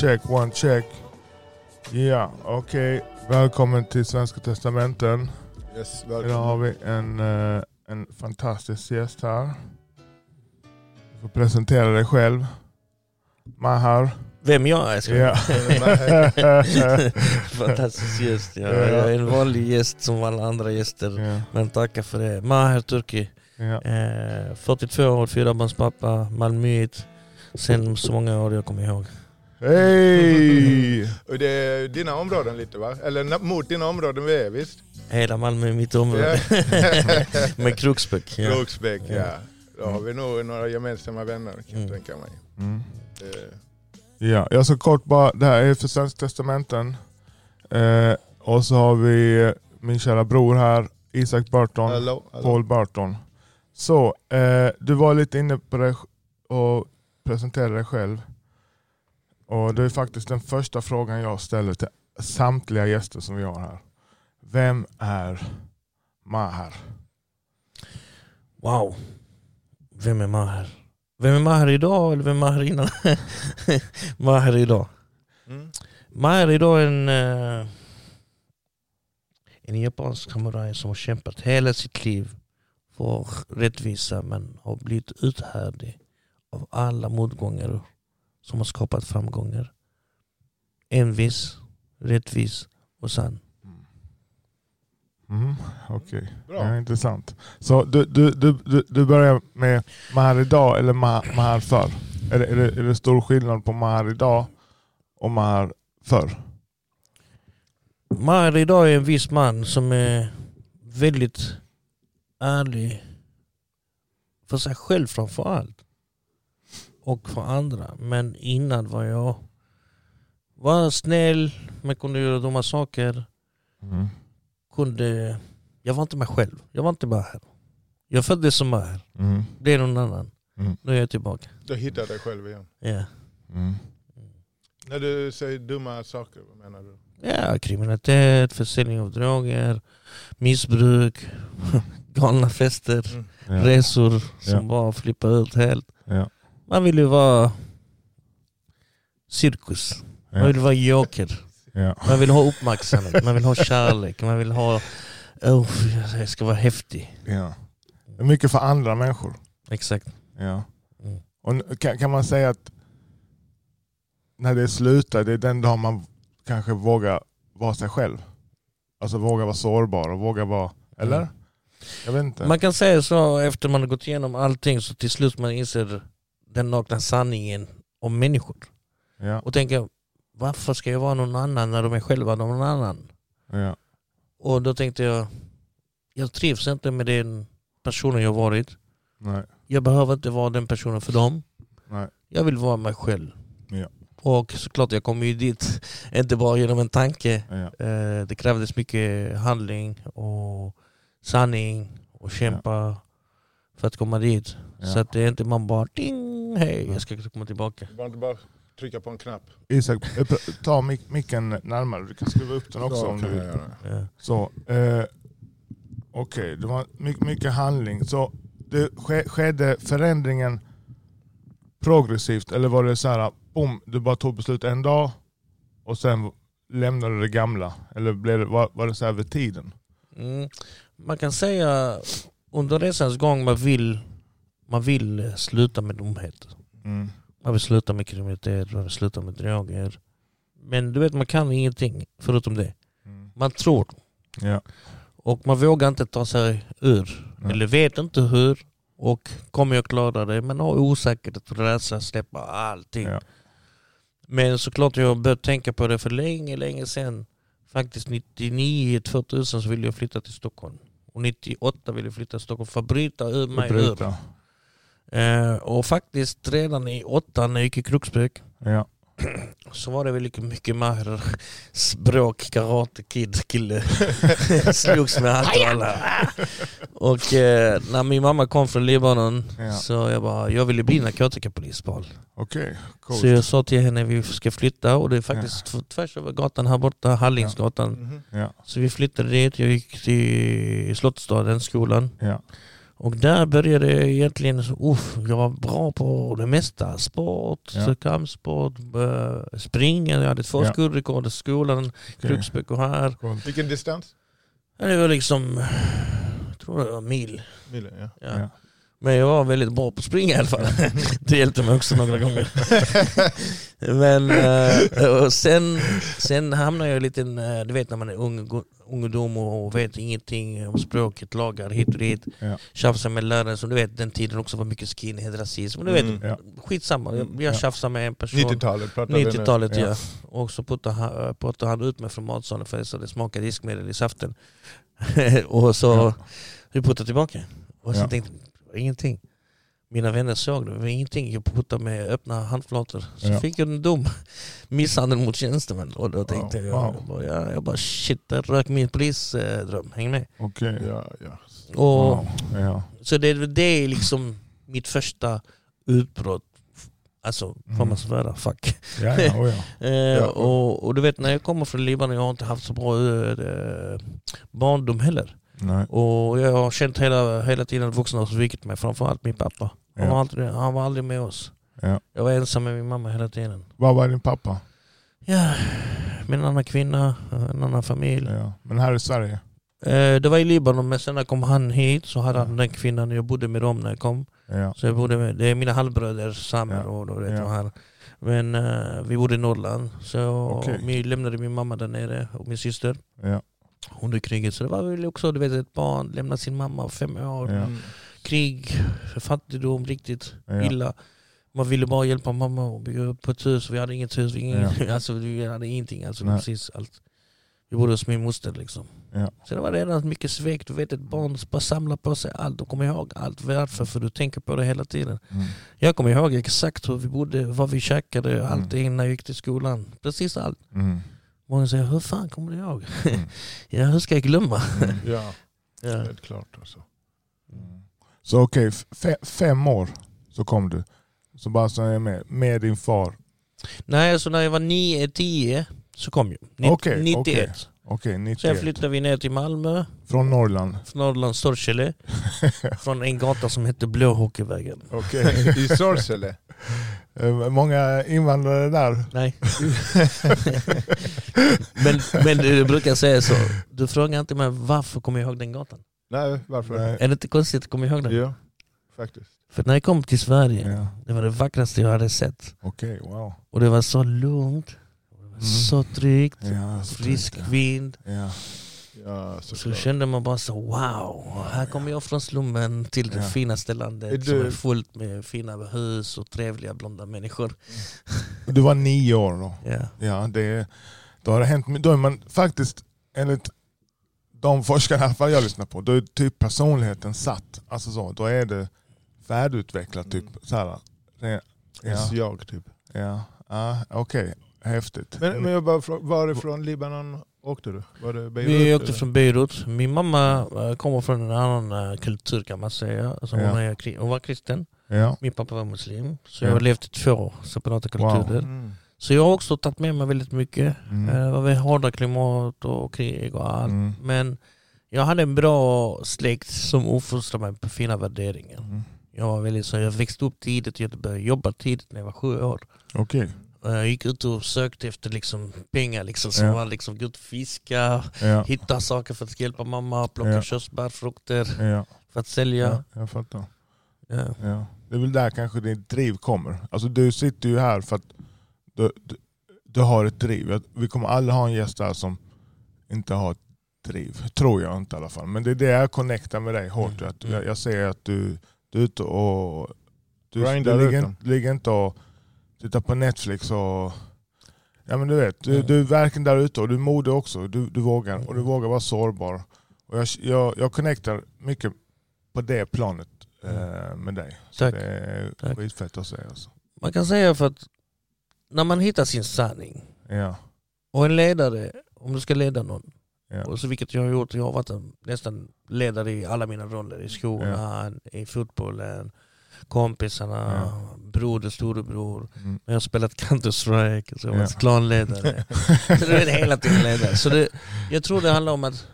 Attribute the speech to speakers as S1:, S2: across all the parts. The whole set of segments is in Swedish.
S1: Check, one check. Ja, okej. Välkommen till Svenska Testamenten.
S2: Yes,
S1: Idag har vi en, eh, en fantastisk gäst här. Du får presentera dig själv. Mahar.
S3: Vem jag är? Ska
S1: Ja.
S3: Fantastisk gäst. Ja.
S1: Ja.
S3: Jag är en vanlig gäst som alla andra gäster.
S1: ja,
S3: Men tackar för det. Maher Turki.
S1: ja.
S3: Eh, 42 år, fyrabarnspappa, Malmöit. Sen så många år jag kommer ihåg.
S1: Hej!
S2: Och det är dina områden lite va? Eller mot dina områden vi är visst?
S3: Hela Malmö är mitt område. Med Kroksbäck. Ja.
S2: Rågsbäck ja.
S3: Ja.
S2: Då har vi nog några gemensamma vänner kan jag
S3: Mm.
S2: tänka mig.
S1: Mm.
S2: Det-
S1: Ja, jag ska kort bara, det här är för Svenska Testamenten. Eh, och så har vi min kära bror här, Isak Burton.
S2: Hallå, hallå.
S1: Paul Burton. Så, eh, du var lite inne på det och presenterade dig själv. Och det är faktiskt den första frågan jag ställer till samtliga gäster som vi har här. Vem är Maher?
S3: Wow. Vem är Maher? Vem är Maher idag eller vem är Maher innan? Maher idag.
S2: Mm.
S3: Maher idag är en, eh, en japansk samuraj som har kämpat hela sitt liv för rättvisa men har blivit uthärdig av alla motgångar som har skapat framgångar. Envis, rättvis och sann.
S1: Mm, Okej,
S2: Bra.
S1: ja, intressant. Så du, du, du, du, du börjar med Maher idag eller Ma- Maher förr? Är det, är, det, är det stor skillnad på Maher idag och Maher förr?
S3: Maher idag är en viss man som är väldigt ärlig för sig själv framför allt. Och för andra. Men innan var jag var snäll, men kunde göra dumma saker.
S1: Mm.
S3: Kunde, jag var inte mig själv. Jag var inte Maher. Jag föddes som Maher.
S1: Mm.
S3: Blev någon annan.
S1: Mm.
S3: Nu är jag tillbaka.
S2: Du hittar dig själv igen.
S3: Ja.
S1: Mm.
S2: När du säger dumma saker, vad menar du?
S3: Ja, kriminalitet, försäljning av droger, missbruk, galna fester.
S2: Mm.
S1: Ja.
S3: resor som
S1: Ja.
S3: bara flippar ut helt.
S1: Ja.
S3: Man vill ju vara cirkus. Man vill vara joker. Man vill ha uppmärksamhet, man vill ha kärlek, man vill ha... Oh, jag ska vara häftig.
S1: Ja. Mycket för andra människor.
S3: Exakt.
S1: Ja.
S3: Mm.
S1: Och kan, kan man säga att när det slutar, det är den dag man kanske vågar vara sig själv? Alltså våga vara sårbar och våga vara... Eller?
S3: Mm.
S1: Jag vet inte.
S3: Man kan säga så efter man har gått igenom allting så till slut man inser den nakna sanningen om människor.
S1: Ja.
S3: Och tänker, varför ska jag vara någon annan när de är själva någon annan?
S1: Ja.
S3: Och då tänkte jag, jag trivs inte med den personen jag varit.
S1: Nej.
S3: Jag behöver inte vara den personen för dem.
S1: Nej.
S3: Jag vill vara mig själv.
S1: Ja.
S3: Och såklart jag kom ju dit, inte bara genom en tanke.
S1: Ja.
S3: Eh, Det krävdes mycket handling och sanning och kämpa för att komma dit.
S1: Ja.
S3: Så att det är inte man bara ding, hej jag ska komma tillbaka.
S2: Du bara inte bara trycka på en knapp.
S1: Isak, eh, ta mic- micken närmare. Du kan skruva upp den också
S2: Ja,
S1: om du vill.
S3: Ja.
S1: Så, eh, Okej, det var mycket, mycket handling. Så det ske, skedde förändringen progressivt eller var det så här, boom, du bara tog beslut en dag och sen lämnade du det gamla? Eller blev det, var, var det så här över tiden?
S3: Mm. Man kan säga under resans gång man vill, man vill eh, sluta med dumheter.
S1: Mm.
S3: Man vill sluta med kriminalitet, man vill sluta med droger. Men du vet man kan ingenting förutom det.
S1: Mm.
S3: Man tror
S1: Ja.
S3: och man vågar inte ta sig ur.
S1: Nej.
S3: Eller vet inte hur. Och kommer jag klara det? Men har osäkerhet, rädsla, släppa allting.
S1: Ja.
S3: Men såklart jag börjat tänka på det för länge, länge sedan. Faktiskt 99, 2000 så ville jag flytta till Stockholm. Och 98 ville flytta till Stockholm för att bryta ur mig ur. Eh, och faktiskt redan i åttan när jag gick i Kroksbäck
S1: Ja.
S3: så var det väl mycket mer språk, karate, kid, kille. Slogs med allt och alla. Och eh, när min mamma kom från Libanon
S1: Ja.
S3: så jag bara, jag ville bli narkotikapolis Paul.
S1: Okej, coolt.
S3: Så jag sa till henne vi ska flytta och det är faktiskt ja. tvärs över gatan här borta, Hallingsgatan.
S1: Ja.
S3: Så vi flyttade dit, jag gick till Slottsstaden, skolan. Och där började jag egentligen, så, uff, jag var bra på det mesta. Sport,
S1: Ja.
S3: kampsport, eh, springa, jag hade två
S1: Ja.
S3: skolrekord i skolan,
S1: Okej.
S3: Kruxbäck här.
S2: Vilken distans?
S3: Det var liksom, jag tror det var mil.
S2: Milen, ja.
S3: Ja. Men jag var väldigt bra på att springa i alla fall. Det hjälpte mig också några gånger. Men eh, och sen, sen hamnade jag i en liten, eh, du vet när man är ung, ungdom och vet ingenting om språket, lagar hit och dit.
S1: Ja.
S3: Tjafsar med lärare som du vet den tiden också var mycket skinhead, rasism. Du vet,
S2: Mm.
S1: Ja.
S3: skitsamma. Jag, jag
S1: Ja.
S3: tjafsade med en person.
S2: 90-talet pratar vi nu.
S3: 90-talet
S1: Ja.
S3: ja. Och så puttade han, puttade han ut mig från matsalen för så det smakade diskmedel i saften. och så
S1: Ja.
S3: vi puttade tillbaka. Och så
S1: Ja.
S3: tänkte ingenting. Mina vänner såg det, det var ingenting. Jag puttade med öppna handflator. Så
S1: Ja.
S3: fick jag en dom. Misshandel mot tjänstemän. Och då tänkte
S1: Wow.
S3: jag, jag, bara, ja, jag bara shit, där rök min polisdröm. Häng med.
S1: Okej.
S2: Ja, ja.
S3: Och,
S1: Wow. Ja.
S3: Så det, det är liksom mitt första utbrott. Alltså, får
S1: Mm.
S3: man svära? Fuck.
S1: Ja, ja, oh, ja.
S3: Eh, och, och du vet när jag kommer från Libanon, jag har inte haft så bra eh, barndom heller.
S1: Nej.
S3: Och jag har känt hela, hela tiden att vuxna har svikit mig, framförallt min pappa. Han, var
S1: Ja.
S3: aldrig, han var aldrig med oss.
S1: Ja.
S3: Jag var ensam med min mamma hela tiden.
S1: Vad var din pappa?
S3: Ja, med en annan kvinna, en annan familj.
S1: Ja. Men här i Sverige?
S3: Eh, det var i Libanon, men sen när kom han hit så hade
S1: Ja.
S3: han den kvinnan, jag bodde med dem när jag kom.
S1: Ja.
S3: Så jag bodde med, det är mina halvbröder, Samer
S1: Ja.
S3: och då vet
S1: Ja.
S3: jag här. Men eh, vi bodde i Norrland, så
S1: Okej.
S3: vi lämnade min mamma där nere och min syster
S1: Ja.
S3: Under kriget. Så det var väl också du vet, ett barn, lämna sin mamma fem år,
S1: Ja.
S2: Mm.
S3: krig, fattigdom, riktigt
S1: Ja.
S3: illa. Man ville bara hjälpa mamma och bygga upp ett hus. Vi hade inget hus, vi, ingen, alltså, vi hade ingenting. Alltså,
S1: Nej.
S3: precis allt. Vi bodde hos min moster liksom.
S1: Ja.
S3: Så det var redan mycket svek. Du vet ett barn bara samlar på sig allt och kommer ihåg allt. Varför? För du tänker på det hela tiden.
S1: Mm.
S3: Jag kommer ihåg exakt hur vi bodde, vad vi käkade, allt innan jag gick till skolan. Precis allt.
S1: Mm.
S3: Många säger, hur fan kommer du ihåg?
S1: Mm.
S3: ja, hur ska jag glömma?
S1: Mm.
S2: Ja,
S3: Ja.
S2: helt klart alltså.
S1: Mm. Så okej, fe- fem år så kom du. Så bara så jag är med, med din far.
S3: Nej, alltså när jag var 9-10 så kom jag. Ni-
S1: Okej,
S3: 91.
S1: okej. Okej,
S3: Sen
S1: 91.
S3: flyttade vi ner till Malmö,
S1: Från Norrland.
S3: från Norrland, Storkele. från en gata som hette Blåhockeyvägen.
S1: Okej.
S2: I Sorsele?
S1: Eh, Många invandrare där.
S3: Nej. men, men du brukar säga så, du frågar inte mig varför kommer jag ihåg den gatan?
S2: Nej, varför?
S1: Nej.
S3: Är det inte konstigt att komma ihåg den?
S2: Ja, faktiskt.
S3: För när jag kom till Sverige,
S1: Ja.
S3: det var det vackraste jag hade sett.
S1: Okej, wow.
S3: Och det var så lugnt,
S1: Mm.
S3: så tryggt,
S1: Ja,
S3: frisk vind.
S1: Ja.
S2: Ja,
S3: Så kände man bara så wow, här kommer jag från slummen till det
S1: Ja.
S3: finaste
S2: Är
S3: landet
S2: du-
S3: som är fullt med fina hus och trevliga blonda människor.
S1: Du var nio år då.
S3: Ja.
S1: Ja, det, då har det hänt Då är man faktiskt, enligt de forskare i alla fall jag lyssnar på, då är typ personligheten satt. Alltså så, då är det färdigutvecklat. Typ, så här. Det- Ja,
S2: jag typ.
S1: ja, ja okej. Häftigt.
S2: Men, men jag bara frå- varifrån Libanon åkte du? Var det Beirut?
S3: Vi åkte från Beirut. Min mamma eh, kommer från en annan eh, kultur kan man säga. Alltså
S1: Ja.
S3: hon, är, hon var kristen,
S1: ja.
S3: min pappa var muslim. Så
S1: Ja.
S3: jag har levt i två separata
S1: Wow.
S3: kulturer.
S2: Mm.
S3: Så jag har också tagit med mig väldigt mycket.
S1: Mm.
S3: Eh, väl hårda klimat och krig och allt.
S1: Mm.
S3: Men jag hade en bra släkt som uppfostrade mig på fina värderingar.
S1: Mm.
S3: Jag, var väldigt, så jag växte upp tidigt, jag började jobba tidigt när jag var sju år.
S1: Okej.
S3: Jag gick ut och sökte efter liksom pengar, liksom, som
S1: Ja.
S3: var liksom, gå ut och fiska,
S1: Ja.
S3: hitta saker för att hjälpa mamma, plocka
S1: Ja.
S3: körsbär, frukter
S1: Ja.
S3: för att sälja.
S1: ja, jag fattar.
S3: Ja.
S1: Ja. Det är väl där kanske ditt driv kommer. Alltså du sitter ju här för att du, du, du har ett driv. Vi kommer alla ha en gäst här som inte har ett driv. Tror jag inte i alla fall. Men det är det jag connectar med dig hårt.
S3: Mm.
S1: Att jag, jag ser att du, du är ute och... Du,
S2: Grindar
S1: du ligger, ligger inte och tittar på Netflix och... Ja men du vet, du,
S3: Mm.
S1: du är verkligen där ute och du är modig också. Du, du vågar. Och du vågar vara sårbar. Och jag, jag, jag connectar mycket på det planet eh, med dig. Så
S3: Tack.
S1: det är
S3: Tack.
S1: skitfett att säga. Alltså.
S3: Man kan säga för att när man hittar sin sanning
S1: Ja,
S3: och en ledare, om du ska leda någon,
S1: ja,
S3: och så vilket jag har gjort, jag har varit nästan ledare i alla mina roller. I skolan, i fotbollen, kompisarna, broder, storebror.
S1: mm.
S3: Jag har spelat Counter-Strike, så jag har varit
S1: Ja.
S3: klanledare. så du är hela tiden ledare. Så det, jag tror det handlar om att,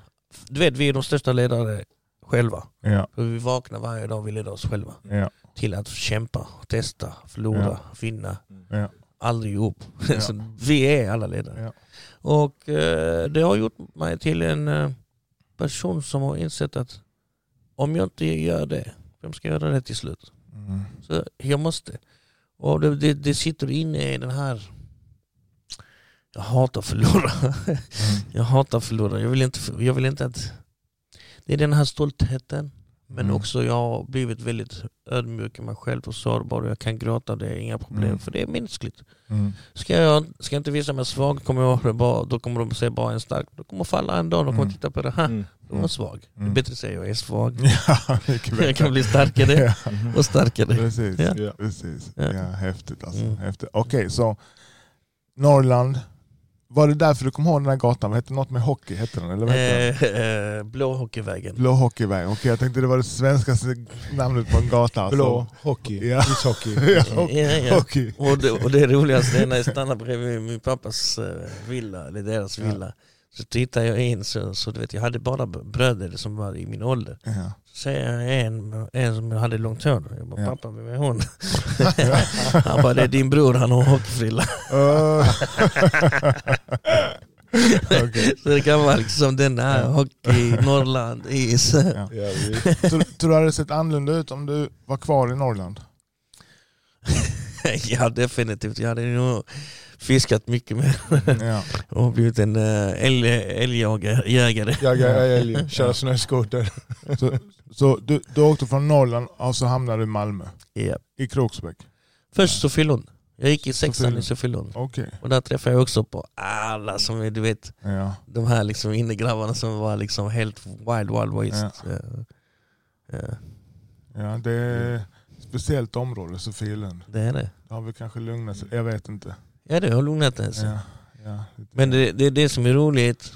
S3: du vet vi är de största ledare själva.
S1: Ja,
S3: För vi vaknar varje dag och vi leder oss själva.
S1: ja,
S3: Till att kämpa, testa, förlora, vinna.
S1: ja.
S3: Aldrig.
S1: Ja.
S3: Så vi är alla ledare.
S1: Ja.
S3: Och eh, det har gjort mig till en eh, person som har insett att om jag inte gör det, vem ska göra det till slut?
S1: Mm.
S3: Så jag måste. Och det, det, det sitter inne i den här... Jag hatar att förlora.
S1: Mm.
S3: Jag hatar att förlora. Jag vill inte, jag vill inte att... Det är den här stoltheten. Men
S1: Mm.
S3: också jag har blivit väldigt ödmjuk i mig själv och sårbar. Och jag kan gråta, det är inga problem.
S1: Mm.
S3: För det är mänskligt.
S1: Mm.
S3: Ska jag, ska jag inte visa mig svag kommer jag bara, då kommer de se bara en stark. Då kommer falla en dag. De kommer
S1: Mm.
S3: titta på det. här.
S2: Mm.
S3: De var svag. Det är
S1: Mm.
S3: bättre att säga jag är svag.
S1: Ja,
S3: Jag kan bli starkare
S1: Ja,
S3: och starkare.
S1: precis.
S3: Ja.
S2: Ja.
S1: precis.
S3: Ja.
S1: Ja. häftigt alltså.
S3: Mm.
S1: Häftigt. Okej, så Norrland. Var det därför du kom ihåg den här gatan? Vad hette något med hockey? Hette den? Eller vad hette den?
S3: Eh, eh, Blåhockeyvägen.
S1: Blå hockeyväg. Okej, jag tänkte det var det svenskaste namnet på en gata. alltså.
S2: Blå hockey,
S1: Ja.
S2: ishockey.
S1: ja, hockey.
S3: ja, ja.
S1: hockey.
S3: Och, det, och det roligaste är när jag stannar bredvid min pappas eh, villa, eller deras
S1: Ja.
S3: Så tittar jag in så, så du vet, jag hade bara bröder som var i min ålder.
S1: Ja.
S3: Så säger jag en, en som hade långt hår. Jag bara,
S1: Ja.
S3: pappa vem är hon? han bara, det är din bror, han har hockeyfrilla.
S1: Uh. Okej.
S3: Så det kan vara liksom den här hockey, Norrland, is.
S1: Ja. Tror du det hade sett annorlunda ut om du var kvar i Norrland?
S3: ja definitivt, jag hade nog fiskat mycket mer
S1: Ja.
S3: och blivit en älg, älgjägare.
S2: jaga älg, köra snöskoter.
S1: Så, så du, du åkte från Norrland och så hamnade du i Malmö?
S3: Ja.
S1: I Kroksbäck?
S3: Först Sofielund. Jag gick i sexan i Sofielund.
S1: Okej.
S3: Och där träffade jag också på alla som är, du vet,
S1: Ja.
S3: de här liksom innegrabbarna som var liksom helt wild wild west. Ja. Ja,
S1: ja, det är ett speciellt område, Sofielund.
S3: det är det.
S1: Det har vi kanske lugnat sig. Jag vet inte.
S3: Ja det har lugnat sig.
S1: Ja. Ja.
S3: Men det, det är det som är roligt.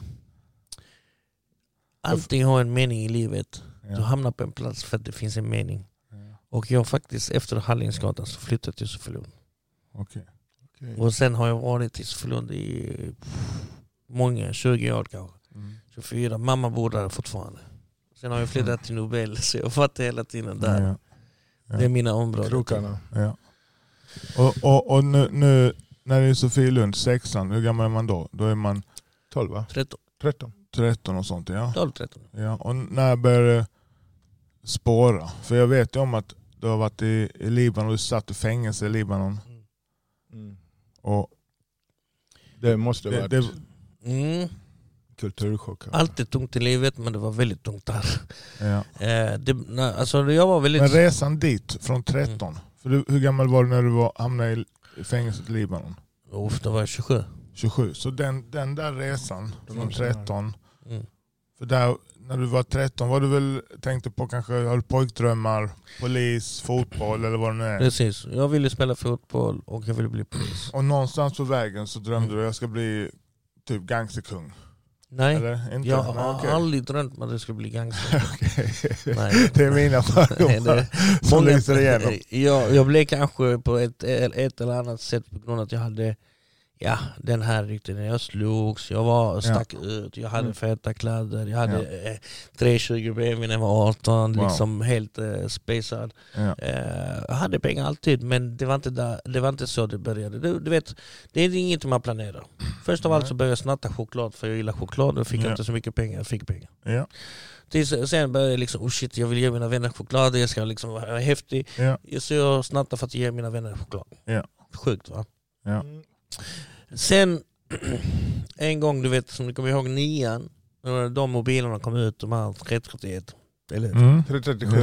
S3: Allting har en mening i livet. Du hamnar på en plats för att det finns en mening. Och jag faktiskt efter Hallingsgatan så flyttade jag till Sofielund.
S1: Okej.
S3: Och sen har jag varit i Sofielund i många, 20 år kanske.
S1: Mm.
S3: 24. Mamma bor där fortfarande. Sen har jag flyttat till Nobel så jag varit hela tiden där.
S1: Ja. Ja.
S3: Det är mina områden.
S2: Krokarna.
S1: Ja. Och, och, och nu, nu när det är Sofielund, sexan, hur gammal är man då? Då är man
S2: 12 va?
S3: 13,
S2: 13.
S1: 13 och sånt ja.
S3: 12, 13.
S1: ja. Och när börjar det spåra? För jag vet ju om att du har varit i, i Libanon, du satt i fängelse i Libanon.
S2: Mm.
S1: Och
S2: Det måste
S1: det,
S2: varit
S1: det,
S3: Mm.
S2: kulturchock.
S3: Alltid tungt i livet men det var väldigt tungt där.
S1: ja.
S3: Eh, det, nej, alltså jag var väldigt...
S1: Men resan dit från 13,
S3: Mm.
S1: för du, hur gammal var du när du var, hamnade i, i fängelset i Libanon?
S3: Uff, då var jag 27.
S1: 27. Så den, den där resan från
S2: Mm.
S1: 13,
S3: Mm.
S1: för där, när du var 13 var du väl tänkte på kanske, du pojkdrömmar, polis, fotboll eller vad det nu är?
S3: Precis. Jag ville spela fotboll och jag ville bli polis.
S1: Och någonstans på vägen så drömde
S3: Mm.
S1: du jag ska bli typ gangsterkung?
S3: Nej, jag
S1: Nej,
S3: har
S1: okej.
S3: aldrig drömt om att jag skulle bli gangster. Nej.
S1: Det är mina
S3: Nej,
S1: fördomar
S3: det-
S1: som lyser igenom.
S3: jag, jag blev kanske på ett, ett eller annat sätt på grund av att jag hade ja, den här riktigt när jag slogs, jag var, stack ut, jag hade
S1: Mm.
S3: feta kläder, jag hade eh, 320 BMW när jag var 18,
S1: Wow.
S3: liksom helt eh, spacad.
S1: Ja.
S3: Eh, jag hade pengar alltid men det var inte, där, det var inte så det började. Du, du vet, det är inget man planerar. Först av allt så började jag snatta choklad för jag gillar choklad och fick
S1: Ja.
S3: inte så mycket pengar, jag fick pengar.
S1: Ja.
S3: Tills, sen började jag liksom, oh shit jag vill ge mina vänner choklad, jag ska liksom vara häftig.
S1: Ja.
S3: Så jag snattar för att ge mina vänner choklad.
S1: Ja.
S3: Sjukt va?
S1: Ja.
S2: Mm.
S3: Sen en gång, du vet som du kommer ihåg nian, när de mobilerna kom ut, de här 331. Eller
S1: Mm.
S2: 337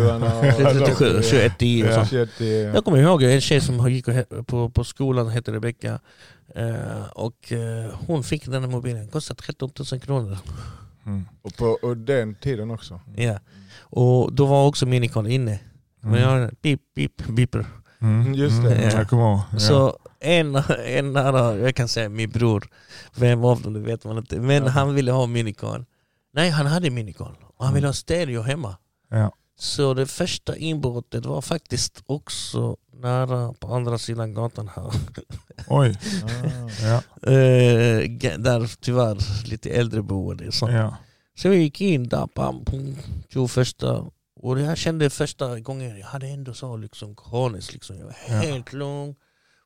S3: 337, 21 i och
S1: Ja.
S3: så. Jag kommer ihåg en tjej som gick på, på skolan, hette Rebecka. Eh, och eh, hon fick den här mobilen, kostade 13 000 kronor.
S1: Mm.
S2: Och på och den tiden också.
S3: Ja. Och då var också Minicon inne. Men jag pip, pip, beeper.
S1: Mm.
S2: Just det.
S1: Mm.
S3: Ja.
S1: Jag kommer ihåg. Ja.
S3: Så en, en nära, jag kan säga min bror, vem av dem det vet man inte, men
S2: Ja.
S3: han ville ha Minicon. Nej, han hade Minicon och han ville ha stereo hemma.
S1: Ja.
S3: Så det första inbrottet var faktiskt också nära på andra sidan gatan här.
S1: Oj. Ja.
S3: Eh, där tyvärr lite äldreboende. Så.
S1: Ja.
S3: Så vi gick in där, bam, pum, 21 och jag kände första gången, jag hade ändå så liksom kroniskt, liksom. jag var
S1: Ja.
S3: helt lugn.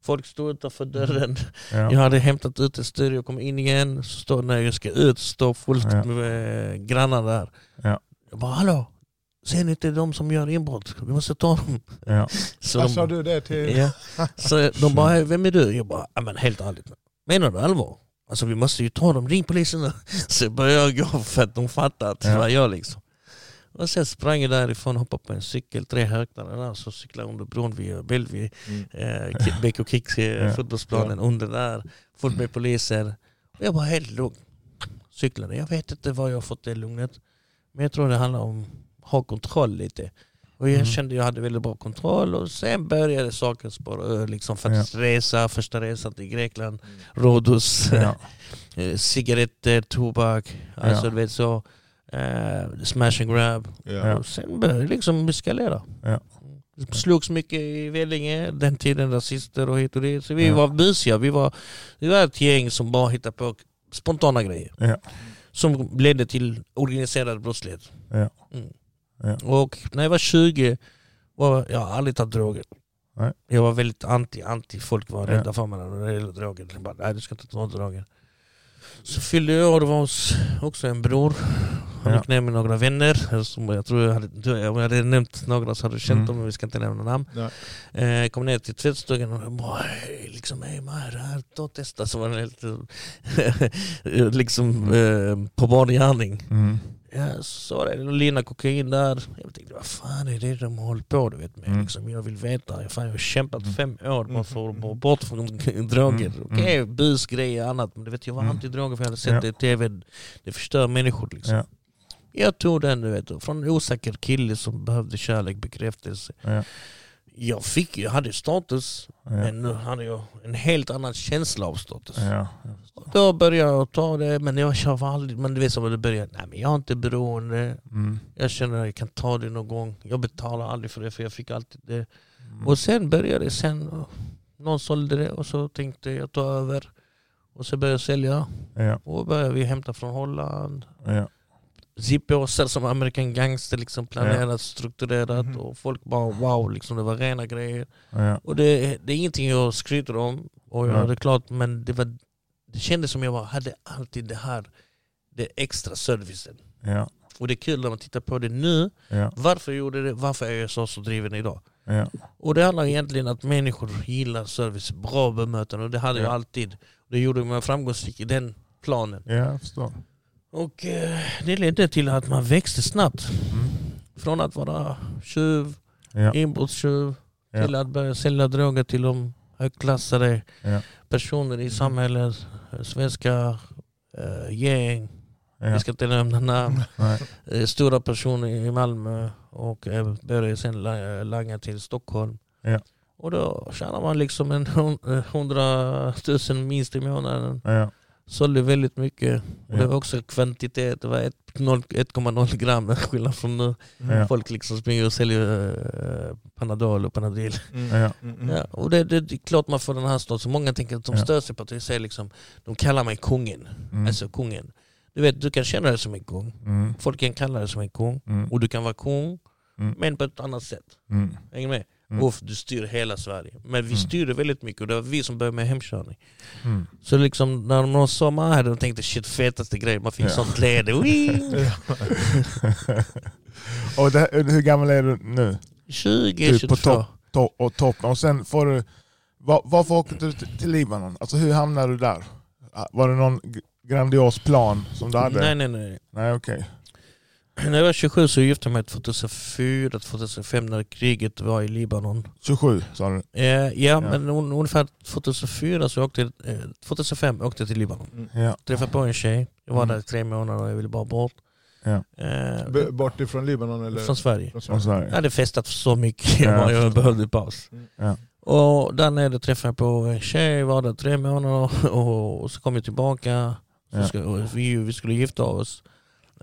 S3: Folk stod utanför dörren.
S1: Ja.
S3: Jag hade hämtat ut en stereo och kom in igen. Så står, när jag ska ut står fullt
S1: Ja.
S3: med eh, grannar där.
S1: Ja.
S3: Jag bara hallå, ser ni inte de som gör inbrott? Vi måste ta dem.
S1: Ja.
S3: Så
S2: Vad
S3: de,
S2: sa du det till?
S3: Ja. Så de bara, vem är du? Jag bara, men helt ärligt. Menar du allvar? Alltså vi måste ju ta dem, ring polisen nu. Så började jag gå för att de fattade att det var jag liksom. Och sen sprang jag därifrån, hoppade på en cykel, tre högtalare där, så cyklade under bron vid Bellevue,
S2: Mm.
S3: eh, BK Kicks eh,
S1: Ja.
S3: fotbollsplanen under där, fullt med poliser. Och jag var helt lugn. Cyklade. Jag vet inte var jag har fått det lugnet. Men jag tror det handlar om att ha kontroll lite. Och jag
S1: Mm.
S3: kände jag hade väldigt bra kontroll och sen började saker spåra. Liksom för att resa, första resan till Grekland, Rhodos,
S1: Ja.
S3: eh, cigaretter, tobak, alltså
S1: Ja.
S3: du vet så. Eh, smash and grab.
S2: Ja.
S3: Sen började det liksom eskalera.
S1: Ja.
S3: Slogs mycket i Vellinge, den tiden rasister och hit och dit. Så vi
S1: Ja.
S3: var busiga. Vi var, vi var ett gäng som bara hittade på spontana grejer.
S1: Ja.
S3: Som ledde till organiserad brottslighet.
S1: Ja.
S3: Mm. Och när jag var 20 var jag har aldrig tagit droger.
S1: Nej.
S3: Jag var väldigt anti, anti. Folk var rädda för mig när det gällde droger. Jag bara, nej du ska inte ta droger. Så fyllde jag år, det var hos också en bror. Han
S1: Ja.
S3: gick ner med några vänner. Som jag tror jag hade, om jag hade nämnt några så hade du känt
S1: Mm.
S3: dem, men vi ska inte nämna namn.
S2: Nej.
S3: Eh, kom ner till tvättstugan och bara, "Hej, liksom, hej här, ta och testa. Så var det helt, liksom eh, på bar gärning.
S1: Mm.
S3: Ja, så det lina kokain där. Jag tänkte, vad fan är det de håller på du vet, med?
S1: Mm.
S3: Liksom, jag vill veta. Jag, fan, jag har kämpat
S1: Mm.
S3: fem år bara för att
S2: Mm.
S3: gå bort från droger.
S1: Mm.
S3: Okej, bus, grejer, annat. Men du vet, jag var
S1: Mm.
S3: anti-droger för jag hade sett
S1: Ja.
S3: det i tv. Det förstör människor liksom.
S1: Ja.
S3: Jag tog den du vet, från en osäker kille som behövde kärlek, bekräftelse.
S1: Ja.
S3: Jag fick jag hade status,
S1: Ja.
S3: men nu hade jag en helt annan känsla av status.
S1: Ja.
S3: Då började jag ta det, men jag kör aldrig, men du vet som det började, nej men jag är inte beroende,
S1: Mm.
S3: jag känner att jag kan ta det någon gång, jag betalar aldrig för det för jag fick alltid det.
S1: Mm.
S3: Och sen började det, sen, någon sålde det och så tänkte jag ta över. Och så började jag sälja
S1: Ja.
S3: och började vi hämta från Holland.
S1: Ja.
S3: Zippåsar som American Gangster liksom planerat, strukturerat
S2: Mhm.
S3: och folk bara wow, liksom, det var rena grejer.
S1: Ja.
S3: Och det, det är ingenting jag skryter om, och jag
S1: Nej.
S3: hade klart, men det, var, det kändes som jag var, hade alltid det här, det extra servicen.
S1: Ja.
S3: Och det är kul när man tittar på det nu,
S1: Ja.
S3: varför jag gjorde det, varför är jag så, så driven idag?
S1: Ja.
S3: Och det handlar egentligen att människor gillar service, bra bemötande och det hade jag
S1: Ja.
S3: alltid. Det gjorde mig framgångsrik i den planen.
S1: Ja, jag förstår.
S3: Och eh, det ledde till att man växte snabbt.
S1: Mm.
S3: Från att vara tjuv,
S1: Ja.
S3: inbrottstjuv,
S1: Ja.
S3: till att börja sälja droger till de högklassade
S1: Ja.
S3: personer i samhället, svenska eh, gäng,
S1: Ja.
S3: vi ska inte nämna namn,
S1: Nej.
S3: eh, stora personer i Malmö och eh, började sen la- langa till Stockholm.
S1: Ja.
S3: Och då tjänar man liksom en hun- hundratusen minst i månaden.
S1: Ja.
S3: Sålde väldigt mycket. Och det
S1: Ja.
S3: var också kvantitet, det var ett- noll- 1,0 gram skillnad från nu.
S1: Ja.
S3: Folk liksom springer och säljer eh, Panadol och Panadil.
S2: Mm.
S1: Ja.
S2: Mm, mm.
S3: Ja, och det, det, det är klart man får den här statusen. Många tänker att de
S1: Ja.
S3: stör sig på att jag säger liksom, de kallar mig kungen.
S1: Mm.
S3: Alltså kungen. Du vet, du kan känna dig som en kung.
S1: Mm.
S3: Folk kan kalla dig som en kung.
S1: Mm.
S3: Och du kan vara kung,
S1: Mm.
S3: men på ett annat sätt.
S1: Mm.
S3: Hänger med?
S1: Mm.
S3: Och du styr hela Sverige. Men vi
S1: Mm.
S3: styrde väldigt mycket och det var vi som började med hemkörning.
S1: Mm.
S3: Så liksom när de sa man här, de tänkte shit fetaste grejen, man fick
S1: Ja.
S3: sånt. Wii!
S1: och det, hur gammal är du nu?
S3: 20,
S1: Du är på
S3: 22.
S1: topp. To och toppen. Och sen får du... Var, varför åkte du till, Libanon? Alltså hur hamnade du där? Var det någon grandios plan som du hade?
S3: Nej nej nej.
S1: Nej okej.
S3: När jag var 27 så gifte jag mig 2004, 2005 när kriget var i Libanon.
S1: 27 sa du?
S3: Eh, ja, men un, ungefär 2004 så åkte jag, eh, 2005 åkte jag till Libanon.
S1: Ja.
S3: Träffade på en tjej, jag var
S1: Mm.
S3: där i tre månader och jag ville bara bort.
S1: Ja.
S3: Eh,
S2: Bort ifrån Libanon eller?
S3: från Sverige.
S2: Från
S1: Från
S2: Sverige.
S3: Jag hade festat så mycket,
S1: Ja,
S3: jag, behövde paus.
S1: Ja.
S3: Och där nere träffade jag på en tjej, var där tre månader och, och så kom jag tillbaka. Så
S1: Ja.
S3: ska, och vi, vi skulle gifta oss.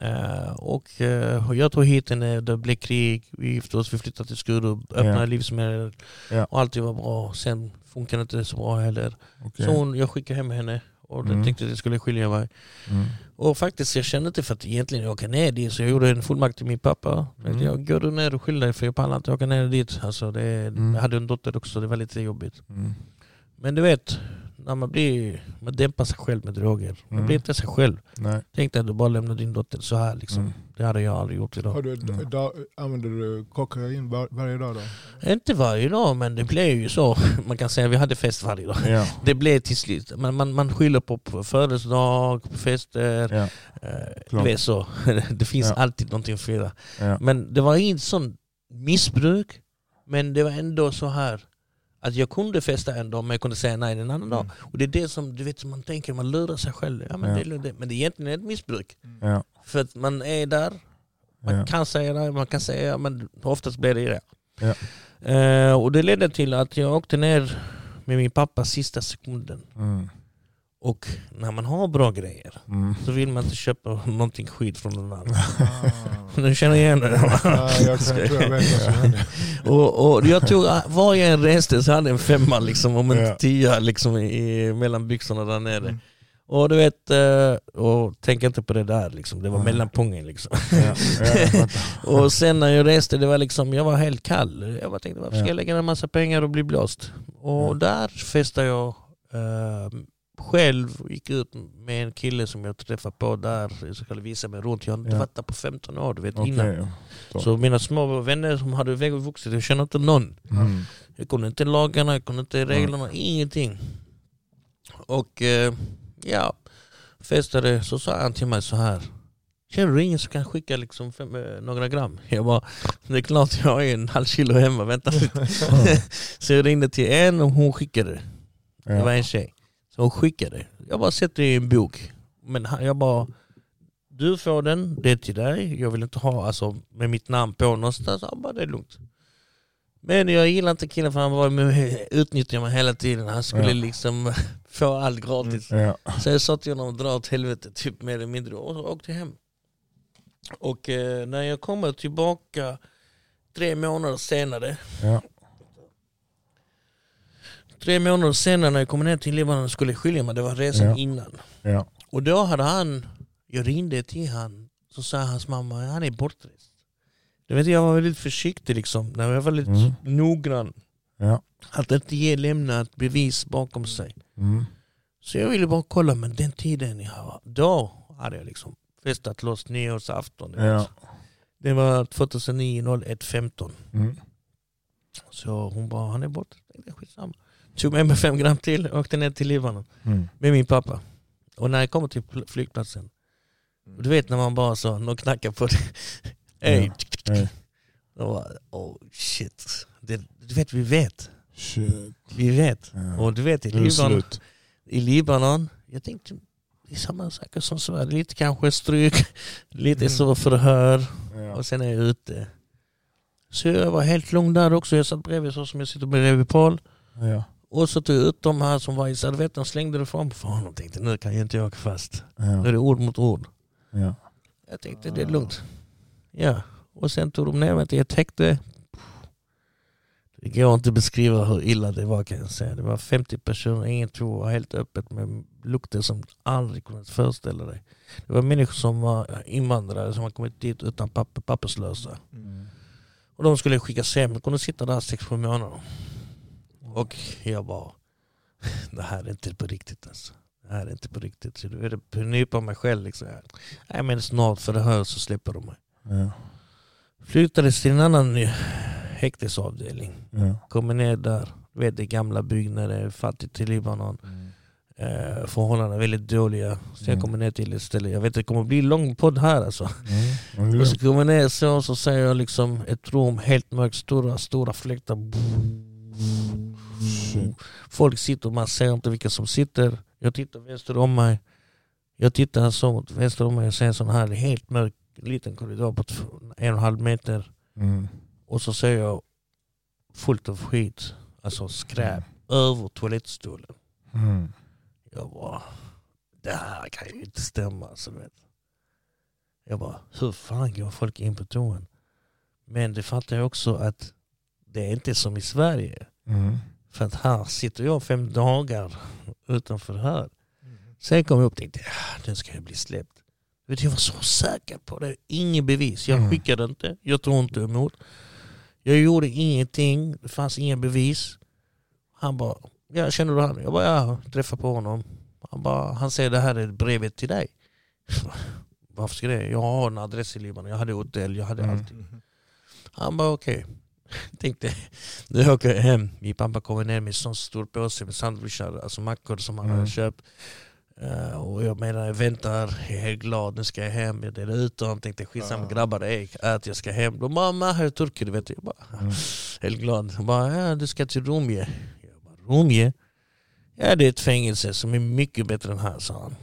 S3: Eh, och eh, jag tog hit henne, det blev krig, vi gifte oss, vi flyttade till Skurup, öppnade
S1: Ja.
S3: livsmedel
S1: Ja.
S3: och allt var bra. Sen funkade det inte så bra heller.
S1: Okej.
S3: Så hon, jag skickade hem henne Och
S1: Mm.
S3: tyckte att jag skulle skilja mig.
S1: Mm.
S3: Och faktiskt, jag kände inte för att egentligen åka ner dit, så jag gjorde en fullmakt till min pappa.
S1: Mm.
S3: Jag går du ner och skyll dig för jag pallar inte åka ner dit. Alltså det,
S1: Mm.
S3: Jag hade en dotter också, det var lite jobbigt.
S1: Mm.
S3: Men du vet, när man blir, man dämpar sig själv med droger. Man
S1: Mm.
S3: blir inte sig själv.
S1: Nej.
S3: Tänk dig att du bara lämnar din dotter så här liksom.
S1: Mm.
S3: Det hade jag aldrig gjort idag.
S2: Har du,
S1: Mm.
S2: dag, använder du kokain var, varje dag då?
S3: Inte varje dag men det blev ju så. Man kan säga att vi hade fest varje dag.
S1: Ja.
S3: Det blev till slut, man, man, man skyller på, födelsedag, på fester.
S1: Ja.
S3: Eh, vet så. Det finns
S1: Ja.
S3: alltid någonting att fira.
S1: Ja.
S3: Men det var inget sånt missbruk. Men det var ändå så här att jag kunde festa en dag men jag kunde säga nej en annan dag.
S1: Mm.
S3: Och det är det som du vet, som man tänker, man lurar sig själv. Ja, men,
S1: Ja.
S3: Det, är det. men det är egentligen ett missbruk.
S1: Ja.
S3: För att man är där, man
S1: Ja.
S3: kan säga nej, man kan säga ja, men oftast blir det det.
S1: Ja.
S3: Eh, och det ledde till att jag åkte ner med min pappa sista sekunden.
S1: Mm.
S3: Och när man har bra grejer
S1: Mm.
S3: så vill man inte köpa någonting skit från någon annan.
S2: Ah.
S3: Du känner igen det?
S2: Ja, jag jag.
S3: Och, och jag tog, var jag än reste så hade jag en femma liksom, om en
S1: Ja.
S3: tia liksom, i, mellan byxorna där nere.
S2: Mm.
S3: Och du vet, eh, och tänk inte på det där liksom. det var
S1: Nej.
S3: mellanpungen liksom.
S1: Ja.
S3: Och sen när jag reste, det var liksom, jag var helt kall. Jag bara tänkte, varför ska
S1: Ja.
S3: jag lägga en massa pengar och bli blåst? Och där festade jag eh, själv och gick ut med en kille som jag träffade på där. Jag skulle visa mig runt. Jag hade inte
S1: Ja.
S3: varit där på 15 år, du vet
S1: Okej.
S3: innan.
S1: Så.
S3: Så mina små vänner som hade vuxit, jag kände inte någon.
S1: Mm.
S3: Jag kunde inte lagarna, jag kunde inte reglerna, ingenting. Och eh, ja, festade, så sa han till mig så här. Känner du ingen som kan skicka liksom fem, eh, några gram? Jag bara, det är klart jag har en halv kilo hemma, vänta lite. så jag ringde till en och hon skickade. Det var en tjej. Så hon skickade. Jag bara sätter det i en bok. Men jag bara, du får den, det är till dig. Jag vill inte ha alltså, med mitt namn på någonstans. Han bara, det är lugnt. Men jag gillar inte killen för han var med, utnyttjade mig hela tiden. Han skulle
S1: Ja.
S3: liksom få allt gratis.
S1: Ja.
S3: Så jag sa till honom, dra åt helvete, typ mer eller mindre. Och så åkte jag hem. Och eh, när jag kommer tillbaka tre månader senare
S1: Ja.
S3: Tre månader senare när jag kom ner till Libanon skulle skilja mig, det var resan
S1: Ja.
S3: innan.
S1: Ja.
S3: Och då hade han, jag ringde till han, så sa hans mamma, han är bortrest. Du vet, jag var väldigt försiktig liksom, när jag var väldigt
S1: Mm.
S3: noggrann.
S1: Ja.
S3: Att inte ge, lämna ett bevis bakom sig.
S1: Mm.
S3: Så jag ville bara kolla, men den tiden jag var, då hade jag liksom festat loss nyårsafton.
S1: Ja.
S3: Det var 2009 01 15.
S1: Mm.
S3: Så hon bara, han är borta. Skitsamma. Tog med mig fem gram till, åkte ner till Libanon.
S1: Mm.
S3: med min pappa. Och när jag kommer till pl- flygplatsen, och du vet när man bara så, någon knackar på. Ey,
S1: Hey.
S3: bara, oh shit. Det, du vet, vi vet.
S1: Shit.
S3: Vi vet.
S1: Ja.
S3: Och du vet i Libanon, i Libanon, jag tänkte det är samma saker som Sverige. Lite kanske stryk, lite
S2: Mm.
S3: så förhör
S1: Ja.
S3: och sen är jag ute. Så jag var helt lugn där också. Jag satt bredvid så som jag sitter bredvid Paul.
S1: Ja.
S3: Och så tog jag ut de här som var i servetten och slängde det framför honom och tänkte nu kan jag inte åka fast. Nu är
S1: Ja.
S3: det ord mot ord.
S1: Ja.
S3: Jag tänkte det är lugnt. Ja, och sen tog de ner mig till ett häkte. Det går inte att beskriva hur illa det var kan jag säga. Det var 50 personer, ingen tog helt öppet med lukter som aldrig kunnat föreställa dig. Det var människor som var invandrare som har kommit dit utan papper, papperslösa.
S1: Mm.
S3: Och de skulle skickas hem, de kunde sitta där 6-7 månader. Och jag bara, det här är inte på riktigt alltså. Det här är inte på riktigt. Så du nypa mig själv liksom. Nej men snart förhör så släpper de mig.
S1: Ja.
S3: Flyttades till en annan häktesavdelning.
S1: Ja.
S3: Kommer ner där, du vet det gamla byggnader, fattigt i Libanon. Eh, förhållandena är väldigt dåliga. Så jag
S1: Mm.
S3: kommer ner till ett ställe, jag vet det kommer bli lång podd här alltså.
S1: Mm. Det är
S3: Och så kommer jag ner så, så ser jag liksom ett rum helt mörkt, stora, stora fläktar.
S1: Shit.
S3: Folk sitter, man ser inte vilka som sitter. Jag tittar vänster om mig. Jag tittar så vänster om mig och ser en sån här helt mörk liten korridor på en och en halv meter.
S1: Mm.
S3: Och så ser jag fullt av skit, alltså skräp, över toalettstolen.
S1: Mm.
S3: Jag bara, det här kan ju inte stämma. Alltså, vet. Jag bara, hur fan går folk in på toan? Men det fattar jag också att det är inte som i Sverige.
S1: Mm.
S3: För att här sitter jag fem dagar utan förhör. Sen kom jag upp och tänkte, ah, nu ska jag bli släppt. Vet, jag var så säker på det. Inget bevis. Jag
S1: Mm.
S3: skickade inte. Jag tog inte emot. Jag gjorde ingenting. Det fanns inga bevis. Han bara, ja, känner du han? Jag bara, ja, träffade på honom. Han bara, han säger det här är brevet till dig. Varför ska det? Jag har en adress i Libanon. Jag hade hotell, jag hade
S1: Mm.
S3: allt. Han bara okej. Tänkte, nu åker jag hem. Min pappa kommer ner med en sån stor påse med sandwichar, alltså mackor som han
S1: Mm.
S3: hade köpt. Eh, och jag menar, jag väntar, jag är helt glad, nu ska jag hem. Jag delar ut dem, tänkte skitsamma
S2: Ja.
S3: grabbar, ey, ät, jag ska hem. De mamma, här är turker, du vet. Jag bara,
S1: Mm.
S3: helt glad. Jag bara, ja, du ska till Romje. Jag bara, Romje? Ja, det är ett fängelse som är mycket bättre än här, sa han.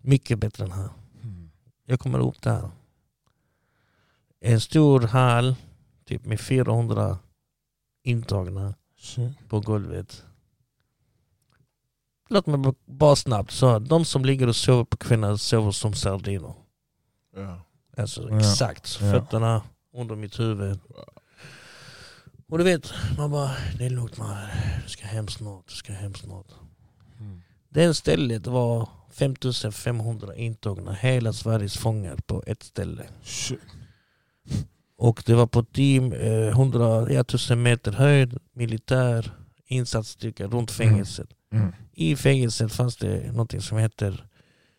S3: Mycket bättre än här.
S1: Mm.
S3: Jag kommer upp där. En stor hall, typ med 400 intagna
S1: Shit.
S3: på golvet. Låt mig bara snabbt så de som ligger och sover på kvällen sover som sardiner.
S2: Ja.
S3: Alltså
S1: Ja.
S3: exakt,
S1: Ja.
S3: fötterna under mitt huvud. Och du vet, man bara, det är lugnt man, du ska hem snart, du ska hem snart.
S1: Mm.
S3: Det stället var 5500 intagna, hela Sveriges fångar på ett ställe.
S1: Shit.
S3: Och det var på team, eh, 100, ja, 1000 meter höjd, militär, insatsstyrka runt fängelset.
S1: Mm.
S3: I fängelset fanns det något som heter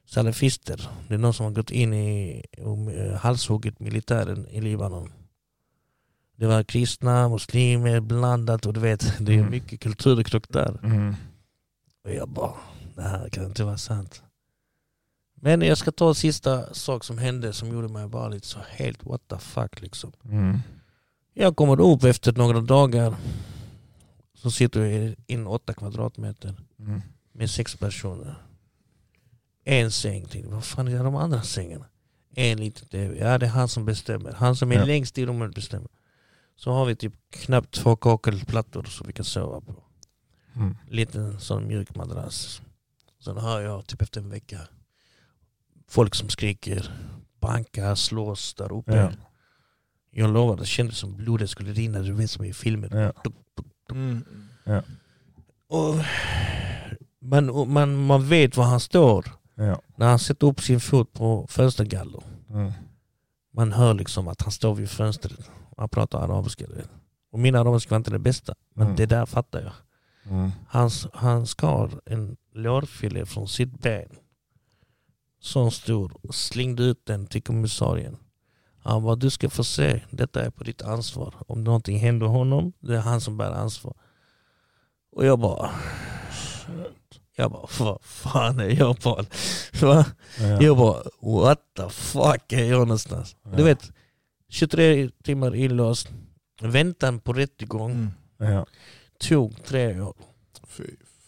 S3: salafister. Det är någon som har gått in i och eh, halshuggit militären i Libanon. Det var kristna, muslimer blandat och du vet, det är
S1: Mm.
S3: mycket kulturkrock där.
S1: Mm.
S3: Och jag bara, det här kan inte vara sant. Men jag ska ta en sista sak som hände som gjorde mig bara lite så helt what the fuck liksom.
S1: Mm.
S3: Jag kommer upp efter några dagar. Så sitter jag in åtta kvadratmeter
S1: Mm.
S3: med sex personer. En säng. Tänkte, vad fan är de andra sängarna? En liten tv. Ja det är han som bestämmer. Han som är
S1: Ja.
S3: längst i rummet bestämmer. Så har vi typ knappt två kakelplattor som vi kan sova på.
S1: Mm.
S3: Liten sån mjuk madrass. Sen hör jag typ efter en vecka folk som skriker, bankar, slås där uppe.
S1: Ja.
S3: Jag lovar, det kändes som blodet skulle rinna, du vet som i filmen.
S1: Ja.
S2: Mm.
S3: Och man, och man, man vet var han står
S1: Ja.
S3: när han sätter upp sin fot på fönstergaller.
S1: Mm.
S3: Man hör liksom att han står vid fönstret. Han pratar arabiska. Och min arabiska var inte det bästa, men
S1: Mm.
S3: det där fattar jag.
S1: Mm.
S3: Han, han skar en lårfilé från sitt ben. Så stor. och Slängde ut den till kommissarien. Han bara, du ska få se. Detta är på ditt ansvar. Om någonting händer honom, det är han som bär ansvar. Och jag bara... Jag bara, vad fan är jag på? Va?
S1: Ja.
S3: Jag bara, what the fuck är jag någonstans?
S1: Ja.
S3: Du vet, 23 timmar inlåst. Väntan på rättegång
S2: Mm.
S1: Ja.
S3: tog tre år.
S2: Fy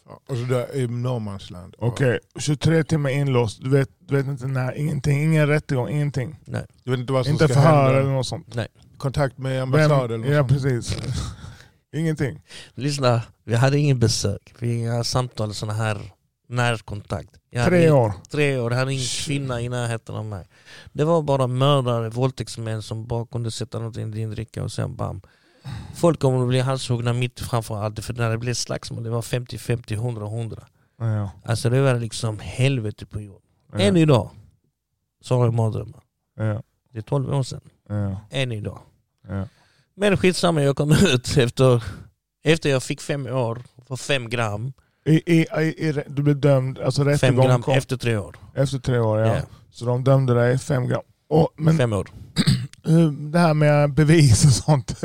S2: fan. Och så där i Norrmansland.
S1: Okej, 23 timmar inlåst. Du vet, du vet inte när, ingenting, ingen rättegång, ingenting.
S2: Du vet inte vad som
S1: Inte
S2: ska
S1: förhör eller något sånt.
S2: Kontakt med
S1: Vem,
S2: ambassad eller något
S1: ja
S2: sånt?
S1: precis. ingenting.
S3: Lyssna, vi hade ingen besök. Vi hade inga samtal, såna här närkontakt. Jag hade
S1: Tre
S3: ing-
S1: år.
S3: Tre år, jag hade ingen kvinna i närheten av mig. Det var bara mördare, våldtäktsmän som bara kunde sätta något i din dricka och sen bam. Folk kommer att bli halshuggna mitt framför allt, för när det blev slagsmål, det var 50, 50, 100, 100.
S1: Ja.
S3: Alltså det var liksom helvete på jorden.
S1: Ja.
S3: Än idag så har jag mardrömmar.
S1: Ja.
S3: Det är 12 år sedan.
S1: Ja.
S3: Än idag.
S1: Ja.
S3: Men skitsamma, jag kom ut efter, efter jag fick fem år för fem gram.
S1: I, i, i, du blev dömd, alltså
S3: Fem
S1: rättegång
S3: gram
S1: kom
S3: efter tre år.
S1: efter tre år. Ja.
S3: Ja.
S1: Så de dömde dig fem gram. Och, men
S3: Fem år.
S1: det här med bevis och sånt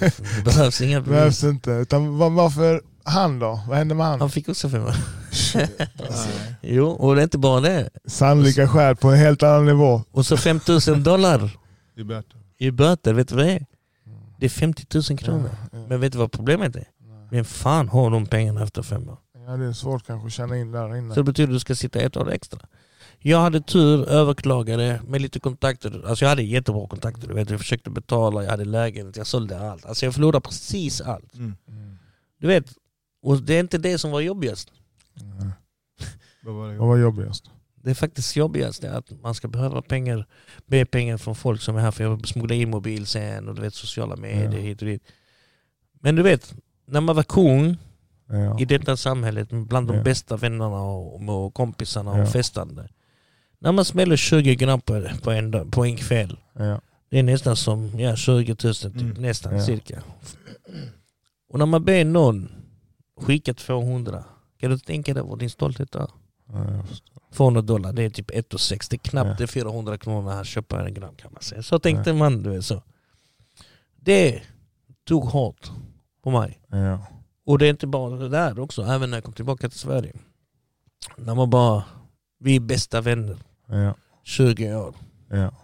S3: Det behövs inga bevis.
S1: behövs inte. Utan var, varför han då? Vad hände med han?
S3: Han fick också fem år.
S2: Nej.
S3: Jo, och det är inte bara det.
S1: Sannolika skäl på en helt annan nivå.
S3: Och så 5000 dollar
S2: Det är bättre.
S3: i böter. Vet du vad det är? Det är 50 000 kronor.
S1: Ja, ja.
S3: Men vet du vad problemet är? Vem fan har de pengarna efter fem år?
S1: Ja, det är svårt kanske att känna in där inne.
S3: Så det betyder att du ska sitta ett år extra. Jag hade tur, överklagade med lite kontakter. Alltså jag hade jättebra kontakter. Du vet, jag försökte betala, jag hade lägenhet, jag sålde allt. Alltså jag förlorade precis allt.
S2: Mm.
S1: Mm.
S3: Du vet, och det är inte det som var jobbigast.
S1: Ja.
S2: Vad var det?
S1: Vad var jobbigast?
S3: Det är faktiskt jobbigast att man ska behöva pengar, be pengar från folk som är här för att smuggla in mobil sen och du vet sociala medier
S1: Ja.
S3: hit och dit. Men du vet, när man var kung,
S1: Ja.
S3: i detta samhället bland de
S1: Ja.
S3: bästa vännerna och, och kompisarna
S1: Ja.
S3: och festande. När man smäller 20 gram på, en, på en kväll,
S1: Ja.
S3: det är nästan som ja, 20 000 typ,
S2: Mm.
S3: nästan
S1: Ja.
S3: cirka. Och när man ber någon skicka 200, kan du tänka dig vad din stolthet är?
S1: Ja, jag förstår.
S3: 200 dollar, det är typ 1,6. Det är knappt
S1: Ja.
S3: det är 400 kronor här köper en gram kan man säga. Så tänkte man, du vet så. Det tog hårt på mig.
S1: Ja.
S3: Och det är inte bara det där också, även när jag kom tillbaka till Sverige. När man bara, vi är bästa vänner,
S1: Ja.
S3: 20 år.
S1: Ja.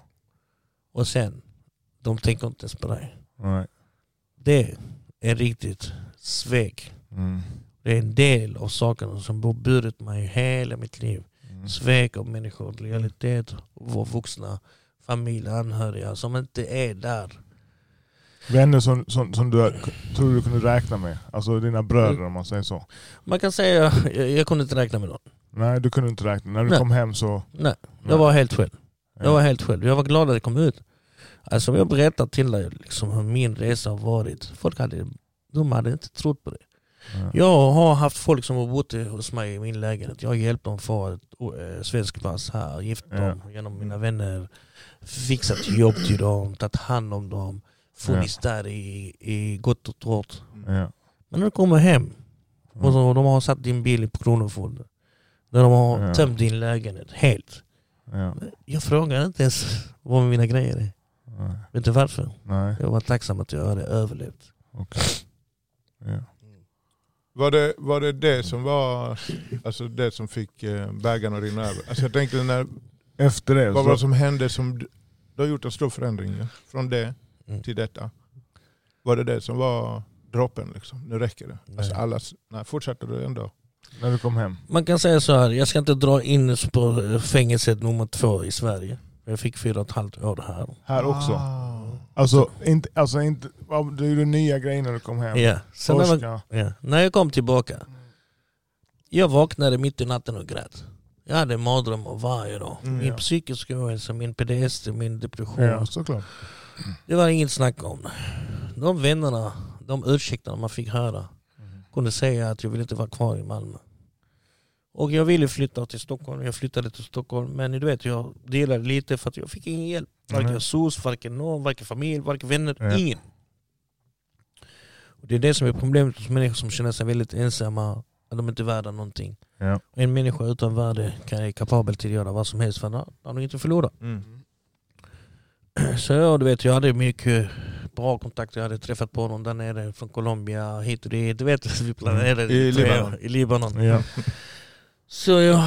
S3: Och sen, de tänker inte ens på dig.
S1: Nej.
S3: Det är riktigt svek.
S1: Mm.
S3: Det är en del av sakerna som har burit mig hela mitt liv.
S1: Mm.
S3: Svek av människor, lojalitet, våra vuxna, familj, anhöriga som inte är där.
S1: Vänner som, som, som du tror du kunde räkna med? Alltså dina bröder om man säger så?
S3: Man kan säga, jag, jag kunde inte räkna med någon.
S1: Nej du kunde inte räkna. När du
S3: Nej.
S1: kom hem så...
S3: Nej, jag var helt själv. Jag
S1: Ja.
S3: var helt själv. Jag var glad att det kom ut. Alltså om jag berättar till dig liksom hur min resa har varit. Folk hade, de hade inte trott på det.
S1: Ja.
S3: Jag har haft folk som har bott hos mig i min lägenhet. Jag har hjälpt dem få ett äh, svensk pass här, gift
S1: Ja.
S3: dem genom mina vänner, fixat jobb till dem, tagit hand om dem, funnits där i, i gott och torrt.
S1: Ja.
S3: Men när du kommer hem och
S1: Mm.
S3: så, de har satt din bil på Kronofogden. När de har
S1: Ja.
S3: tömt din lägenhet helt.
S1: Ja.
S3: Jag frågar inte ens vad mina grejer är.
S1: Nej.
S3: Vet du varför?
S1: Nej.
S3: Jag var tacksam att jag hade överlevt.
S1: Okej. Ja.
S2: Var det, var det det som var alltså det som fick eh, bägaren att rinna över? Alltså jag tänkte, när,
S1: Efter det
S2: vad var det som hände som du har gjort en stor förändring ja? från det
S3: Mm.
S2: till detta? Var det det som var droppen liksom? Nu räcker det. Alltså
S3: Nej.
S2: allas, nej, fortsatte du ändå?
S1: När du kom hem?
S3: Man kan säga så här, jag ska inte dra in på fängelset nummer två i Sverige. Jag fick fyra och ett halvt år här.
S1: Här också?
S2: Ah.
S1: Alltså, inte, alltså inte, du gjorde nya grejer när du kom hem?
S3: Ja. Sen när, man, ja. när jag kom tillbaka, jag vaknade mitt i natten och grät. Jag hade mardrömmar varje dag.
S2: Mm,
S3: min
S1: ja.
S3: psykiska ohälsa, min PTSD, min depression.
S1: Ja, såklart.
S3: Det var inget snack om det. De vännerna, de ursäkterna man fick höra kunde säga att jag ville inte vara kvar i Malmö. Och jag ville flytta till Stockholm, jag flyttade till Stockholm. Men du vet, jag delade lite för att jag fick ingen hjälp. Varken
S1: Nej.
S3: SOS, varken någon, varken familj, varken vänner,
S1: Ja.
S3: ingen. Och det är det som är problemet hos människor som känner sig väldigt ensamma, att de inte är värda någonting.
S1: Ja.
S3: En människa utan värde kan är kapabel till att göra vad som helst för att han inte förlorat.
S2: Mm.
S3: Så du vet, jag hade mycket bra kontakter. Jag hade träffat på någon där nere från Colombia, hit och dit. Du vet, vi planerade
S2: I
S3: tre
S2: Libanon.
S3: i Libanon.
S1: Ja.
S3: Så jag,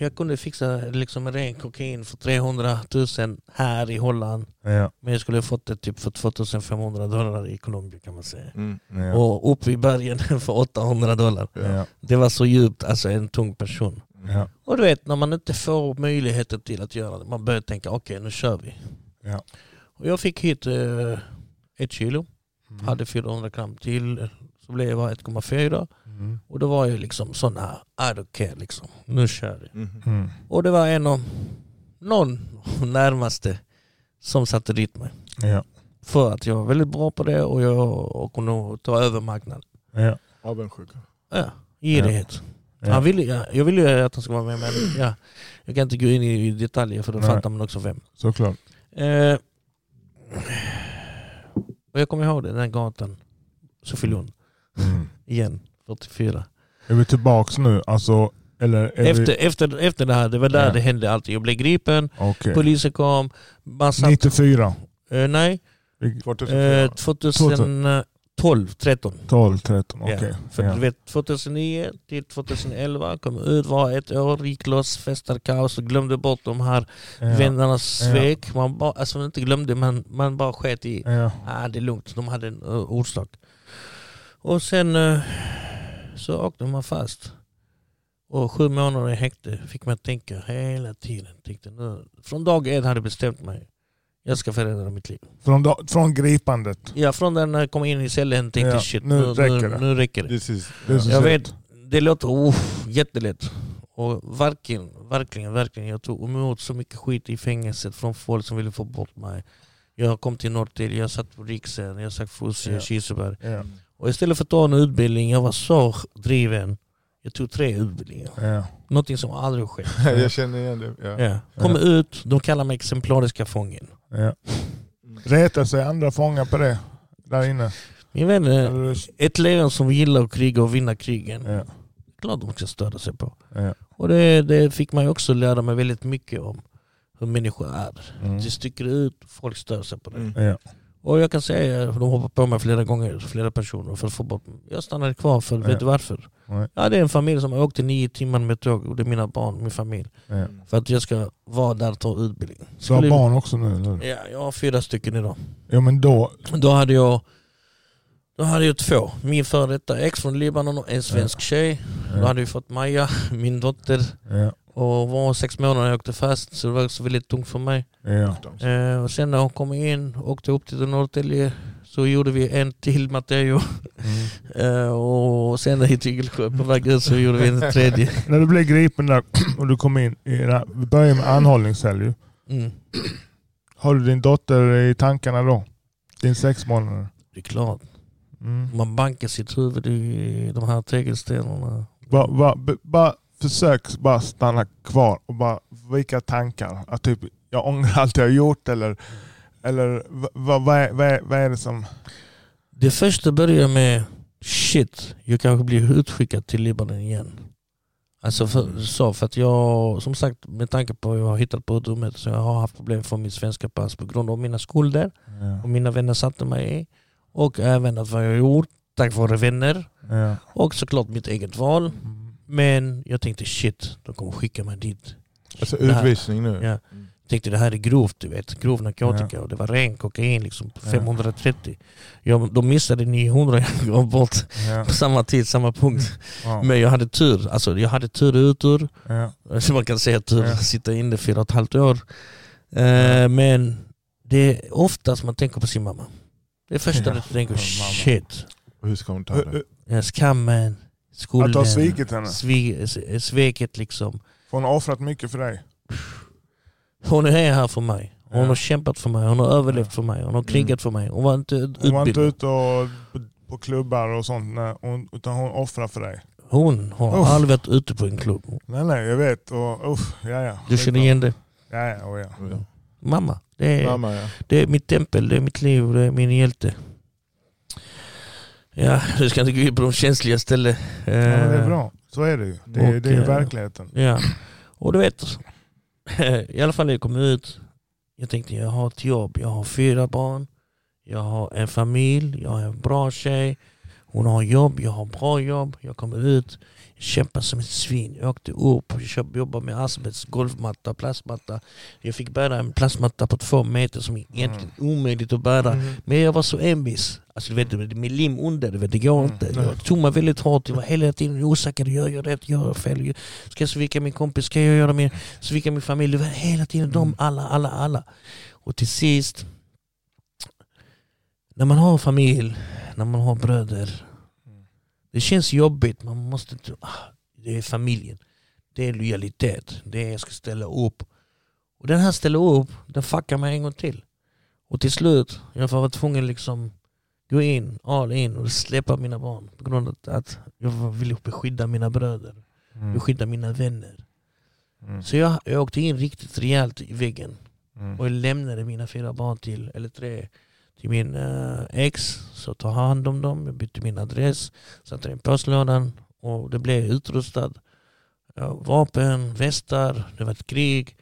S3: jag kunde fixa liksom en ren kokain för 300 000 här i Holland.
S1: Ja.
S3: Men jag skulle ha fått det typ för 2500 dollar i Colombia kan man säga.
S2: Mm.
S1: Ja.
S3: Och upp i bergen för 800 dollar.
S1: Ja.
S3: Det var så djupt, alltså en tung person.
S1: Ja.
S3: Och du vet, när man inte får möjligheter till att göra det, man börjar tänka okej nu kör vi. Och jag fick hit eh, ett kilo,
S1: Mm.
S3: hade 400 gram till, så blev jag 1,4.
S1: Mm.
S3: Och då var jag liksom sån här, I don't care liksom, nu kör vi.
S2: Mm.
S1: Mm.
S3: Och det var en av, någon närmaste som satte dit mig.
S1: Ja.
S3: För att jag var väldigt bra på det och jag och kunde ta över marknaden.
S1: Ja.
S2: Avundsjuka.
S3: Ja, girighet.
S1: Ja.
S3: Han ville, ja, jag ville ju att han skulle vara med men ja, jag kan inte gå in i detaljer för då
S1: Nej.
S3: fattar man också vem.
S1: Såklart.
S3: Eh, och jag kommer ihåg det, den gatan, Sofielund,
S1: Mm.
S3: igen, 44.
S1: Är vi tillbaks nu? Alltså, eller
S3: Efter,
S1: vi...
S3: efter, efter det här, det var där
S1: Ja.
S3: det hände allt. Jag blev gripen,
S1: Okej.
S3: polisen kom, massa...
S1: 94?
S3: Eh, nej,
S1: Vi-
S2: 2004.
S3: eh, 2012, 13.
S1: 12, 13, okej.
S3: Ja, för
S1: Ja.
S3: du vet 2009 till 2011 kom ut, var ett år, gick loss, festade kaos och glömde bort de här
S1: Ja.
S3: vännernas svek. Man bara, alltså inte glömde, men man bara sket i. Ah, det är lugnt, de hade en uh, orsak. Och sen uh, så åkte man fast. Och sju månader i häkte fick man tänka hela tiden. Tänkte, nu, från dag ett hade jag bestämt mig. Jag ska förändra mitt liv.
S1: Från, da- från gripandet.
S3: Ja, från den när jag kom in i cellen tänkte
S1: Ja,
S3: shit,
S1: nu
S3: nu,
S1: räcker det.
S3: nu räcker det.
S2: This is,
S1: så
S3: Jag vet, det låter oh, jättelätt. Och verkligen, verkligen, verkligen. Jag tog emot så mycket skit i fängelset från folk som ville få bort mig. Jag kom till Norrtälje, jag satt på Riksen, jag satt Fosie,
S1: Ja.
S3: Kiseberg.
S1: Ja.
S3: Och istället för att ta en utbildning, jag var så driven. Jag tog tre utbildningar.
S1: Ja.
S3: Någonting som aldrig skett.
S2: jag känner igen det. Ja.
S3: Ja. Kommer ut, de kallar mig exemplariska fången.
S1: Ja. Retar sig andra fångar på det där inne?
S3: Min vän, ett lejon som gillar att kriga och vinna krigen.
S1: ja.
S3: Klart de ska stödja sig på.
S1: Ja.
S3: Och det, det fick man ju också lära mig väldigt mycket om hur människor är.
S1: Mm.
S3: Det sticker ut, folk stör sig på det.
S2: Mm.
S1: Ja.
S3: Och jag kan säga, de hoppar på mig flera gånger, flera personer för att få bort mig. Jag stannade kvar för, vet
S1: Ja.
S3: du varför?
S1: Nej.
S3: Ja, det är en familj som har åkt i nio timmar med tåg och det är mina barn, min familj.
S1: Ja.
S3: För att jag ska vara där och ta utbildning.
S1: Du har barn också nu eller?
S3: Ja, jag har fyra stycken idag.
S1: Jo men då,
S3: Då hade jag då hade jag två. Min före detta ex från Libanon och en svensk tjej. Då
S1: ja.
S3: hade vi fått Maja, min dotter.
S1: Ja.
S3: Och var sex månader när jag åkte fast så det var också väldigt tungt för mig.
S1: Ja.
S3: Eh, och sen när hon kom in och åkte upp till Norrtälje så gjorde vi en till Matteo.
S1: Mm.
S3: Eh, och sen hit till på väg ut så gjorde vi en tredje.
S1: När du blev gripen där och du kom in, i den här, vi började med anhållningscell ju.
S3: Mm.
S1: Har du din dotter i tankarna då? Din sex månader?
S3: Det är klart.
S1: Mm.
S3: Man bankar sitt huvud i de här tegelstenarna.
S1: Bara, bara, bara försök bara stanna kvar och bara vilka tankar? Att typ, jag ångrar allt jag har gjort eller, eller vad, vad, är, vad, är, vad är det som...
S3: Det första börjar med shit, jag kanske blir utskickad till Libanon igen. Alltså för, så för att jag, som sagt med tanke på att jag har hittat på dumhet så jag har haft problem för mitt svenska pass på grund av mina skulder
S1: Ja.
S3: och mina vänner satte mig i. Och även att vad jag har gjort tack vare vänner.
S1: Ja.
S3: Och såklart mitt eget val.
S1: Mm.
S3: Men jag tänkte shit, de kommer skicka mig dit.
S2: Alltså utvisning nu.
S3: Ja. Tänkte det här är grovt, du vet. Grov narkotika och det var ren kokain liksom.
S1: Ja.
S3: 530. Jag, de missade 900 jag gav bort
S1: Ja.
S3: på samma tid, samma punkt.
S1: Ja.
S3: Men jag hade tur. Alltså jag hade tur ut ur.
S1: Ja.
S3: Så man kan säga tur,
S1: Ja.
S3: sitta inne fyra och ett halvt år. Eh, men det är oftast man tänker på sin mamma. Det är första
S1: Ja.
S3: du tänker, shit.
S2: Och hur ska hon ta det?
S3: Ja, Skammen, skulden,
S1: Att har svikit henne?
S3: svi- sveket liksom.
S1: För hon har offrat mycket för dig?
S3: Hon är här för mig. Hon
S1: Ja.
S3: har kämpat för mig, hon har överlevt för mig, hon har krigat för mig. Hon var inte
S1: Hon var inte
S3: utbildad.
S1: ute och, på, klubbar och sånt, nej, hon, utan hon offrar för dig?
S3: Hon har
S1: Uff.
S3: aldrig varit ute på en klubb.
S1: Nej nej, jag vet. Och, uff, ja, ja.
S3: Du känner igen det?
S1: Ja, ja, oh, ja.
S2: Ja.
S3: Mamma. Det är,
S2: Mamma ja.
S3: det är mitt tempel, det är mitt liv, det är min hjälte. Ja, du ska inte gå in på de känsliga ställen.
S1: ja men det är bra. Så är det ju. Det, är-
S3: Och,
S1: det är
S3: eh,
S1: verkligheten.
S3: Ja, och du vet, i alla fall när jag kom ut, jag tänkte jag har ett jobb, jag har fyra barn, jag har en familj, jag har en bra tjej, hon har jobb, jag har bra jobb, jag kommer ut, kämpar som ett svin, jag åkte upp, köp- jobbade med asbest, golvmatta, plastmatta. Jag fick bära en plastmatta på två meter som är egentligen omöjligt att bära.
S1: Mm.
S3: Men jag var så envis. Alltså, du vet, med lim under, du vet, det går
S1: Mm,
S3: inte. Jag tog mig väldigt hårt, jag var hela tiden osäker. Gör jag rätt? Gör jag fel? Ska jag svika min kompis? Ska jag göra mer? Svika min familj? Det var hela tiden de,
S1: Mm.
S3: alla, alla, alla. Och till sist, när man har familj, när man har bröder. Det känns jobbigt, man måste inte... Ah, det är familjen. Det är lojalitet. Det är jag ska ställa upp. Och den här ställa upp, den fuckar mig en gång till. Och till slut, jag var tvungen liksom gå in, all in och släppa mina barn. På grund av att jag ville beskydda mina bröder,
S1: Mm.
S3: beskydda mina vänner.
S1: Mm.
S3: Så jag, jag åkte in riktigt rejält i väggen.
S1: Mm.
S3: Och jag lämnade mina fyra barn till, eller tre, till min eh, ex. Så tog hand om dem, jag bytte min adress, satte den i postlådan och det blev utrustad. Vapen, västar, det var ett krig.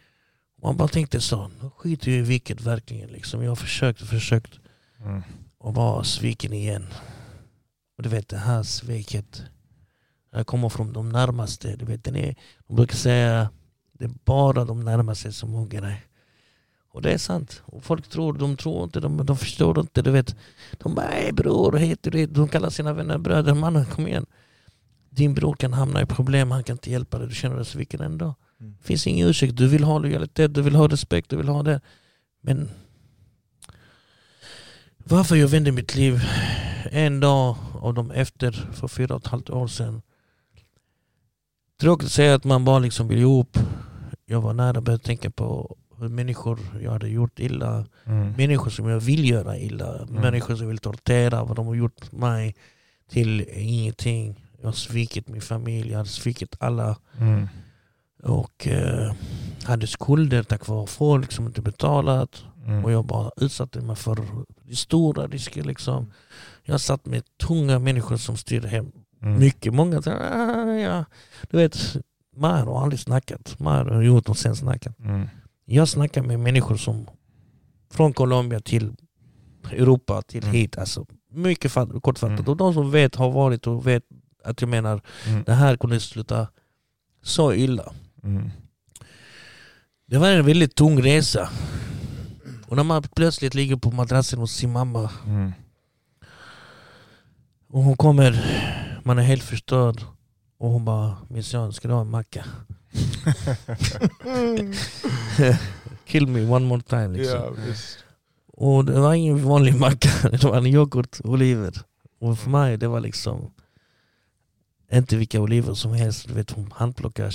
S3: Man bara tänkte så, nu skiter jag i vilket verkligen. Liksom. Jag har försökt och försökt
S1: Mm.
S3: och bara sviken igen. Och du vet det här sveket, det kommer från de närmaste. Du vet, den är, de brukar säga det är bara de närmaste som hugger dig. Och det är sant. Och folk tror, de tror inte, de, de förstår inte. Du vet. De bara ey bror, heter det. De kallar sina vänner bröder. Mannen kom igen. Din bror kan hamna i problem, han kan inte hjälpa dig. Du känner dig sviken ändå.
S2: Mm.
S3: Det finns ingen ursäkt. Du vill ha lojalitet, du vill ha respekt, du vill ha det. Men varför jag vände mitt liv en dag av dem efter för fyra och ett halvt år sedan. Tråkigt att säga att man bara liksom vill ihop. Jag var nära att börja tänka på människor jag hade gjort illa.
S1: Mm.
S3: Människor som jag vill göra illa. Människor som vill tortera vad de har gjort mig. till ingenting. Jag har svikit min familj, jag hade svikit alla.
S1: Mm.
S3: Och eh, hade skulder tack vare folk som inte betalat.
S1: Mm.
S3: Och jag bara utsatte mig för stora risker. Liksom. Jag satt med tunga människor som styrde hem.
S1: Mm.
S3: Mycket, många "Ah, ja. Du vet, Maher har aldrig snackat. Maher har gjort och sen snackat.
S1: Mm.
S3: Jag snackar med människor som från Colombia till Europa till
S1: Mm.
S3: hit. Alltså, mycket fatt, kortfattat.
S1: Mm.
S3: Och de som vet har varit och vet att jag menar
S1: Mm.
S3: det här kunde sluta så illa.
S1: Mm.
S3: Det var en väldigt tung resa. Och när man plötsligt ligger på madrassen hos sin mamma
S1: Mm.
S3: och hon kommer, man är helt förstörd. Och hon bara, min son ska du ha en macka? Kill me one more time liksom.
S2: Ja.
S3: Och det var ingen vanlig macka, det var en yoghurt oliver. Och för mig det var liksom inte vilka oliver som helst. Du vet hon handplockar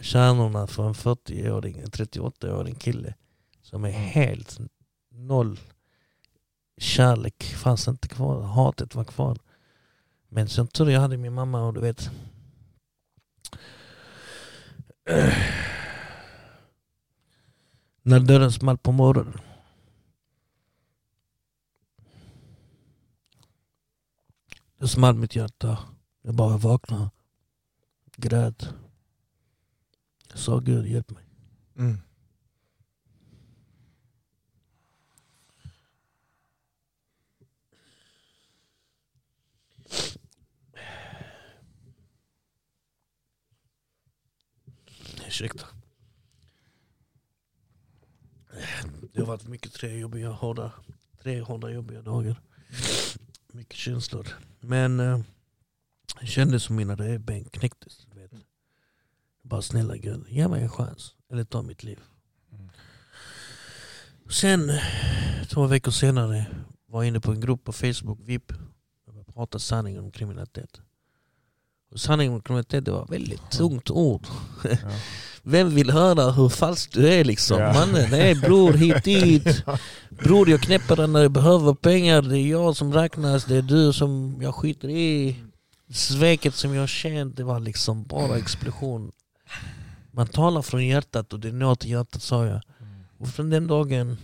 S3: kärnorna för en 40-åring, en 38-åring kille. Som är helt noll kärlek fanns inte kvar, hatet var kvar. Men sen tur jag hade min mamma och du vet när dörren small på morgonen Det small mitt hjärta. Jag bara vaknade. Grät. Jag sa Gud hjälp mig.
S2: Mm.
S3: Ursäkta. Det har varit mycket tre jobbiga, hårda, tre hårda jobbiga dagar. Mycket känslor. Men eh, jag kände som mina revben knäcktes. Vet. Bara snälla Gud, ge mig en chans. Eller ta mitt liv.
S1: Mm.
S3: Sen, två veckor senare, var jag inne på en grupp på Facebook, VIP. Jag pratade sanningen om kriminalitet. Och sanningen om kriminalitet det var ett väldigt tungt ord.
S1: Ja.
S3: Vem vill höra hur falsk du är liksom?
S1: Ja.
S3: Mannen, nej bror hit dit. Bror jag knäpper den när jag behöver pengar. Det är jag som räknas. Det är du som jag skiter i. Sveket som jag känt, det var liksom bara explosion. Man talar från hjärtat och det når till hjärtat sa jag. Och från den dagen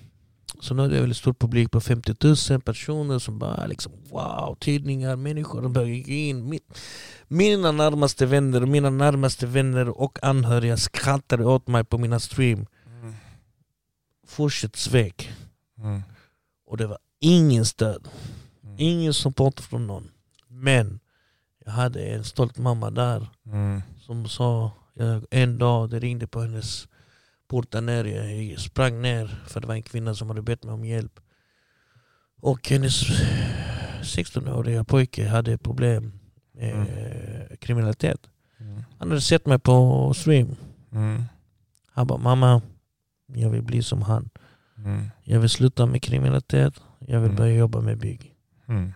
S3: så nådde jag väldigt stor publik på 50 000 personer som bara liksom wow, tidningar, människor. De började gå in. Min- Mina närmaste vänner, mina närmaste vänner och anhöriga skrattade åt mig på mina stream.
S1: Mm.
S3: Fortsätt svek.
S1: Mm.
S3: Och det var ingen stöd.
S1: Mm.
S3: Ingen support från någon. Men jag hade en stolt mamma där
S1: Mm.
S3: som sa en dag det ringde på hennes port där nere. Jag sprang ner för det var en kvinna som hade bett mig om hjälp. Och hennes 16-åriga pojke hade problem med kriminalitet.
S1: Mm.
S3: Han hade sett mig på stream.
S1: Mm.
S3: Han bara mamma, jag vill bli som han.
S1: Mm.
S3: Jag vill sluta med kriminalitet. Jag vill
S1: Mm.
S3: börja jobba med bygg.
S1: Mm.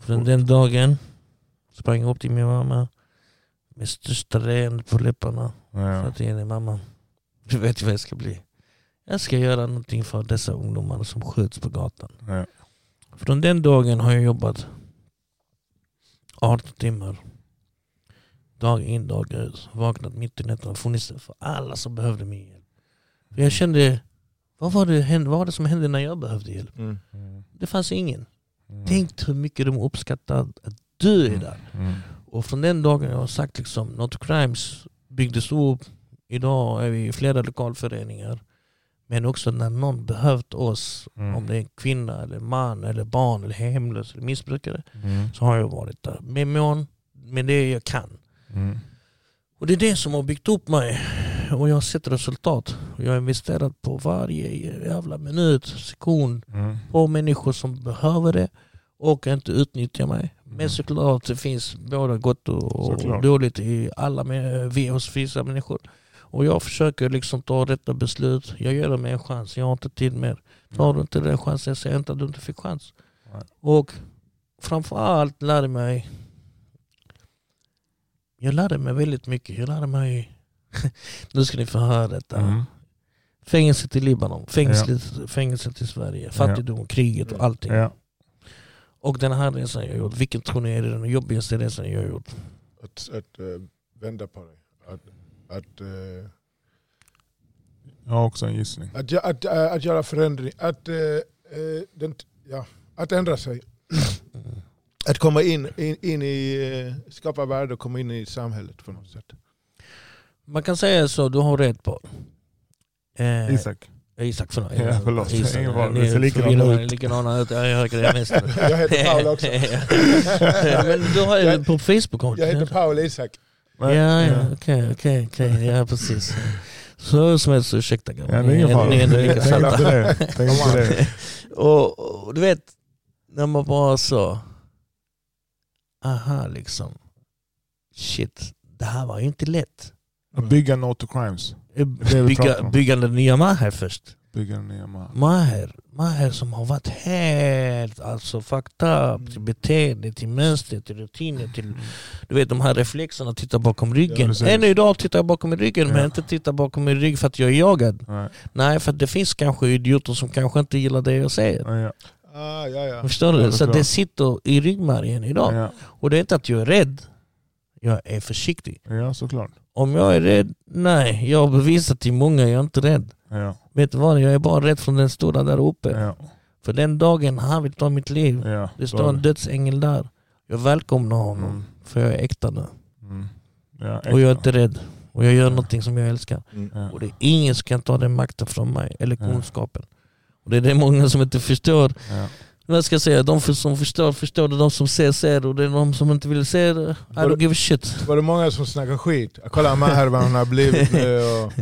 S3: Från den dagen sprang jag upp till min mamma med största leendet på läpparna.
S1: Ja.
S3: Sa till henne, mamma, du vet vad jag ska bli. Jag ska göra någonting för dessa ungdomar som skjuts på gatan.
S1: Ja.
S3: Från den dagen har jag jobbat 18 timmar. Dag in, dag ut. Vaknat mitt i natten och funnits där för alla som behövde min hjälp. För jag kände, vad var, det, hände- vad var det som hände när jag behövde hjälp?
S2: Mm.
S1: Mm.
S3: Det fanns ingen.
S1: Mm.
S3: Tänk hur mycket de uppskattar att du är där.
S1: Mm.
S3: Och från den dagen jag har sagt liksom, Not Crimes byggdes upp. Idag är vi i flera lokalföreningar. Men också när någon behövt oss,
S1: Mm.
S3: om det är en kvinna, eller man, eller barn, eller hemlös, eller missbrukare.
S1: Mm.
S3: Så har jag varit där. Med mån, med det jag kan.
S1: Mm.
S3: Och det är det som har byggt upp mig. Och jag har sett resultat. Jag har investerat på varje jävla minut, sekund
S1: Mm.
S3: på människor som behöver det och inte utnyttjar mig. Men
S1: Mm.
S3: såklart det finns både gott och
S1: Såklart.
S3: dåligt i alla med, hos vissa människor. Och jag försöker liksom ta rätta beslut. Jag ger dem en chans, jag har inte tid mer. Tar du inte den chansen, säg inte att du inte fick chans.
S1: Nej.
S3: Och framförallt lärde mig jag lärde mig väldigt mycket. Jag lärde mig, nu ska ni få höra detta.
S1: Mm.
S3: Fängelset i Libanon, fängelset, fängelset i Sverige, fattigdom, kriget och allting.
S1: Ja.
S3: Och den här resan jag gjort, vilken tror ni är den jobbigaste resan jag har gjort?
S2: Att, att eh, vända på dig. Att, att, eh,
S1: Jag har också en gissning.
S2: att, att, eh, att göra förändring. Att, eh, eh, den, ja, att ändra sig. Att komma in, in, in i, eh, skapa värde och komma in i samhället på något sätt.
S3: Man kan säga så, du har rätt på. Eh,
S1: Isak.
S3: Isak, förlåt.
S1: Ja, förlåt.
S3: Isak, ni
S1: ser
S3: förvirrar-
S1: ut.
S3: likadana ut. Ja, Jag hörde det mest.
S2: Jag heter Paul också.
S3: Men du har ju
S2: Jag-
S3: på Facebook
S2: Jag heter Paul Isak.
S3: Ja, ja, okej, okej, okej. Ja, precis. Så som helst, ursäkta
S1: Ja, det är ingen fara.
S3: Ni är ändå lika salta. Och, och du vet, när man bara så, aha liksom, shit, det här var ju inte lätt.
S1: Att bygga No to Crimes.
S3: Bygga, den nya Maher först.
S1: Bygga den nya man.
S3: Maher, Maher som har varit helt alltså fucked up till beteende, till mönster, till rutiner, till du vet de här reflexerna, titta bakom
S1: Ja,
S3: ryggen.
S1: precis.
S3: Ännu idag tittar jag bakom i ryggen men
S1: Ja.
S3: inte titta bakom min rygg för att jag är jagad.
S1: Nej.
S3: Nej, för att det finns kanske idioter som kanske inte gillar det jag säger.
S1: Ja, ja.
S2: Ah, ja, ja.
S3: Förstår du?
S1: Ja, det
S3: Så det sitter i ryggmärgen idag.
S1: Ja,
S3: Och det är inte att jag är rädd. Jag är försiktig.
S1: ja, såklart.
S3: Om jag är rädd? Nej, jag har bevisat till många jag är inte rädd.
S1: Ja,
S3: Vet du vad? Jag är bara rädd från den stora där uppe.
S1: ja,
S3: För den dagen han vill ta mitt liv,
S1: ja.
S3: det står en dödsängel där. Jag välkomnar honom.
S1: Mm.
S3: För jag är äkta nu.
S1: Mm. Ja,
S3: Och jag är
S1: äkta.
S3: inte rädd. Och jag gör
S1: Ja.
S3: någonting som jag älskar.
S2: Mm.
S3: Och det är ingen som kan ta den makten från mig, eller kunskapen. Och det är det många som inte förstår. Vad ska jag säga? De som förstår, förstår det. De som ser, ser. Och det är de som inte vill se det. I don't give a shit.
S2: Var det många som snackade skit? Kolla Maher vad han har blivit nu och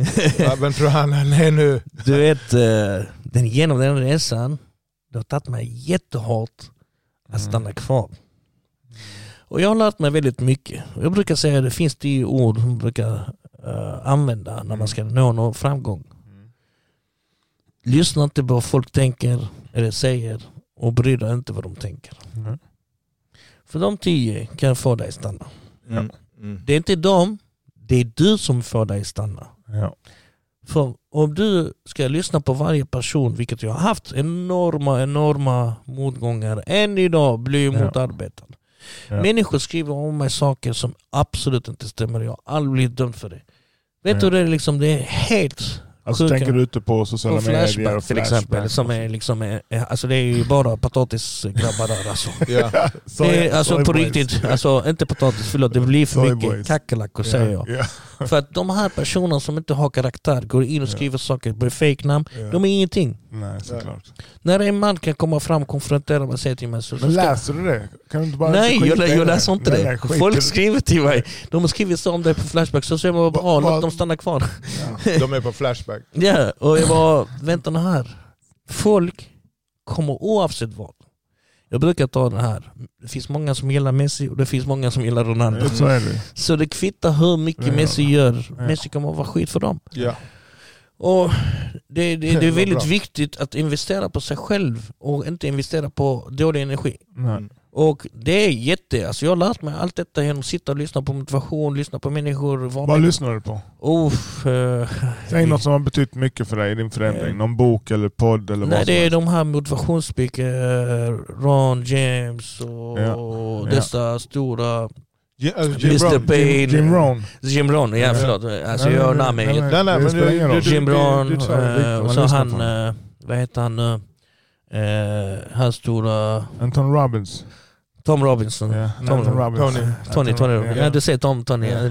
S2: vem tror han han är nu?
S3: Du vet, eh, den, genom den resan, det har tagit mig jättehårt att
S1: Mm.
S3: stanna kvar. Och jag har lärt mig väldigt mycket. Jag brukar säga att det finns tio ord som brukar eh, använda när man ska nå någon framgång. Lyssna inte på vad folk tänker eller säger och bry dig inte vad de tänker.
S1: Mm.
S3: För de tio kan få dig stanna.
S2: Mm. Mm.
S3: Det är inte dem, det är du som får dig stanna.
S1: Ja.
S3: För om du ska lyssna på varje person, vilket jag har haft enorma, enorma motgångar, än idag blir jag
S1: Ja.
S3: motarbetad.
S1: Ja.
S3: Människor skriver om mig saker som absolut inte stämmer, jag har aldrig blivit dömd för det. Vet
S1: Ja.
S3: du, det är, liksom, det är helt
S1: Alltså
S3: Sjuka.
S1: tänker du ute på sociala medier
S3: Flashback
S1: och
S3: till exempel.
S1: Flashback
S3: Som är liksom, är- är- alltså det är ju bara potatisgrabbar där alltså. Det är, alltså på
S1: boys.
S3: riktigt, alltså inte potatis, förlåt det blir för
S1: Soy
S3: mycket kackerlackor säger jag.
S1: Ja,
S3: För att de här personerna som inte har karaktär, går in och skriver saker på fejknamn, de är ingenting.
S1: Nej, såklart.
S3: När en man kan komma fram och konfrontera mig och säga till mig så...
S1: Läser du det? Kan du inte bara
S3: Nej, jag, jag läser inte det. Folk skriver till mig. De har skrivit så om det på Flashback, så säger man
S1: va-
S3: låt dem stanna kvar.
S2: De är på Flashback.
S3: Ja, och jag bara, vänta nu här. Folk kommer oavsett vad. Jag brukar ta det här. Det finns många som gillar Messi och det finns många som gillar Ronaldo.
S1: Så är det.
S3: Så det kvittar hur mycket
S1: Ja.
S3: Messi gör.
S1: Ja.
S3: Messi kommer att vara skit för dem.
S2: Ja.
S3: Och det, det, det är väldigt
S2: bra.
S3: viktigt att investera på sig själv och inte investera på dålig energi.
S1: Nej.
S3: Och det är jätte, alltså jag har lärt mig allt detta genom att sitta och lyssna på motivation, lyssna på människor.
S1: Vad
S3: med-
S1: lyssnar du på?
S3: Uff, eh,
S1: Säg något som har betytt mycket för dig i din förändring.
S3: Eh.
S1: Någon bok eller podd eller
S3: Nej
S1: vad
S3: det är de här motivationsspeaker, Ron James och
S1: Ja.
S3: dessa stora
S2: Ja, alltså Jim
S3: Mr. Payne.
S1: Jim, Rohn.
S3: Jim Ron, ja
S1: Ja.
S3: förlåt. Alltså
S1: Nej,
S3: jag
S1: nej,
S3: namnet.
S1: nej,
S2: Nej, nej, men du- du-
S3: Jim
S2: du-
S3: Brown,
S2: du
S3: eh, och så han, eh, vad heter han nu? Eh, han stora
S1: Anton Robbins.
S3: Tom Robinson.
S1: Ja,
S3: Tom-
S1: Anton Robbins.
S2: Tony.
S3: Tony, Tony.
S1: ja.
S3: Ja, du säger Tom, Tony. Ja,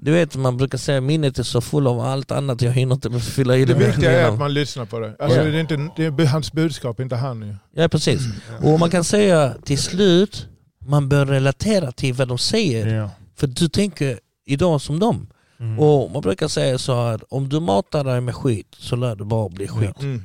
S3: du, vet. Man brukar säga minnet är så full av allt annat, jag hinner inte fylla i det.
S2: Det viktiga är att man lyssnar på det. Alltså,
S3: Ja.
S2: det är inte, det är hans budskap, inte han. Ju.
S3: Ja, precis. Och man kan säga till slut, man bör relatera till vad de säger. För du tänker idag som dem.
S1: Mm.
S3: Och man brukar säga så här, om du matar dig med skit så lär du bara bli skit.
S2: Mm.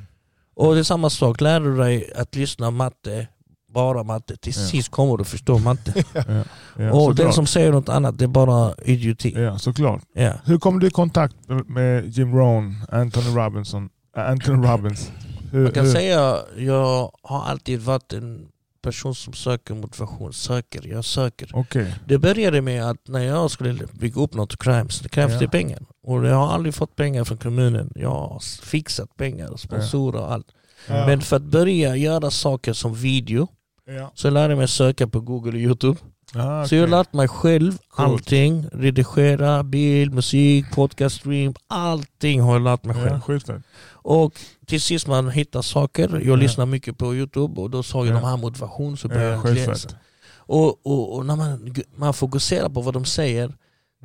S3: Och det är samma sak, lär du dig att lyssna matte, bara matte, till sist kommer du förstå matte. Och den som säger något annat, det är bara idioti.
S1: Ja, såklart.
S3: Ja.
S1: Hur kom du i kontakt med Jim Rohn, Anthony Robinson, äh, Anthony Robbins? Hur,
S3: Man kan
S1: hur?
S3: säga, jag har alltid varit en person som söker motivation, söker, jag söker.
S1: Okej.
S3: Det började med att när jag skulle bygga upp något crimes, det krävs
S1: Ja.
S3: det pengar. Och jag har aldrig fått pengar från kommunen. Jag har fixat pengar, sponsorer och allt.
S2: Ja.
S3: Men för att börja göra saker som video,
S1: Ja.
S3: Så jag lärde mig söka på Google och Youtube.
S1: Ah,
S3: Så jag har lärt mig själv allting. Redigera, bild, musik, podcast stream. Allting har jag lärt mig själv.
S1: Ja.
S3: Och till sist man hittar saker. Jag
S1: Ja.
S3: lyssnar mycket på Youtube och då såg jag
S1: Ja.
S3: de här motivation så började
S1: Ja,
S3: jag läsa. Och, och, och när man, man fokuserar på vad de säger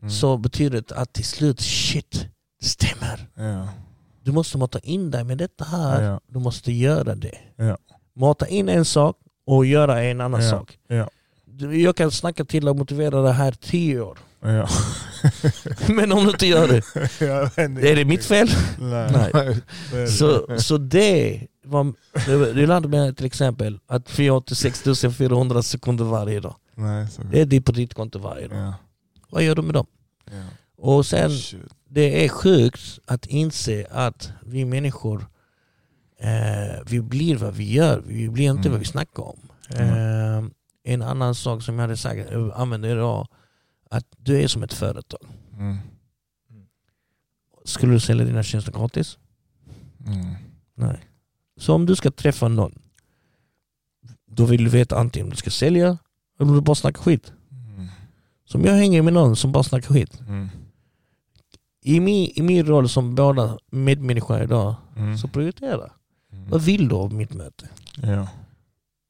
S1: Mm.
S3: så betyder det att till slut, shit, det stämmer. Du måste mata in dig med detta här. Du måste göra det. Mata in en sak och göra en annan
S1: Ja.
S3: sak.
S1: Ja.
S3: Jag kan snacka till och motivera det här tio år.
S1: Ja.
S3: Men om du inte gör det, är det mitt fel?
S1: Nej.
S3: Nej. Så, så det var... Lärde mig till exempel att 486 400 sekunder varje dag.
S1: Nej,
S3: Det är det på ditt konto varje dag.
S1: Ja.
S3: Vad gör du med dem?
S1: Ja.
S3: Och sen,
S1: Shit.
S3: det är sjukt att inse att vi människor, eh, vi blir vad vi gör. Vi blir inte
S1: Mm.
S3: vad vi snackar om.
S1: Mm.
S3: Eh, en annan sak som jag hade sagt, jag använder idag, att du är som ett företag.
S1: Mm.
S3: Skulle du sälja dina tjänster gratis?
S1: Mm.
S3: Nej. Så om du ska träffa någon, då vill du veta antingen om du ska sälja eller om du bara snackar skit.
S1: Mm.
S3: Så om jag hänger med någon som bara snackar skit,
S1: Mm.
S3: i min, i min roll som båda medmänniskor idag,
S1: Mm.
S3: så prioritera.
S1: Mm.
S3: Vad vill du av mitt möte?
S1: Ja.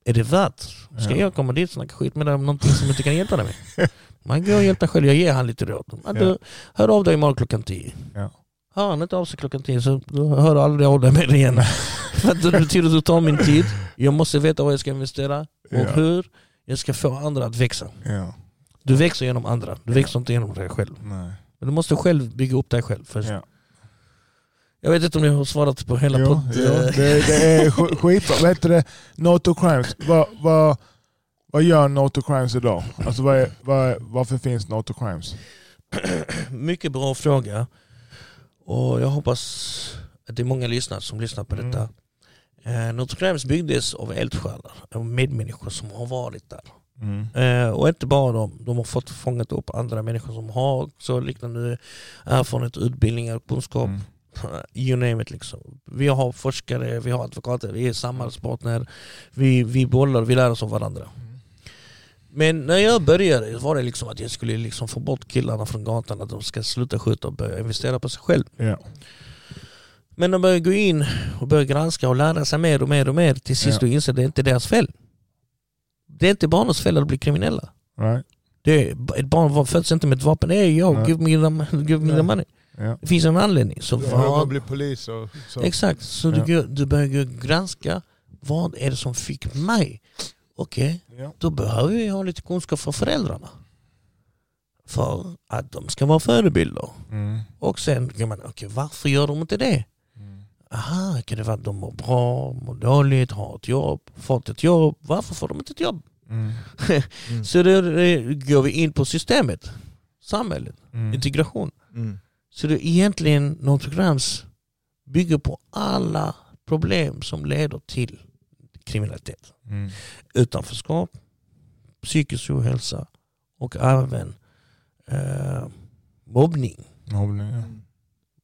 S3: Är det värt? Ska
S1: Ja.
S3: jag komma dit och snacka skit med dig om någonting som du inte kan hjälpa dig med? Man går och hjälpa själv, jag ger han lite råd. Ja, du. Hör av dig imorgon klockan tio.
S1: Ja.
S3: Hör han inte av sig klockan tio så hör du aldrig av dig mer igen. För att det betyder att du tar min tid, jag måste veta vad jag ska investera och
S1: Ja.
S3: hur jag ska få andra att växa.
S1: Ja.
S3: Du växer genom andra, du växer inte genom dig själv.
S1: Nej.
S3: Men du måste själv bygga upp dig själv först.
S1: Ja.
S3: Jag vet inte om jag har svarat på hela
S1: Jo,
S3: podd...
S1: jo, det, det är sk- skitbra. Vet du det? No to crimes. Vad, vad, vad gör No to crimes idag? Alltså vad är, vad, varför finns No to crimes?
S3: Mycket bra fråga. Och jag hoppas att det är många lyssnare som lyssnar på
S1: Mm.
S3: detta. Eh, Notre Crimes byggdes av eldsjälar, av medmänniskor som har varit där.
S1: Mm.
S3: Eh, och inte bara de, de har fått fångat upp andra människor som har så liknande erfarenhet, utbildningar, kunskap,
S1: Mm.
S3: you name it liksom. Vi har forskare, vi har advokater, vi är samarbetspartner, vi, vi bollar, vi lär oss av varandra. Men när jag började var det liksom att jag skulle liksom få bort killarna från gatan, att de ska sluta skjuta och börja investera på sig själv.
S1: Ja.
S3: Men de börjar gå in och börjar granska och lära sig mer och mer och mer till sist
S1: Ja.
S3: och inser att det inte är deras fel. Det är inte barnens fel att bli kriminella.
S1: Right.
S3: Det är, ett barn föds inte med ett vapen. Hey yo,
S1: Nej.
S3: give me the, give me the money.
S1: Ja.
S3: Det finns en anledning. Så vad,
S2: blir polis och så.
S3: exakt, så
S1: Ja.
S3: du, du börjar granska vad är det som fick mig? Okej,
S1: Ja.
S3: då behöver vi ha lite kunskap från föräldrarna. För att de ska vara förebilder.
S1: Mm.
S3: Och sen kan man, okej varför gör de inte det?
S1: Mm.
S3: Aha, kan det vara att de mår bra, mår dåligt, har ett jobb, fått ett jobb. Varför får de inte ett jobb?
S1: Mm.
S2: Mm.
S3: Så då går vi in på systemet, samhället,
S1: Mm.
S3: integration. Så det är egentligen Notre Grams bygger på alla problem som leder till kriminalitet.
S1: Mm.
S3: Utanförskap, psykisk ohälsa och även eh, mobbning.
S1: Mobbning, ja.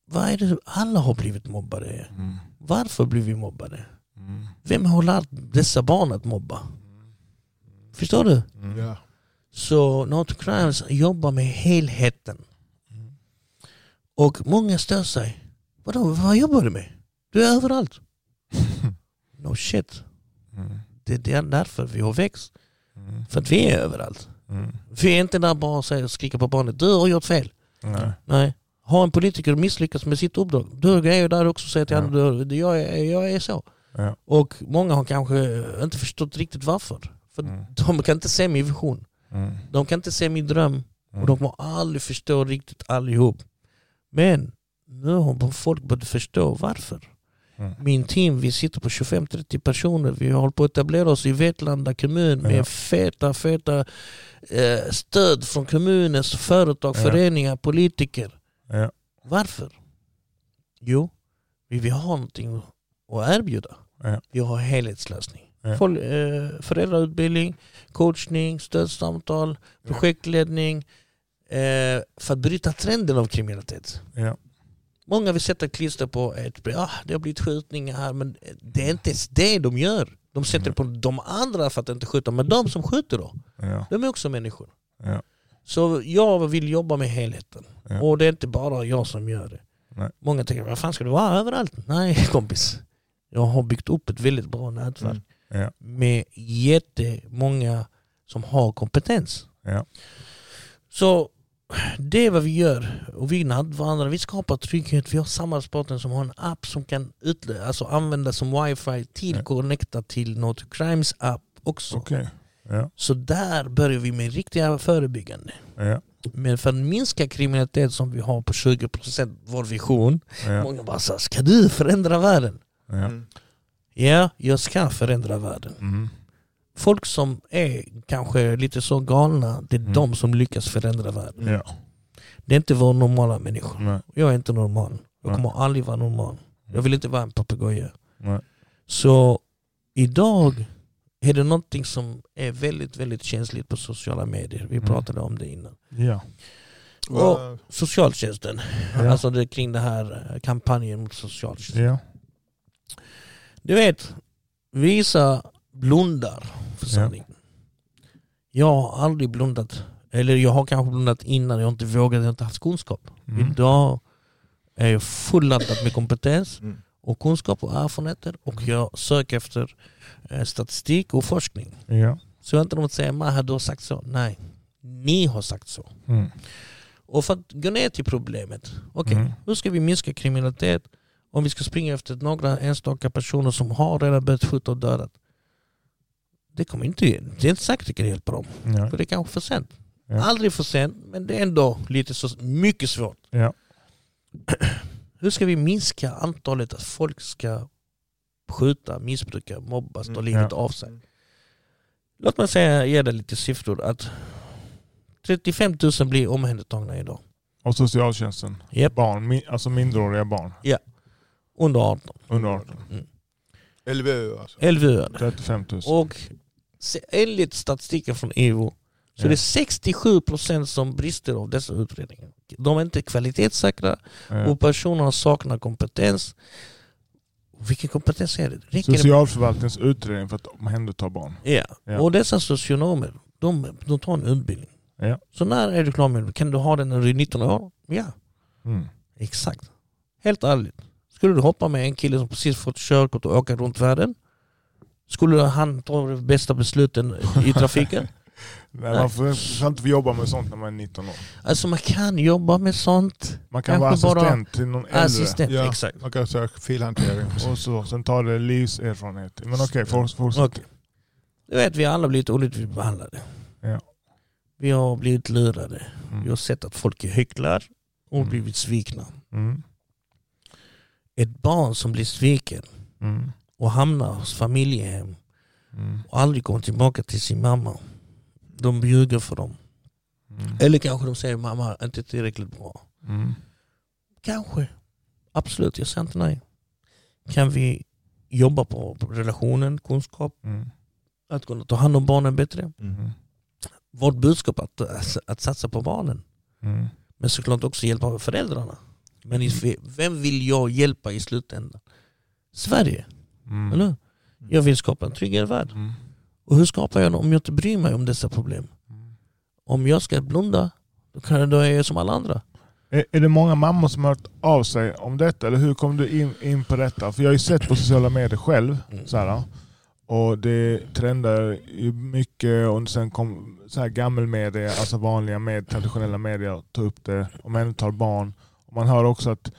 S3: Vad är det? Alla har blivit mobbade.
S1: Mm.
S3: Varför blir vi mobbade?
S1: Mm.
S3: Vem har lärt dessa barn att mobba? Förstår du?
S1: Mm.
S2: Ja.
S3: Så Notre Crimes jobbar med helheten.
S1: Mm.
S3: Och många stör sig. Vadå, vad jobbar du med? Du är överallt. No shit.
S1: Mm.
S3: Det är därför vi har växt.
S1: Mm.
S3: För att vi är överallt.
S1: Mm.
S3: Vi är inte där bara och säger och skriker på barnet. Du har gjort fel.
S1: Nej.
S3: Nej. Har en politiker misslyckats med sitt uppdrag, då är jag där också och säger till
S1: Ja.
S3: du, jag, är, jag är så.
S1: Ja.
S3: Och många har kanske inte förstått riktigt varför. För
S1: Mm.
S3: de kan inte se min vision.
S1: Mm.
S3: De kan inte se min dröm. Och
S1: Mm.
S3: de kommer aldrig förstå riktigt allihop. Men nu har folk börjat förstå varför.
S1: Mm.
S3: Min team, vi sitter på 25-30 personer. Vi håller på att etablera oss i Vetlanda kommun med
S1: Ja.
S3: feta, feta eh, stöd från kommunens företag,
S1: Ja.
S3: föreningar, politiker.
S1: Ja.
S3: Varför? Jo, vi vill ha någonting att erbjuda.
S1: Ja.
S3: Vi har helhetslösning.
S1: Ja.
S3: Eh, föräldrautbildning, coachning, stödsamtal, projektledning eh, för att bryta trenden av kriminalitet.
S1: Ja.
S3: Många vill sätta klister på ett ah, det har blivit skjutningar här men det är inte ens det de gör. De sätter på de andra för att inte skjuta, men de som skjuter då,
S1: Ja.
S3: de är också människor.
S1: Ja.
S3: Så jag vill jobba med helheten.
S1: Ja.
S3: Och det är inte bara jag som gör det.
S1: Nej.
S3: Många tänker, vad fan ska du vara överallt? Nej kompis. Jag har byggt upp ett väldigt bra nätverk
S2: Mm.
S1: Ja.
S3: med jättemånga som har kompetens.
S1: Ja.
S3: Så det är vad vi gör. Och vi nattvarandrar, vi skapar trygghet. Vi har samarbetspartner som har en app som kan utlö- alltså användas som wifi till
S1: Ja.
S3: connecta till något crimes app också.
S1: Okej. Ja.
S3: Så där börjar vi med riktiga förebyggande.
S1: Ja.
S3: Men för att minska kriminalitet som vi har på 20% vår vision.
S1: Ja.
S3: Många bara sa, ska du förändra världen?
S1: Ja.
S2: Mm.
S3: Ja, jag ska förändra världen.
S1: Mm.
S3: Folk som är kanske lite så galna, det är
S1: Mm.
S3: de som lyckas förändra världen.
S1: Ja.
S3: Det är inte vår normala människor.
S1: Nej.
S3: Jag är inte normal. Jag
S1: Nej.
S3: kommer aldrig vara normal. Jag vill inte vara en papegoja. Så idag är det någonting som är väldigt, väldigt känsligt på sociala medier. Vi
S1: Mm.
S3: pratade om det innan.
S1: Ja.
S2: Och,
S3: Socialtjänsten,
S1: Ja.
S3: alltså det, kring den här eh, kampanjen mot socialtjänsten.
S1: Ja.
S3: Du vet, vissa blundar för
S1: Ja.
S3: Jag har aldrig blundat, eller jag har kanske blundat innan, jag har inte vågat, jag har inte haft kunskap.
S1: Mm.
S3: Idag är jag fulladdad med kompetens
S2: Mm.
S3: och kunskap och erfarenheter och
S1: Mm.
S3: jag söker efter eh, statistik och forskning.
S1: Ja.
S3: Så jag har inte något att säga, Maha du har sagt så. Nej, ni har sagt så.
S1: Mm.
S3: Och för att gå ner till problemet. Okej,
S1: Mm.
S3: hur ska vi minska kriminalitet om vi ska springa efter några enstaka personer som har redan börjat skjuta och dödat? Det kommer inte, det är inte säkert det kan hjälpa dem.
S1: Ja.
S3: För det är kanske för sent.
S1: Ja.
S3: Aldrig för sent, men det är ändå lite så mycket svårt.
S1: Ja.
S3: Hur ska vi minska antalet att folk ska skjuta, missbruka, mobbas, ta
S2: Mm.
S3: livet
S1: Ja.
S3: av sig? Låt mig säga, ge dig lite siffror. Att 35 000 blir omhändertagna idag.
S1: Och socialtjänsten.
S3: Japp.
S1: Barn, alltså minderåriga barn.
S3: Under 18.
S1: Under 18.
S2: LVU alltså.
S3: LVU.
S1: 35 000.
S3: Och enligt statistiken från EVO så
S1: Ja.
S3: är det 67% som brister av dessa utredningar. De är inte kvalitetssäkra
S1: Ja.
S3: och personerna saknar kompetens. Vilken kompetens är det? Räcker?
S1: Socialförvaltningens utredning för att omhänderta barn.
S3: Ja.
S1: Ja.
S3: Och dessa socionomer, de, de tar en utbildning.
S1: Ja.
S3: Så när är du klar med? Kan du ha den när du är 19 år? Ja,
S1: Mm.
S3: exakt. Helt ärligt. Skulle du hoppa med en kille som precis fått körkort och åka runt världen? Skulle han ta de bästa besluten i trafiken?
S1: Nej, man får, får inte få jobba med sånt när man är 19 år.
S3: Alltså man kan jobba med sånt.
S1: Man kan vara
S3: Kanske bara
S1: assistent till någon äldre.
S3: Assistent,
S2: Ja.
S3: exakt.
S2: Man kan söka filhantering.
S1: Och så, sen tar det livserfarenhet. Men okej, okay, fortsätt.
S3: Okej. Du vet, vi har alla blivit olyckligt behandlade.
S1: Ja.
S3: Vi har blivit lurade. Vi
S1: Mm.
S3: har sett att folk är hycklar och
S1: Mm.
S3: blivit svikna.
S1: Mm.
S3: Ett barn som blir sviken
S1: Mm.
S3: Och hamnar hos familjehem
S1: Mm.
S3: och aldrig kommer tillbaka till sin mamma. De ljuger för dem.
S1: Mm.
S3: Eller kanske de säger mamma är inte tillräckligt bra.
S1: Mm.
S3: Kanske. Absolut, jag säger inte nej. Kan vi jobba på relationen, kunskap,
S1: Mm.
S3: att kunna ta hand om barnen bättre?
S1: Mm.
S3: Vårt budskap att, att satsa på barnen.
S1: Mm.
S3: Men såklart också hjälpa föräldrarna. Men vem vill jag hjälpa i slutändan? Sverige,
S1: Mm.
S3: eller? Jag vill skapa en tryggare värld.
S1: Mm.
S3: Och hur skapar jag det om jag inte bryr mig om dessa problem? Om jag ska blunda, då, kan jag, då är jag som alla andra.
S1: Är, är det många mammor som har hört av sig om detta? Eller hur kom du in, in på detta? För jag har ju sett på sociala medier själv.
S3: Mm.
S1: Så här, och det trendar ju mycket och sen kom så här gammelmedia, alltså vanliga med, traditionella medier, ta upp det. Omhändertar barn. Och man hör också att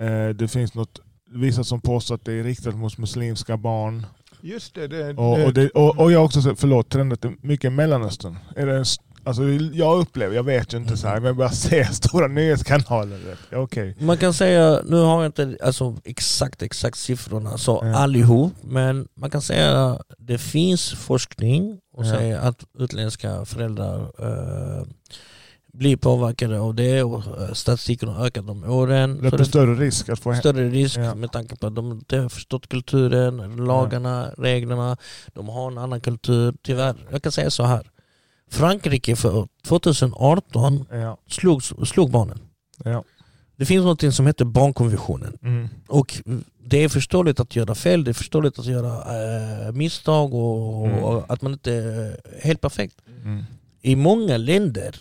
S1: eh, det finns något, vissa som påstår att det är riktat mot muslimska barn.
S2: Just det. det,
S1: Och, och, det, och, och jag har också sett, förlåt, trendat det mycket i Mellanöstern. Är det en, alltså, jag upplever, jag vet ju inte så här, men jag bara ser stora nyhetskanaler. Ja, Okej.
S3: Man kan säga, nu har jag inte alltså, exakt, exakt siffrorna så
S1: Ja.
S3: allihop, men man kan säga att det finns forskning och
S1: Ja.
S3: säger att utländska föräldrar eh, blir påverkade av det och eh, statistiken har ökat de åren. Det
S1: större risk att få hem.
S3: större risk
S1: Ja.
S3: med tanke på att de inte har förstått kulturen, lagarna, reglerna. De har en annan kultur. Tyvärr, jag kan säga så här. Frankrike för 2018
S1: Ja,
S3: slog, slog barnen.
S1: ja.
S3: Det finns något som heter barnkonventionen.
S1: Mm.
S3: Och det är förståeligt att göra fel, det är förståeligt att göra eh, misstag och,
S1: Mm.
S3: och att man inte är helt perfekt.
S1: Mm.
S3: I många länder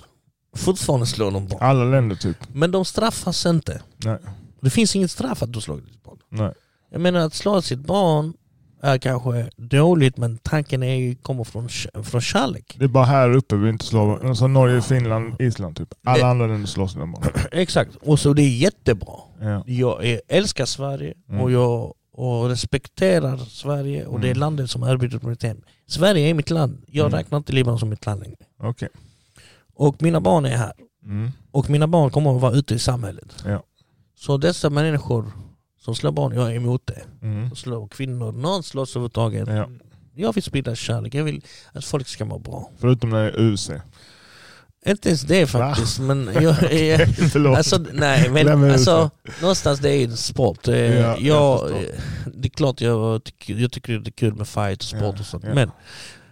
S3: fortfarande slår de barn.
S1: Alla länder typ.
S3: Men de straffas inte.
S1: Nej.
S3: Det finns inget straff att du slår ditt barn.
S1: Nej.
S3: Jag menar att slå sitt barn är kanske dåligt men tanken är ju, kommer från, från kärlek.
S1: Det är bara här uppe vi inte slår. Alltså Norge, Finland, Island typ. Alla
S3: Det-
S1: andra länder slår sina barn.
S3: Exakt, och så det är jättebra.
S1: Ja.
S3: Jag älskar Sverige
S1: Mm.
S3: och jag och respekterar Sverige och det är
S1: Mm.
S3: landet som erbjuder mitt hem. Sverige är mitt land. Jag
S1: Mm.
S3: räknar inte Libanon som mitt land längre.
S1: Okej.
S3: Och mina barn är här.
S1: Mm.
S3: Och mina barn kommer att vara ute i samhället.
S1: Ja.
S3: Så dessa människor som slår barn, jag är emot det.
S1: Mm.
S3: Slår kvinnor, någon slåss överhuvudtaget.
S1: Ja.
S3: Jag vill sprida kärlek, jag vill att folk ska må bra.
S1: Förutom när det är UC.
S3: Inte ens det faktiskt, men jag,
S1: Förlåt.
S3: Alltså, nej, men alltså, någonstans det är en sport. Eh,
S1: Ja, jag
S3: jag, det är klart jag tycker, jag tycker det är kul med fight och sport
S1: Ja,
S3: och sånt.
S1: ja.
S3: Men,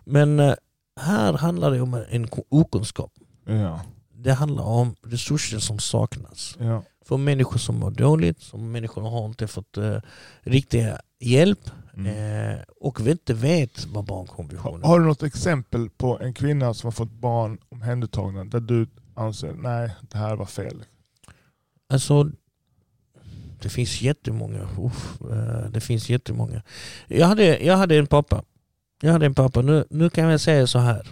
S3: men eh, här handlar det om en okunskap.
S1: Ja.
S3: Det handlar om resurser som saknas.
S1: Ja.
S3: För människor som mår dåligt, som människor har inte fått uh, riktig hjälp
S1: Mm.
S3: eh, och inte vet vad barnkonventionen
S1: Har, har du något exempel på en kvinna som har fått barn omhändertagna där du anser nej, det här var fel?
S3: Alltså, det finns jättemånga. Uff, eh, det finns jättemånga. Jag hade, jag hade en pappa. Jag hade en pappa. Nu, nu kan jag säga så här.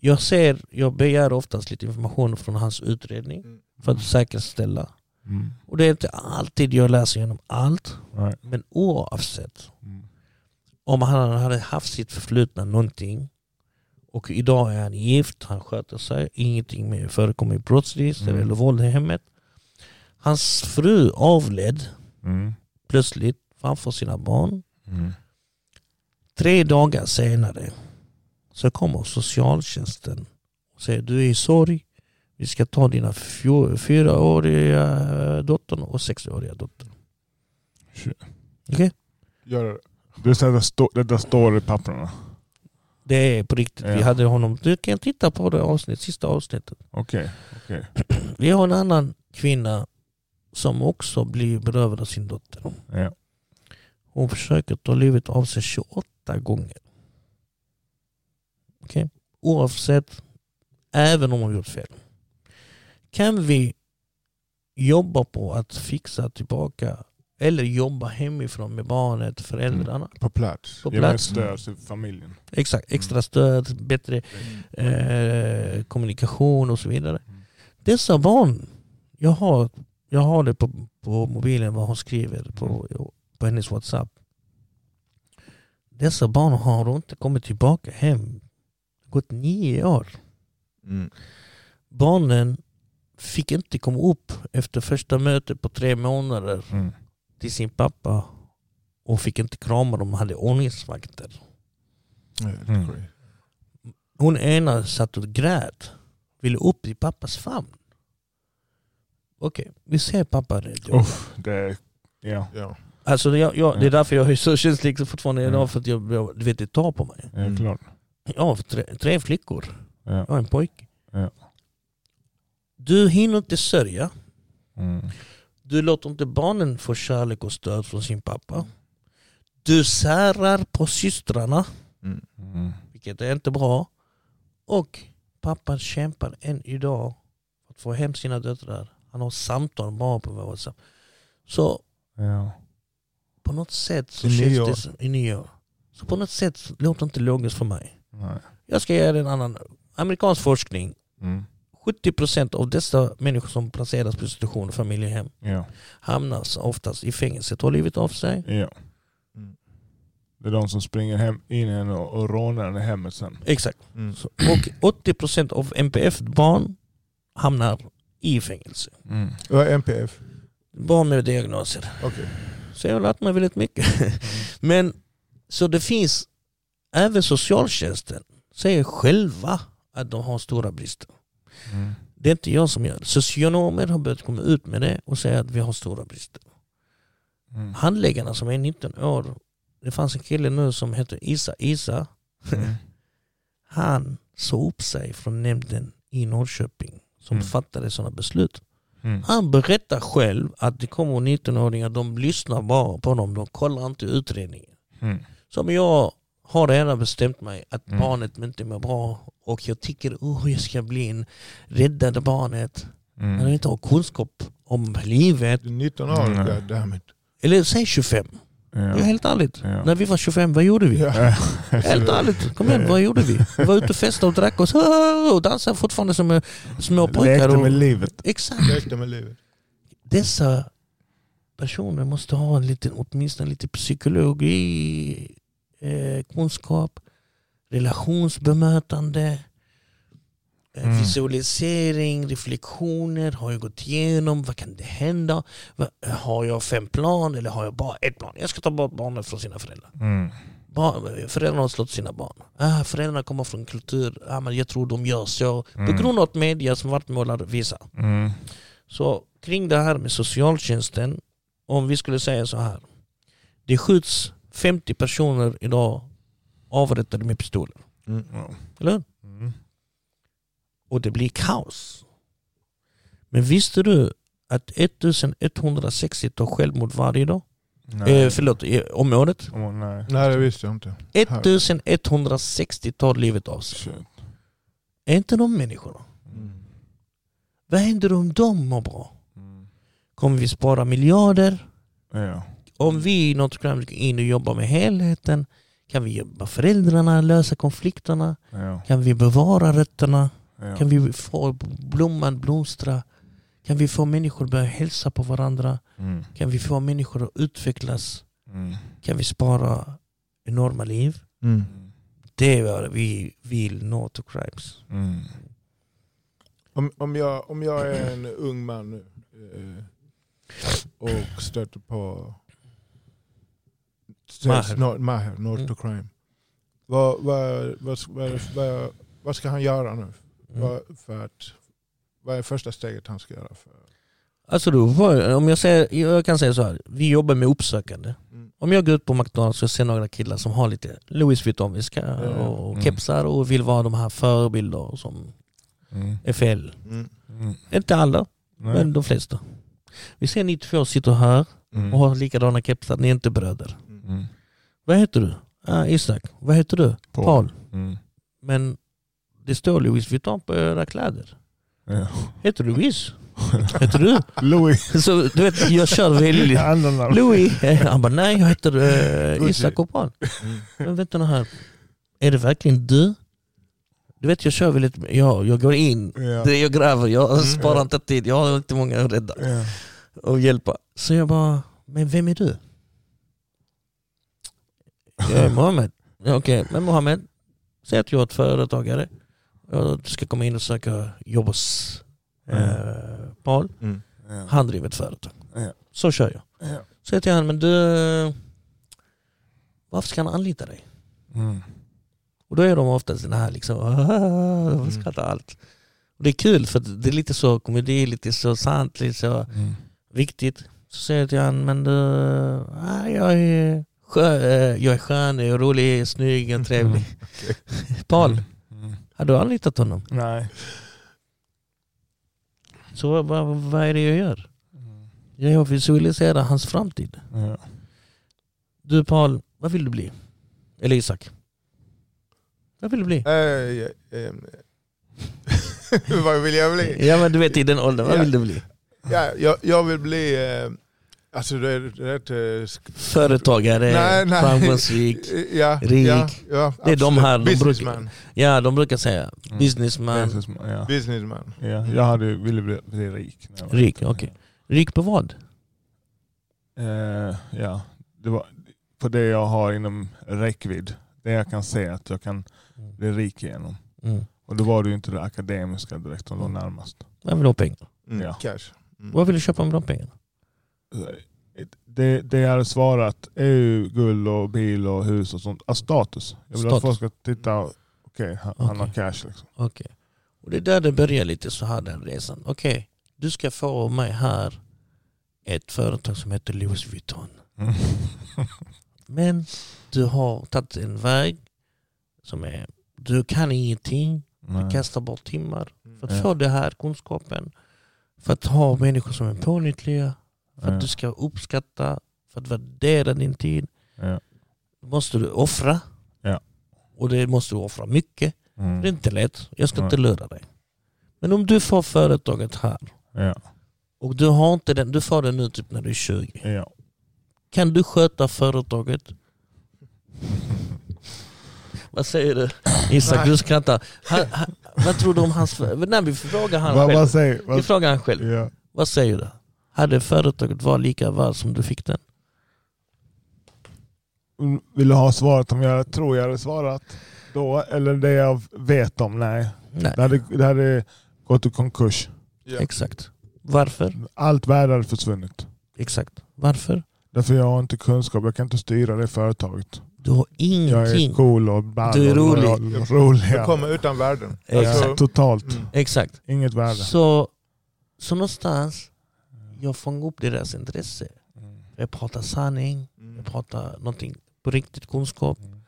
S3: Jag ser, jag begär oftast lite information från hans utredning för att säkerställa.
S1: Mm.
S3: Och det är inte alltid jag läser igenom allt.
S1: Nej.
S3: Men oavsett
S1: Mm.
S3: om han hade haft sitt förflutna någonting och idag är han gift, han sköter sig, ingenting mer förekommer i brottsregister
S1: Mm.
S3: eller våld i hemmet. Hans fru avled
S1: Mm.
S3: plötsligt framför sina barn.
S1: Mm.
S3: Tre dagar senare så kommer socialtjänsten och säger du är i sorg. Vi ska ta dina fyraåriga dottern och sexåriga dottern. Okej?
S2: Gör det.
S1: Det, står, det står i papperna.
S3: Det är på riktigt. Vi
S1: Ja.
S3: hade honom. Du kan titta på det avsnitt, sista avsnittet.
S1: Okej. okej.
S3: Vi har en annan kvinna som också blir berövad av sin dotter.
S1: Ja.
S3: Hon försöker ta livet av sig 28 gånger. Okej? Oavsett, även om hon gjort fel. Kan vi jobba på att fixa tillbaka eller jobba hemifrån med barnet, föräldrarna?
S2: På plats.
S3: På
S1: Ge
S3: plats.
S1: stöd till familjen.
S3: Exakt, extra stöd, bättre eh, kommunikation och så vidare.
S1: Mm.
S3: Dessa barn, jag har, jag har det på, på mobilen vad hon skriver på, på hennes WhatsApp. Dessa barn har inte kommit tillbaka hem. Gått nio år.
S2: Mm.
S3: Barnen fick inte komma upp efter första mötet på tre månader
S1: Mm.
S3: till sin pappa och fick inte krama dem, hade ordningsvakter.
S1: Mm.
S3: Hon ena satt och grät. Ville upp i pappas famn. Okej, vi ser pappa rädd.
S1: Uff, det är... Ja.
S2: Ja.
S3: Alltså jag, jag, det är därför jag är så känslig fortfarande
S1: Mm.
S3: idag, för att jag, jag du vet, det tar på mig.
S1: Ja,
S2: Mm.
S1: klart.
S3: Har tre, tre flickor,
S1: Ja.
S3: jag en pojke.
S1: Ja.
S3: Du hinner inte sörja.
S1: Mm.
S3: Du låter inte barnen få kärlek och stöd från sin pappa. Du särar på systrarna,
S2: Mm.
S1: Mm.
S3: vilket är inte bra. Och pappan kämpar än idag för att få hem sina döttrar. Han har samtal bara på WhatsApp. Så
S1: Ja.
S3: på något sätt så
S2: I
S3: känns
S2: år.
S3: det som, i nio år. Så på något sätt låter det inte logiskt för mig.
S1: Nej.
S3: Jag ska ge dig en annan amerikansk forskning.
S1: Mm.
S3: 70% av dessa människor som placeras på institution och familjehem
S1: Ja.
S3: hamnar oftast i fängelse, tar livet av sig.
S1: ja.
S2: Mm.
S1: Det är de som springer hem, in och, och rånar i hemmet sen.
S3: Exakt.
S2: Mm.
S3: Så, och 80% av MPF-barn hamnar i fängelse.
S1: Mm.
S2: Vad är MPF?
S3: Barn med diagnoser.
S2: Okej.
S3: Så jag har lärt mig väldigt mycket. Men så det finns, även socialtjänsten säger själva att de har stora brister.
S1: Mm.
S3: Det är inte jag som gör det. Socionomer har börjat komma ut med det och säga att vi har stora brister.
S1: Mm.
S3: Handläggarna som är 19 år, det fanns en kille nu som heter Isa Isa.
S1: Mm.
S3: Han sa upp sig från nämnden i Norrköping som
S1: Mm.
S3: fattade sådana beslut.
S1: Mm.
S3: Han berättar själv att det kommer 19-åringar, de lyssnar bara på dem, de kollar inte utredningen.
S1: Mm.
S3: Som jag har redan bestämt mig att
S1: Mm.
S3: barnet inte mår bra och jag tycker oh, jag ska bli en räddade barnet.
S1: Mm.
S3: När jag inte har kunskap om livet.
S2: Du är 19 år,
S1: Mm.
S2: goddammit.
S3: Eller säg 25.
S1: Ja.
S3: Helt ärligt.
S1: Ja.
S3: När vi var 25, vad gjorde vi?
S2: Ja.
S3: Helt ärligt, kom igen, vad gjorde vi? Vi var ute och festade och drack oss och dansade fortfarande som eh, små pojkar.
S1: Lekte med livet.
S3: exakt.
S2: Lekte med livet.
S3: Dessa personer måste ha en liten, åtminstone lite psykologi, eh, kunskap, relationsbemötande, eh,
S1: Mm.
S3: visualisering, reflektioner. Har jag gått igenom? Vad kan det hända? Har jag fem plan eller har jag bara ett plan? Jag ska ta bort barnet från sina föräldrar.
S1: Mm.
S3: Barn, föräldrarna har slått sina barn. Ah, föräldrarna kommer från kultur, ah, men jag tror de gör så.
S1: Mm.
S3: På grund av media som svartmålar visar.
S1: Mm.
S3: Så kring det här med socialtjänsten, om vi skulle säga så här. Det skjuts 50 personer idag avrättade med pistoler.
S1: Ja.
S3: Eller hur?
S1: Mm.
S3: Och det blir kaos. Men visste du att 1160 tar självmord varje dag?
S1: Nej.
S3: Eh, förlåt, om året?
S1: Åh, nej.
S2: Nej det visste jag inte.
S3: 1160 tar livet av sig.
S1: Shit.
S3: Är inte de människorna?
S2: Mm.
S3: Vad händer om de mår bra?
S1: Mm.
S3: Kommer vi spara miljarder?
S1: Ja.
S3: Om vi i Notre Crime går in och jobbar med helheten kan vi hjälpa föräldrarna, lösa konflikterna,
S1: Ja.
S3: kan vi bevara rötterna,
S1: Ja.
S3: kan vi få blomman blomstra, kan vi få människor att börja hälsa på varandra,
S1: Mm.
S3: kan vi få människor att utvecklas,
S1: Mm.
S3: kan vi spara enorma liv.
S2: Mm.
S1: Mm.
S3: Det är vad vi vill nå to crimes.
S1: Mm.
S2: Om, om, jag, om jag är en ung man nu eh, och stöter på
S3: Maher.
S2: Maher, Maher North
S3: Mm.
S2: to Crime. Vad, vad, vad, vad, vad, vad ska han göra nu?
S3: Mm.
S2: Vad, för att, vad är första steget han ska göra? För?
S3: Alltså då, om jag, säger, jag kan säga så här, vi jobbar med uppsökande.
S2: Mm.
S3: Om jag går ut på McDonalds och ser några killar som har lite Louis Vuitton-väska
S2: ja.
S3: och
S1: Mm.
S3: kepsar och vill vara de här förebilder som
S1: Mm.
S3: är fel.
S2: Mm.
S1: Mm.
S3: Inte alla,
S1: Nej.
S3: men de flesta. Vi ser ni två sitter här
S1: Mm.
S3: och har likadana kepsar, ni är inte bröder.
S1: Mm.
S3: Vad heter du? Ah, Isak. Vad heter du?
S1: Paul.
S3: Paul.
S1: Mm.
S3: Men det står Louis Vuitton på era kläder.
S1: Ja.
S3: Heter du Louis? heter du?
S1: Louis.
S3: Så du vet, jag kör väldigt... Louis? Han bara nej, jag heter
S1: Gucci.
S3: Isak och Paul.
S2: Mm.
S3: Men vänta nu här. Är det verkligen du? Du vet jag kör väldigt... Jag, jag går in,
S1: Ja.
S3: det jag gräver, jag
S2: Mm.
S3: sparar inte tid. Jag har inte många att rädda
S1: Ja.
S3: och hjälpa. Så jag bara, men vem är du? Jag är Mohammed. Ja, Okej, men Mohammed, säg att jag är ett företagare. Jag ska komma in och söka jobb hos eh, Paul.
S2: Mm.
S1: Ja.
S3: Han driver ett företag.
S1: Ja.
S3: Så kör jag.
S1: Ja.
S3: Säger till honom, men du, varför ska han anlita dig?
S1: Mm.
S3: Och då är de oftast den här liksom, de skrattar allt. Och det är kul för att det är lite så komedi, lite så sant, lite så
S1: Mm.
S3: viktigt. Så säger jag till honom, men du, ah, jag, är jag är skön, jag är rolig, snygg och trevlig. Paul,
S1: Mm.
S3: har du anlitat honom?
S1: Nej.
S3: Så vad, vad, är det jag gör?
S1: Mm.
S3: Jag visualiserar hans framtid.
S1: Ja.
S3: Du Paul, vad vill du bli? Eller Isak? Vad vill du bli?
S2: Eh, vad vill jag bli?
S3: Ja men du vet i den åldern, vad
S2: Ja.
S3: vill du bli?
S2: Ja, jag, jag vill bli... Eh, alltså det är rätt... Sk-
S3: Företagare,
S2: Nej, nej.
S3: framgångsrik.
S2: ja,
S3: Rik.
S2: Ja, ja,
S3: Det är de här de
S2: Businessman.
S3: Ja de brukar säga
S1: Mm.
S3: businessman,
S1: Businessman, Ja.
S2: Businessman.
S1: Ja. Jag hade ville bli, bli rik.
S3: rik, okej. Rik på vad?
S1: Eh, ja, det var på det jag har inom räckvidd. Det jag kan se att jag kan bli rik igenom.
S3: Mm.
S1: Och då var det ju inte det akademiska direkt som låg närmast.
S3: Jag vill ha pengar.
S2: Mm.
S1: Ja.
S2: Cash. Mm.
S3: Vad vill du köpa med de pengarna?
S1: Det, det jag hade svarat är ju guld och bil och hus och sånt. Alltså status. Jag vill att
S3: Status.
S1: folk ska titta, okej han, han har cash liksom.
S3: Okej. Och det är där det börjar lite så här den resan. Okej, du ska få mig här ett företag som heter Louis Vuitton.
S1: Mm.
S3: Men du har tagit en väg som är, du kan ingenting, du
S1: Nej.
S3: kastar bort timmar för att
S1: Ja.
S3: få det här kunskapen. För att ha människor som är pålitliga, för att du ska uppskatta, för att värdera din tid.
S1: Ja.
S3: måste du offra.
S1: Ja.
S3: Och det måste du offra mycket.
S1: Mm.
S3: Det är inte lätt, jag ska
S1: Nej.
S3: inte lura dig. Men om du får företaget här
S1: Ja.
S3: och du har inte den, du får det nu typ när du är 20.
S1: Ja.
S3: Kan du sköta företaget? Vad säger du? Isak, du skrattar. Han, han, vad tror du om hans... Nej, vi frågar han själv.
S1: vad säger
S3: Vi
S1: vad,
S3: frågar han själv.
S1: ja.
S3: Vad säger du? Hade företaget varit lika väl som du fick den?
S1: Mm, Vill du ha svaret om jag tror jag hade svarat då? Eller det jag vet om? Nej.
S3: Nej,
S1: Det hade, det hade gått i konkurs.
S2: Ja.
S3: exakt. Varför?
S1: Allt värde hade försvunnit.
S3: Exakt. Varför?
S1: Därför jag har inte kunskap. Jag kan inte styra det företaget.
S3: Du har
S1: Jag
S3: ingenting.
S1: är cool och ball
S3: Du är
S1: och
S3: rolig.
S1: rolig. rolig
S2: Du kommer utan värden.
S3: Exakt.
S2: Alltså,
S1: Totalt.
S2: mm.
S3: Exakt.
S1: Inget värde.
S3: Så, så någonstans, jag fångar upp deras intresse.
S1: Mm.
S3: Jag pratar sanning,
S2: Mm.
S3: jag pratar någonting på riktigt kunskap.
S1: Mm.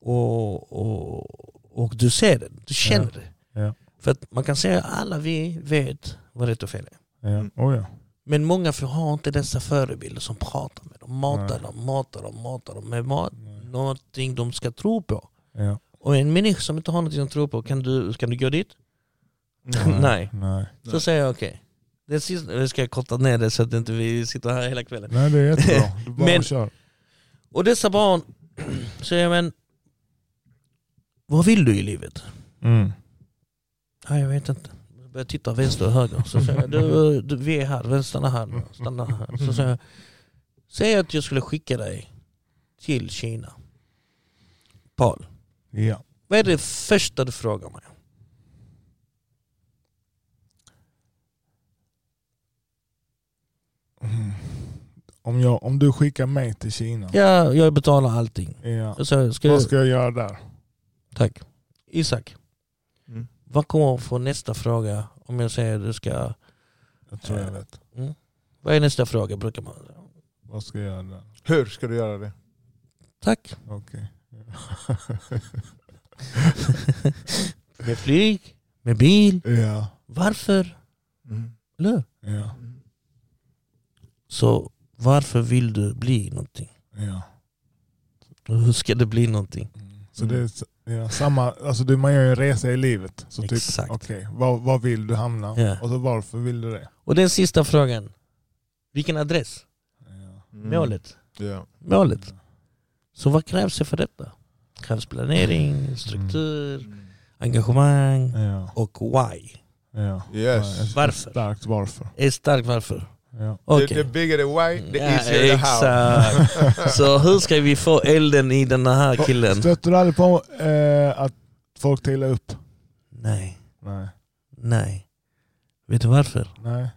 S3: Och, och, och du ser det, du känner det.
S1: Ja.
S3: För att man kan säga att alla vi vet vad rätt och fel är.
S1: Ja. Oh, ja.
S3: Men många för- har inte dessa förebilder som pratar med dem, matar
S1: Nej.
S3: dem, matar dem, matar dem med mat, någonting de ska tro på.
S1: Ja.
S3: Och en människa som inte har någonting att tro på, kan du, kan du gå dit?
S2: Mm.
S3: Nej.
S1: Nej.
S3: Så säger jag okej. Det sista, nu ska jag korta ner det så att inte vi sitter här hela kvällen.
S1: Nej, det är jättebra. Du bara
S3: Men-
S1: kör.
S3: Och dessa barn säger men vad vill du i livet?
S1: Mm.
S3: Nej jag vet inte. Jag börjar titta vänster och höger. Så säger jag, du, du, vi är här, stanna här. Stanna här. Så säger jag, säg att jag skulle skicka dig till Kina. Paul,
S1: Ja.
S3: vad är det första du frågar mig?
S1: Mm. Om, jag, om du skickar mig till Kina,
S3: Ja, jag betalar allting.
S1: ja.
S3: Så ska
S1: vad
S3: jag,
S1: ska jag göra där?
S3: tack. Isak,
S2: Mm.
S3: vad kommer få nästa fråga om jag säger att du ska...
S1: Jag tror jag vet.
S3: Vad är nästa fråga brukar man säga?
S1: Vad ska jag göra där?
S2: Hur ska du göra det?
S3: Tack.
S1: Okej.
S3: Med flyg, med bil.
S1: Ja.
S3: Varför?
S2: Mm.
S3: Eller?
S1: Ja.
S2: Mm.
S3: Så varför vill du bli någonting?
S1: Ja.
S3: Hur ska det bli någonting?
S1: Mm. Så det är ja, samma, alltså det, man gör ju en resa i livet. Så typ,
S3: Exakt.
S1: okej, var, var vill du hamna?
S3: Ja.
S1: Och så varför vill du det?
S3: Och den sista frågan. Vilken adress?
S1: Ja.
S2: Mm.
S3: Målet.
S2: Ja.
S3: Målet. Så vad krävs det för detta? Krävs planering, struktur,
S2: Mm.
S3: engagemang
S1: Ja.
S3: och why.
S1: Ja.
S2: Yes.
S1: Ja, ett
S3: Varför?
S1: Starkt varför.
S3: Är starkt varför?
S1: Ja.
S3: Okej.
S2: The, the bigger the why, the
S3: Ja,
S2: easier the how.
S3: Så hur ska vi få elden i den här killen?
S1: Stöter du aldrig på eh, att folk trillar upp?
S3: Nej,
S1: Nej.
S3: nej. Vet du varför?
S1: Nej.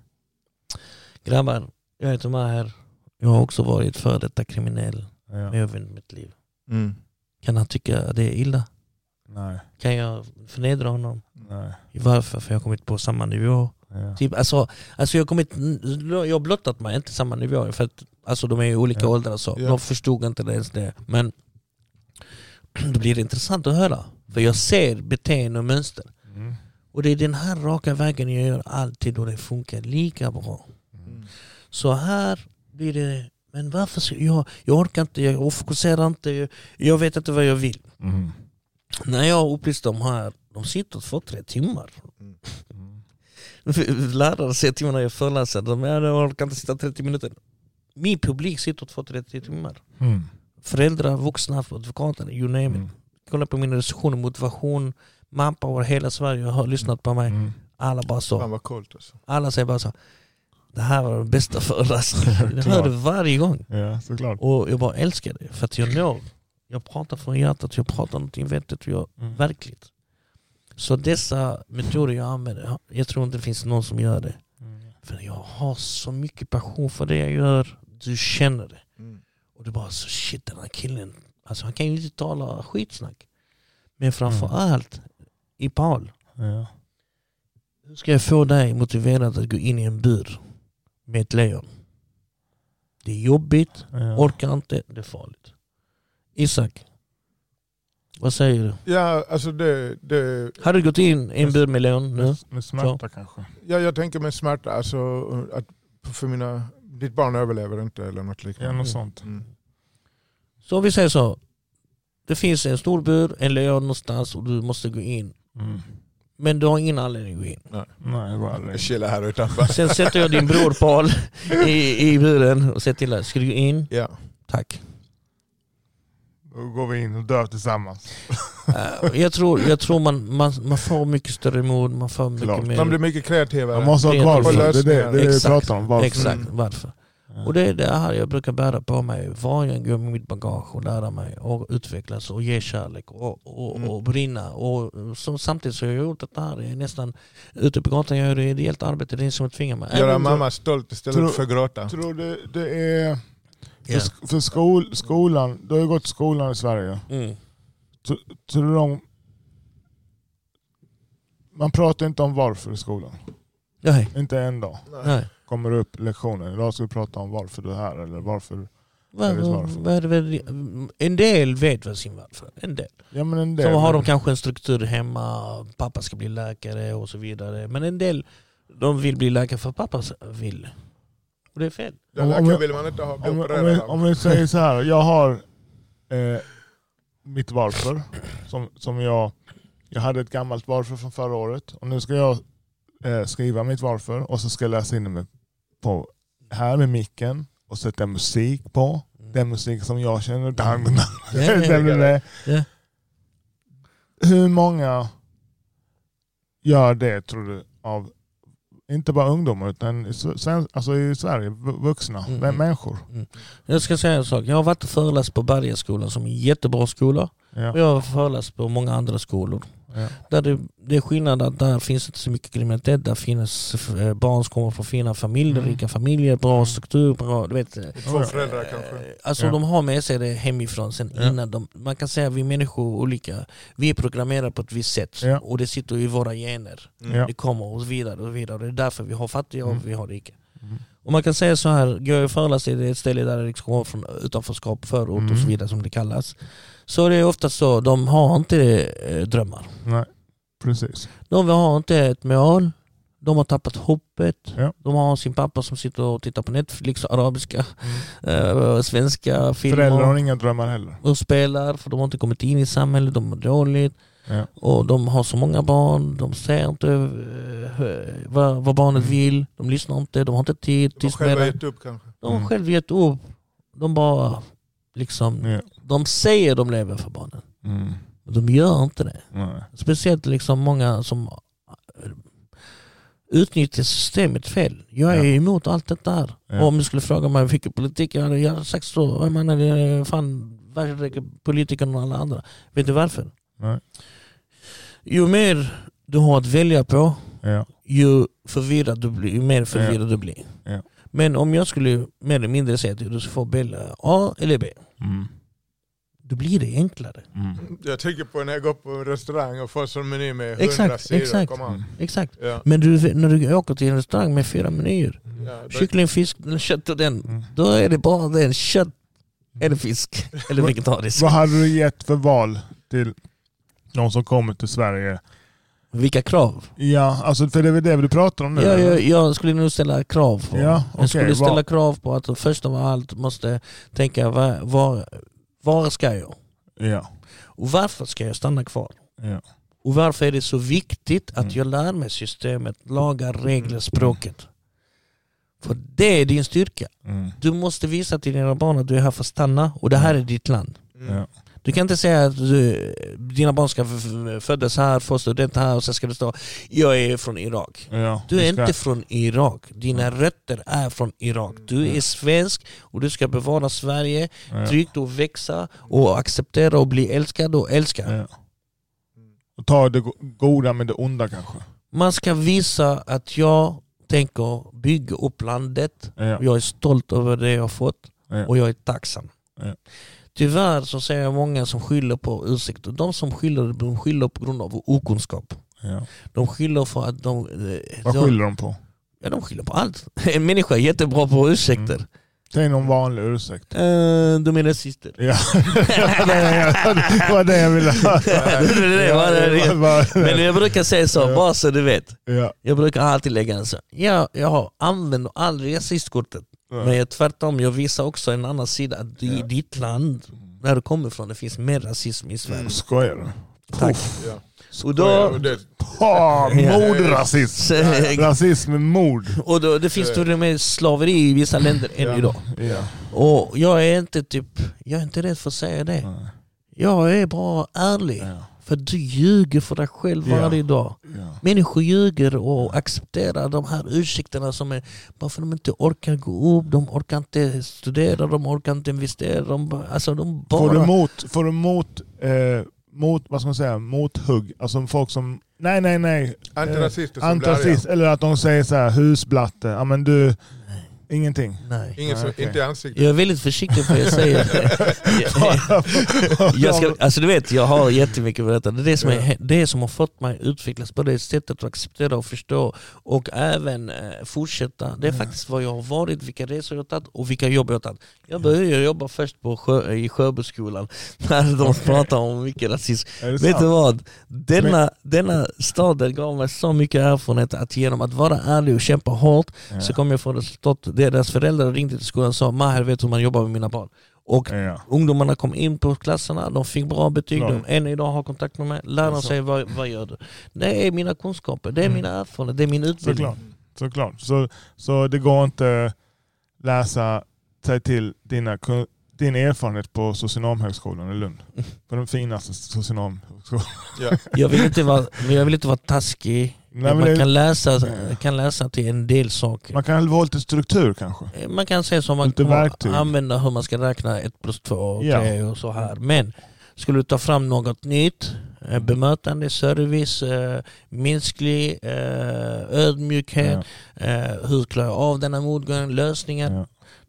S3: Grabbar, jag heter Maher. Jag har också varit före detta kriminell. Men
S1: Ja.
S3: jag har mitt liv.
S2: Mm.
S3: Kan han tycka att det är illa?
S1: Nej.
S3: Kan jag förnedra honom?
S1: Nej.
S3: Varför? För jag har kommit på samma nivå.
S1: Ja.
S3: Typ, alltså, alltså jag, kommit, jag har blottat mig, inte samma nivå. För att, alltså, de är i olika
S1: Ja.
S3: åldrar så.
S2: Ja.
S3: De förstod inte ens det. Men då blir det intressant att höra. För jag ser beteende och mönster.
S1: Mm.
S3: Och det är den här raka vägen jag gör alltid och det funkar lika bra.
S2: Mm.
S3: Så här blir det, men varför ska jag, jag orkar inte, jag fokuserar inte, jag, jag vet inte vad jag vill.
S1: Mm.
S3: När jag upplyste dem här, de sitter två, tre timmar. Lärare säger till mig när jag föreläser, de orkar inte sitta 30 minuter. Min publik sitter två, tre timmar.
S1: Mm.
S3: Föräldrar, vuxna, advokater, you name it.
S1: Mm.
S3: Kolla på mina recensioner, motivation, manpower, hela Sverige har lyssnat på mig.
S1: Mm.
S3: Alla bara så.
S2: Alltså.
S3: Alla säger bara så. Det här var den bästa föreläsningen. Jag hör det varje gång.
S1: Ja, såklart.
S3: Och jag bara älskar det. För att jag når. Jag pratar från hjärtat, jag pratar någonting vettigt och jag,
S1: Mm.
S3: verkligt. Så dessa metoder jag använder, jag tror inte det finns någon som gör det.
S1: Mm.
S3: För jag har så mycket passion för det jag gör. Du känner det.
S2: Mm.
S3: Och du bara så shit den här killen, alltså han kan ju inte tala skitsnack. Men framför
S1: Mm.
S3: allt, i Paul,
S1: Ja.
S3: hur ska jag få dig motiverad att gå in i en bur med ett lejon? Det är jobbigt,
S1: Ja.
S3: orkar inte, det är farligt. Isak, Vad säger du?
S2: Ja, alltså det, det,
S3: Hade du gått in i en leon nu?
S1: Med, med smärta kanske.
S2: ja, jag tänker med smärta, alltså att för mina, ditt barn överlever inte eller något
S1: Ja,
S2: liknande.
S1: något sånt.
S2: Mm.
S3: Så om vi säger så. Det finns en stor bur, en leon någonstans och du måste gå in.
S1: Mm.
S3: Men du har ingen anledning att gå in.
S1: Nej, aldrig.
S2: Jag chillar här utanför.
S3: Sen sätter jag din bror Paul i, i buren och säger till dig, ska du gå in?
S2: Ja.
S3: Tack.
S1: Då går vi in och dör tillsammans.
S3: Eh, jag tror, jag tror man, man, man får mycket större mod, man får mycket
S1: Klart.
S3: mer...
S2: Man blir mycket kreativare.
S1: Man måste ha kvar det. Det är det, det, är det vi
S3: Exakt.
S1: pratar om. Varför?
S3: Exakt,
S2: Mm.
S3: varför?
S1: Ja.
S3: Och det är det här jag brukar bära på mig gång jag går med mitt bagage och lära mig och utvecklas och ge kärlek och, och,
S2: Mm.
S3: och brinna. Och så, samtidigt så har jag gjort det här, jag är nästan ute på gatan, jag gör ideellt arbete, det är som tvingar mig.
S2: Göra mamma stolt istället
S1: Tror-
S2: för gråta.
S1: Tror du det är... För,
S3: Ja.
S1: sk- för skol, skolan, du har ju gått skolan i Sverige.
S3: Mm.
S1: Tror du de... Man pratar inte om varför i skolan.
S3: Nej,
S1: Inte en dag.
S3: nej.
S1: Kommer det upp lektioner. Idag ska vi prata om varför du är här. Eller varför...
S3: En del vet väl sin varför. En del.
S1: Ja, men en del.
S3: Så har de kanske en struktur hemma, pappa ska bli läkare och så vidare. Men en del de vill bli läkare för pappa vill. Och det är fel.
S2: Den läkaren
S1: jag-
S2: vill man inte ha.
S1: Om, om, vi, om vi säger så här. Jag har eh, mitt varför. Som, som jag, jag hade ett gammalt varför från förra året. Och nu ska jag eh, skriva mitt varför. Och så ska jag läsa in det på, här med micken. Och sätta musik på. Den musik som jag känner. Hur många gör det tror du? Av, inte bara ungdomar utan alltså i Sverige, vu- vuxna
S3: Mm,
S1: mm.
S3: mm.
S1: människor.
S3: Jag ska säga en sak. Jag har varit och föreläst på Bergaskolan som är en jättebra skola. Och
S1: Ja.
S3: jag har föreläst på många andra skolor.
S1: Ja.
S3: Där det, det är skillnad att där finns inte så mycket kriminalitet. Där finns eh, barn som kommer från fina familjer,
S1: Mm.
S3: rika familjer, bra struktur. Bra, du vet, eh,
S2: Två föräldrar kanske.
S3: Eh, Alltså
S1: Ja.
S3: de har med sig det hemifrån sen
S1: Ja.
S3: innan de, man kan säga att vi människor är olika. Vi är programmerade på ett visst sätt
S1: Ja.
S3: och det sitter i våra gener.
S2: Mm.
S1: Ja.
S3: Det kommer och så vidare och så vidare. Det är därför vi har fattiga och
S1: Mm.
S3: vi har rika.
S1: Mm.
S3: Och man kan säga så här, går jag föreläser i ett ställe där det kommer från utanförskap, förort och så
S1: Mm.
S3: vidare som det kallas. Så det är ofta så, de har inte eh, drömmar.
S1: Nej, precis.
S3: De har inte ett mål, de har tappat hoppet.
S1: Ja.
S3: De har sin pappa som sitter och tittar på Netflix, arabiska,
S1: Mm.
S3: eh, svenska filmer
S1: Föräldrar har inga drömmar heller.
S3: och spelar för de har inte kommit in i samhället, de mår dåligt
S1: Ja.
S3: och de har så många barn, de ser inte vad, vad barnet
S1: Mm.
S3: vill, de lyssnar inte, de har inte tid,
S2: De har själva gett upp kanske.
S3: De har
S1: Mm.
S3: själv gett upp, de bara liksom,
S1: Ja.
S3: de säger de lever för barnen,
S1: Mm.
S3: men de gör inte det.
S1: Nej.
S3: Speciellt liksom många som eh, utnyttjar systemet fel. Jag är
S1: Ja.
S3: emot allt det där.
S1: Ja.
S3: Om du skulle fråga mig vilken politik jag hade, jag hade sagt så. Jag menar, är fan värre politiker än alla andra. Vet du varför?
S1: Nej.
S3: Ju mer du har att välja på,
S1: Ja.
S3: ju, förvirrad du blir, ju mer förvirrad du blir. Men om jag skulle mer eller mindre säga att du ska få välja A eller B,
S1: Mm.
S3: då blir det enklare.
S1: Mm.
S2: Jag tänker på när jag går på en restaurang och får en meny med hundra
S3: Exakt,
S2: sidor.
S3: exakt.
S1: Mm.
S3: Exakt.
S2: Ja.
S3: Men du, när du åker till en restaurang med fyra menyer,
S2: Ja, då-
S3: kyckling, fisk, kött och den,
S1: Mm.
S3: då är det bara den, kött eller fisk. Eller vegetarisk.
S1: Vad hade du gett för val till de som kommer till Sverige?
S3: Vilka krav?
S1: Ja, alltså för det är väl det du pratar om nu? Eller?
S3: jag, jag skulle nog ställa krav på.
S1: Ja,
S3: jag skulle ställa
S1: vad-
S3: krav på att först av allt måste tänka var, var, var ska jag?
S1: Ja.
S3: Och varför ska jag stanna kvar?
S1: Ja.
S3: Och varför är det så viktigt att
S1: Mm.
S3: jag lär mig systemet, lagar, regler, språket? För det är din styrka.
S1: Mm.
S3: Du måste visa till dina barn att du är här för att stanna och det här är ditt land.
S2: Mm.
S1: Ja.
S3: Du kan inte säga att du, dina barn ska f- f- födas här, få student här och sen ska det stå jag är från Irak.
S1: Ja.
S3: Du är
S1: ska-
S3: inte från Irak. Dina rötter är från Irak. Du är svensk och du ska bevara Sverige
S1: Ja.
S3: tryggt och växa och acceptera och bli älskad och älska.
S1: Ja. Och ta det go- goda med det onda kanske.
S3: Man ska visa att jag tänker bygga upp landet.
S1: Ja.
S3: Jag är stolt över det jag har fått och jag är tacksam. Tyvärr så ser jag många som skyller på ursäkter. De som skyller, de skyller på grund av okunskap.
S1: Ja.
S3: De skyller för att de... eh,
S1: Vad
S3: de,
S1: skyller de på?
S3: Ja, de skyller på allt. En människa är jättebra på ursäkter.
S1: Säg någon vanlig ursäkt.
S3: Eh, de är rasister.
S1: Ja, det var det jag ville höra.
S3: Men jag brukar säga så, bara så du vet.
S1: Ja,
S3: Jag brukar alltid lägga en så. Ja, jag har använt aldrig rasistkortet. Men jag, tvärtom, jag visar också en annan sida. Att i
S1: Ja.
S3: ditt land, där du kommer ifrån, det finns mer rasism i Sverige.
S1: Skojar du?
S3: Tack.
S2: Ja.
S3: Och, då,
S2: det,
S1: Ha, mordrasism!
S3: så,
S1: Rasism med mord.
S3: och då, det finns till och med slaveri i vissa länder än
S2: Ja.
S3: idag.
S1: Ja.
S3: Och jag är inte typ, jag är inte rädd för att säga det.
S1: Ja.
S3: Jag är bara ärlig.
S1: Ja.
S3: För du ljuger för dig själv
S1: Ja.
S3: varje dag.
S1: Ja.
S3: Människor ljuger och accepterar de här ursäkterna som är bara för att de inte orkar gå upp, de orkar inte studera, de orkar inte investera. De, bara- alltså de
S1: Får du
S3: bara...
S1: mot, får du mot, eh, mot, vad ska man säga, mothugg? Alltså folk som, nej nej nej,
S2: antirasister som
S1: antirasist,
S2: blir
S1: eller att de säger så här husblatte, ja men du, ingenting.
S3: Nej.
S2: Ingen som,
S1: Ah, okej.
S2: inte i ansiktet.
S3: Jag är väldigt försiktig för jag säger jag ska, alltså du vet, jag har jättemycket att berätta. Det är det som, är, det som har fått mig utvecklas på det sättet att acceptera och förstå och även eh, fortsätta. Det är faktiskt vad jag har varit, vilka resor jag har tagit och vilka jobb jag har tagit. Jag började jobba först på sjö, i Sjöboskolan när de pratade om mycket rasism. Vet du vad? Denna, denna staden gav mig så mycket erfarenhet att genom att vara ärlig och kämpa hårt så kommer jag få resultat. Deras föräldrar ringde till skolan och sa Maher vet hur man jobbar med mina barn. Och
S1: Ja.
S3: ungdomarna kom in på klasserna, de fick bra betyg,
S1: Bra.
S3: de än idag har kontakt med mig. Läraren
S1: Alltså.
S3: säger vad, vad gör du? Det är mina kunskaper, det är
S1: Mm.
S3: mina erfarenheter, det är min utbildning.
S1: Såklart. Såklart. Så, så det går inte läsa sig till dina, din erfarenhet på socionomhögskolan i Lund. På den finaste socionomhögskolan.
S2: Ja.
S3: Jag, vill inte vara, men jag vill inte vara taskig.
S1: Nej,
S3: man
S1: det-
S3: kan läsa, kan läsa till en del saker.
S1: Man kan ha lite struktur kanske.
S3: Man kan säga som man
S1: Lite
S3: kan
S1: verktyg.
S3: använda hur man ska räkna ett plus två och
S1: Ja.
S3: tre och så här. Men skulle du ta fram något nytt, eh, bemötande, service, eh, mänsklig eh, ödmjukhet, eh, hur klarar jag av denna motgång, lösningar?
S1: Ja.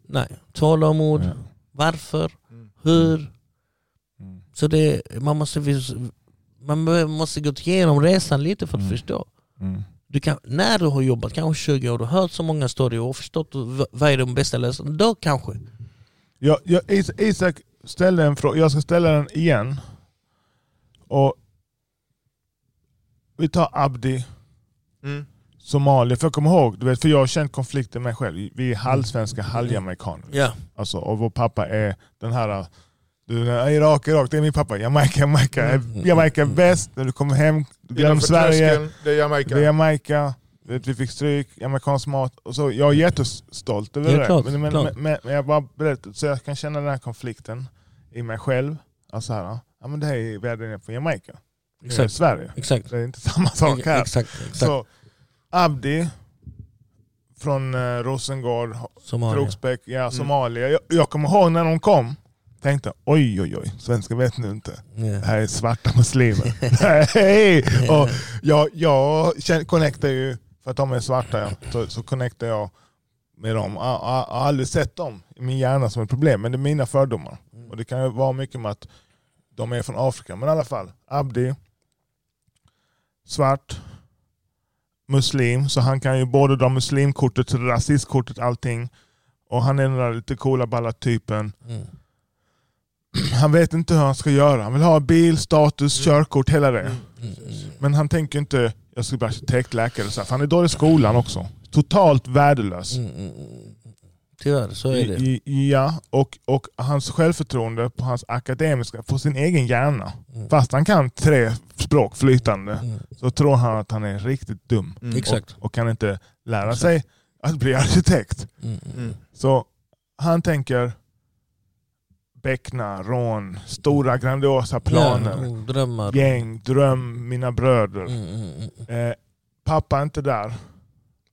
S3: Nej, tålamod,
S1: Ja.
S3: varför,
S2: Mm.
S3: hur?
S1: Mm.
S3: Så det, man, måste, man måste gå igenom resan lite för att
S1: Mm.
S3: förstå.
S1: Mm.
S3: Du kan, när du har jobbat kanske 20 år, du har hört så många historier och förstått vad är de bästa lösningarna, då kanske.
S1: Jag, jag, Is- Isak ställde en fråga, jag ska ställa den igen. Och vi tar Abdi,
S2: Mm.
S1: Somalia. För jag kommer ihåg, du vet, för jag har känt konflikten med mig själv. Vi är halvsvenska, halvjamaikaner.
S3: Ja.
S1: Alltså, och vår pappa är den här, du, är Irak, Irak, det är min pappa. Jamaica, Jamaica.
S3: Mm.
S1: Jamaica är bäst, när du kommer hem, du glömmer Sverige.
S2: tröskeln, Det är Jamaica.
S1: Det är Jamaica, vi fick stryk, jamaicansk mat. Och så, jag är jättestolt över
S3: Ja,
S1: det.
S3: klart,
S1: men, men,
S3: klart.
S1: men, men jag bara berättar, så jag kan känna den här konflikten i mig själv. Alltså här, ja, men det här är världen på Jamaica. Det är
S3: Exakt.
S1: Sverige.
S3: Exakt.
S1: Det är inte samma sak här.
S3: Exakt. exakt.
S1: Så Abdi från eh, Rosengård,
S3: Somalia.
S1: Kroksbäck, ja, Somalia. Jag, jag kommer ihåg när de kom, tänkte oj oj oj, svenskar vet nu inte.
S3: Ja.
S1: Det här är svarta muslimer. Nej! Och jag, jag connectar ju, för att de är svarta, så, så connectar jag med dem. Jag, jag, jag har aldrig sett dem i min hjärna som ett problem, men det är mina fördomar. Och Det kan ju vara mycket med att de är från Afrika. Men i alla fall, Abdi, svart, muslim, så han kan ju både dra muslimkortet, rasistkortet, allting. Och han är den där lite coola balla typen.
S3: Mm.
S1: Han vet inte hur han ska göra. Han vill ha bil, status, körkort, hela det.
S2: Mm.
S3: Mm. Mm.
S1: Men han tänker inte, jag ska bli arkitekt, läkare. Så här, för han är dålig i skolan också. Totalt värdelös.
S3: Mm. Mm. Tyvärr, så är det.
S1: I, i, ja, och, och hans självförtroende på hans akademiska, på sin egen hjärna.
S3: Mm.
S1: Fast han kan tre språk flytande,
S3: Mm.
S1: så tror han att han är riktigt dum.
S2: Mm.
S3: Exakt.
S1: Och, och kan inte lära
S3: Exakt.
S1: sig att bli arkitekt.
S3: Mm.
S2: Mm.
S1: Så han tänker beckna, rån, stora grandiosa planer.
S3: Ja, drömmar.
S1: Gäng, dröm, mina bröder.
S3: Mm. Mm. Mm.
S1: Eh, pappa är inte där.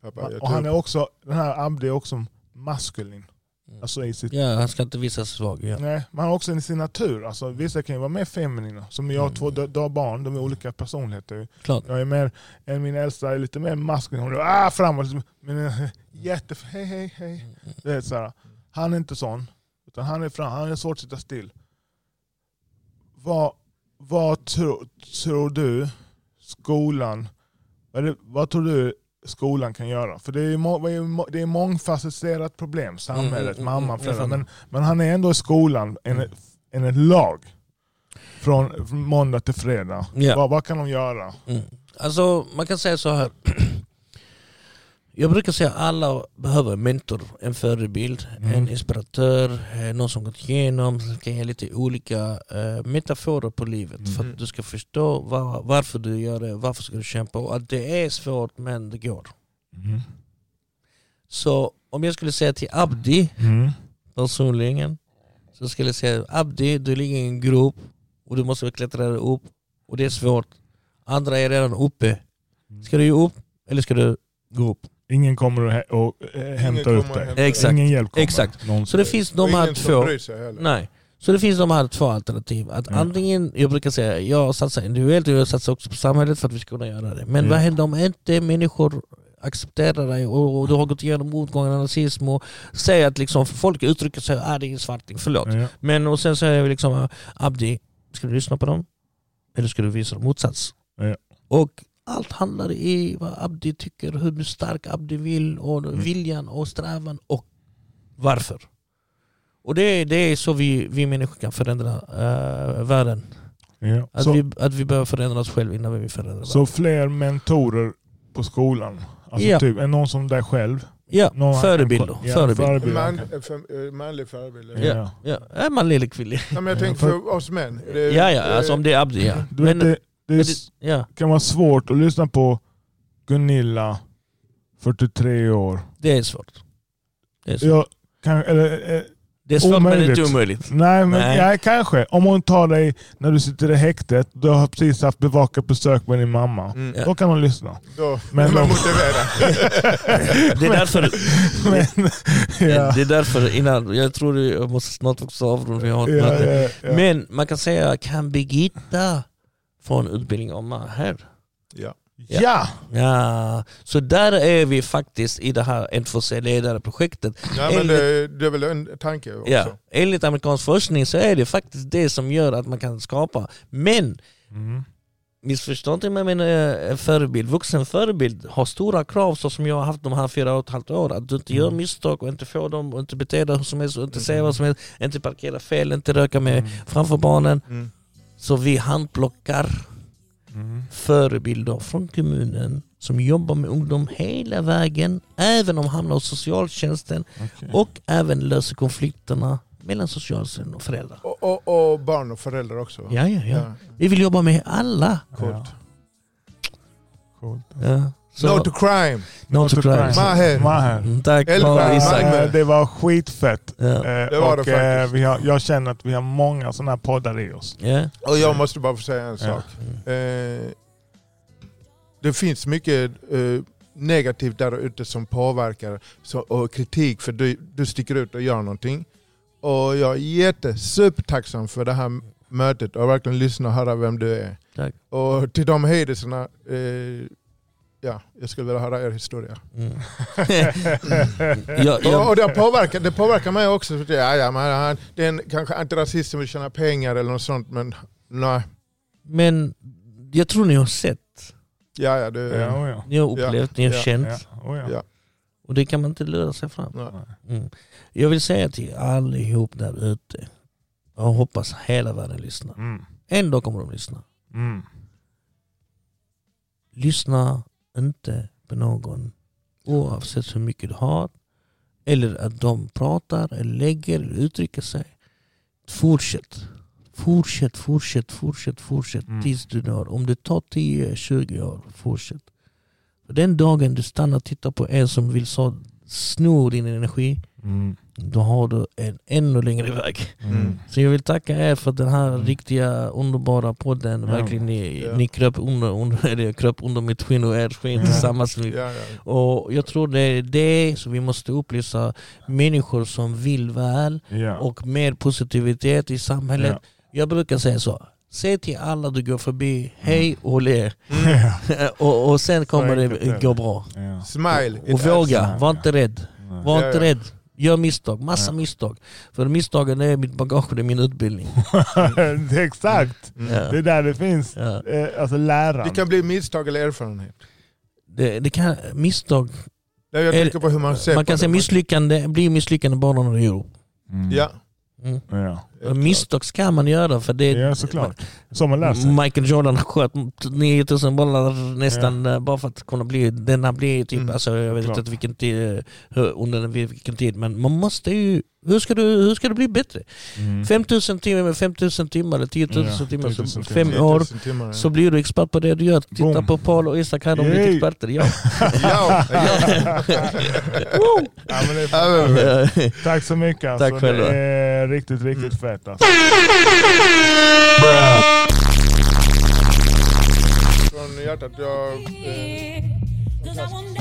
S2: Pappa, jag
S1: Och han är också, den här Abdi är också maskulin.
S3: Mm.
S1: Alltså i sitt,
S3: Ja, han ska inte visa sig svag. Ja.
S1: nej, men han har också i sin natur. Alltså, vissa kan ju vara mer feminina. Som jag har
S3: Mm.
S1: två dö- barn, de är olika personligheter.
S3: Klart.
S1: Jag är mer, en min äldsta är lite mer maskulin. Hon är ah, framåt. Men eh, jätte, hej hej hej. Det är så här, han är inte sån. Utan han är fram, han är svårt att sitta still. Vad, vad tro, tror du skolan, vad, vad tror du skolan kan göra. För det är, det är mångfacetterat problem, samhället,
S3: Mm, mm,
S1: mamma,
S3: mm, jag
S1: föräldrar.
S3: fattar.
S1: Men, men han är ändå i skolan enligt, enligt lag. Från, måndag till fredag.
S3: Ja.
S1: Vad, vad kan de göra?
S3: Mm. Alltså man kan säga så här. Jag brukar säga att alla behöver en mentor, en förebild,
S1: Mm.
S3: en inspiratör, eh, någon som gått igenom, som kan ge lite olika eh, metaforer på livet för
S2: Mm.
S3: att du ska förstå var, varför du gör det, varför ska du kämpa och att det är svårt men det går.
S1: Mm.
S3: Så om jag skulle säga till Abdi
S1: Mm.
S3: personligen så skulle jag säga Abdi, du ligger i en grop och du måste klättra dig upp och det är svårt. Andra är redan uppe. Ska du upp eller ska du gå upp?
S1: Ingen kommer att och, eh, hämta
S2: kommer
S1: upp dig.
S2: hämta.
S3: Exakt.
S1: Ingen hjälp kommer.
S3: Exakt. Så det finns de här
S2: ingen
S3: två. Nej. Så det finns de här två alternativ. Att
S1: Ja.
S3: antingen, jag brukar säga, jag satsar individuellt och jag satsar också på samhället för att vi ska kunna göra det. Men
S1: Ja.
S3: vad händer om inte människor accepterar dig och, och du har gått igenom motgångar, nazism och säger att liksom folk uttrycker sig, ah, det är en svarting, förlåt.
S1: Ja.
S3: Men och sen säger vi liksom, Abdi, ska du lyssna på dem? Eller ska du visa dem motsats? Och allt handlar i vad Abdi tycker, hur stark Abdi vill och
S1: Mm.
S3: viljan och strävan och varför. Och det, är- det är så vi, vi människor kan förändra eh, världen.
S1: Ja.
S3: Att,
S1: Så,
S3: vi, att vi behöver förändra oss själva innan vi vill förändra
S1: så
S3: världen.
S1: fler mentorer på skolan? Alltså
S3: Ja.
S1: typ, är någon som dig själv?
S3: Ja,
S1: Någon
S3: förebilder.
S1: Ja,
S3: förebild.
S1: förebild.
S2: Man, för, eh, manlig förebild.
S1: Ja.
S2: Ja.
S3: Ja, är man eller kvinnlig?
S2: Ja, men jag tänker
S1: För-
S2: oss män. Det-
S3: Ja, ja,
S2: det-
S3: alltså om det är Abdi ja.
S1: Du
S3: Men,
S1: det, det, är,
S3: men ja,
S1: kan vara svårt att lyssna på Gunilla, 43 år.
S3: det är svårt. Det är svårt,
S1: Jag kan, eller, eh,
S3: det är svårt men
S1: omöjligt.
S3: inte omöjligt.
S1: nej, men
S3: Nej.
S1: Ja, kanske. Om hon tar dig när du sitter i häktet, du har precis haft bevakat besök med din mamma.
S2: Mm.
S3: Ja.
S1: Då kan hon lyssna.
S2: Då
S1: Men
S2: man motiverad.
S3: Det är därför,
S1: Men, ja,
S3: det är därför innan, jag tror jag måste snart också avrunda, jag har ett
S1: ja,
S3: möte.
S1: ja, ja.
S3: Men man kan säga, kan Birgitta få en utbildning om Maher?
S2: ja.
S1: ja.
S3: Ja, så där är vi faktiskt i det här N2C-ledare-projektet.
S2: ja, men det, det är väl en tanke också.
S3: Ja, enligt amerikansk forskning så är det faktiskt det som gör att man kan skapa. Men
S1: Mm.
S3: missförstå inte mig, men eh, förebild, vuxen förebild har stora krav så som jag har haft de här fyra och ett halvt år. Att du inte gör
S1: Mm.
S3: misstag och inte får dem och inte beter dig hur som helst och inte säga vad som helst, inte parkera fel, inte röka med framför barnen.
S2: Mm.
S3: Så vi handplockar
S1: Mm.
S3: förebilder från kommunen som jobbar med ungdom hela vägen, även om de hamnar hos socialtjänsten
S1: Okej.
S3: och även löser konflikterna mellan socialtjänsten och föräldrar.
S2: Och, och, och barn och föräldrar också.
S3: Ja, ja, ja. Vi vill jobba med alla.
S2: Coolt.
S1: Coolt.
S3: Ja. Så,
S2: No to crime.
S3: no to crime.
S2: Maher.
S1: Maher.
S3: Mm, Tack
S2: Maher.
S3: Isak.
S1: Eh, Det var skitfett.
S3: Ja.
S1: Eh,
S2: Det var
S1: och,
S2: det
S1: eh,
S2: faktiskt.
S1: vi har, jag känner att vi har många sådana här poddar i oss.
S3: Ja.
S2: Och jag måste bara få säga en
S1: Ja.
S2: sak.
S3: Mm.
S2: Eh, det finns mycket eh, negativt där ute som påverkar så, och kritik för du, du sticker ut och gör någonting. Och jag är jättesupertacksam för det här mötet och verkligen lyssna och höra vem du är.
S3: Tack.
S2: Och till de hejdelserna, eh, ja, jag skulle vilja höra er historia.
S3: Mm.
S2: Och,
S3: jag,
S2: och det, påverkar, det påverkar mig också. För att, ja, ja, men han, det är en kanske antirasist som vill tjäna pengar eller något sånt men nej.
S3: men jag tror ni har sett,
S2: Ja, ja, det,
S1: Ja, ja.
S3: ni har upplevt, ni har
S2: Ja.
S3: känt.
S1: Ja, oh ja.
S2: Ja.
S3: Och det kan man inte lura sig fram.
S2: nej.
S3: Mm. Jag vill säga till allihop där ute, jag hoppas hela världen lyssnar.
S1: Mm.
S3: En dag kommer de lyssna.
S1: Mm.
S3: Lyssna inte på någon oavsett hur mycket du har eller att de pratar eller lägger eller uttrycker sig. Fortsätt. Fortsätt, fortsätt, fortsätt, fortsätt
S1: Mm.
S3: tills du når. Om det tar 10-20 år, fortsätt. För den dagen du stannar och tittar på en som vill så sno din energi,
S1: Mm.
S3: Då har du en ännu längre väg.
S1: Mm.
S3: Så jag vill tacka er för den här
S1: Mm.
S3: riktiga underbara podden.
S1: Ja.
S3: Verkligen, ni,
S2: Ja.
S3: ni kröp, under, under, eller jag kröp under mitt skinn och ert skinn
S1: Ja.
S3: tillsammans.
S2: Ja, ja.
S3: Och jag tror det är det som vi måste upplysa människor som vill väl
S1: Ja.
S3: och mer positivitet i samhället.
S1: Ja.
S3: Jag brukar säga så. Säg till alla du går förbi, hej och le.
S1: Ja.
S3: och, och sen kommer det gå bra.
S1: Ja.
S2: Smile.
S3: Och
S2: It
S3: våga, var inte rädd. Var
S2: Ja,
S3: inte
S2: ja.
S3: rädd. Gör misstag, massa
S1: Ja.
S3: misstag. För misstagen är mitt bagage, det är min utbildning.
S1: det är exakt.
S2: Mm.
S3: Ja.
S1: Det är där det finns
S3: Ja.
S1: eh, alltså läran.
S2: Det kan bli misstag eller erfarenhet.
S3: det, det kan, misstag,
S2: Ja, Jag tänker på hur man ser
S3: man
S2: på
S3: kan säga misslyckande, blir misslyckande bara när det gör.
S1: Mm.
S2: Ja.
S3: Mm.
S1: Ja.
S3: Misstag ska man göra för det
S1: ja, såklart. Så man lär sig.
S3: Michael Jordan sköt 9000 bollar nästan eh, bara för att kunna bli den han blev. Typ.
S2: Mm,
S3: Alltså, jag vet
S1: klart.
S3: inte vilken tid, under vilken tid, men man måste ju... Hur ska du, hur ska du bli bättre?
S1: Mm.
S3: 5000 timmar, 5000 timmar eller 10 000
S1: Ja,
S3: timmar,
S1: 10
S3: så
S1: 000
S3: fem år
S2: 10 000 timmar, ja.
S3: så blir du expert på det du gör. Titta
S1: Boom.
S3: på Paul och Isak här, de blir
S1: Yay.
S3: experter. Ja.
S2: Ja, ja.
S1: Ja, men är
S2: Ja,
S1: Tack så mycket. Alltså.
S3: Tack själva.
S1: Det är riktigt, riktigt fett. Alltså.
S2: Från hjärtat, jag... Eh,
S4: Cause I want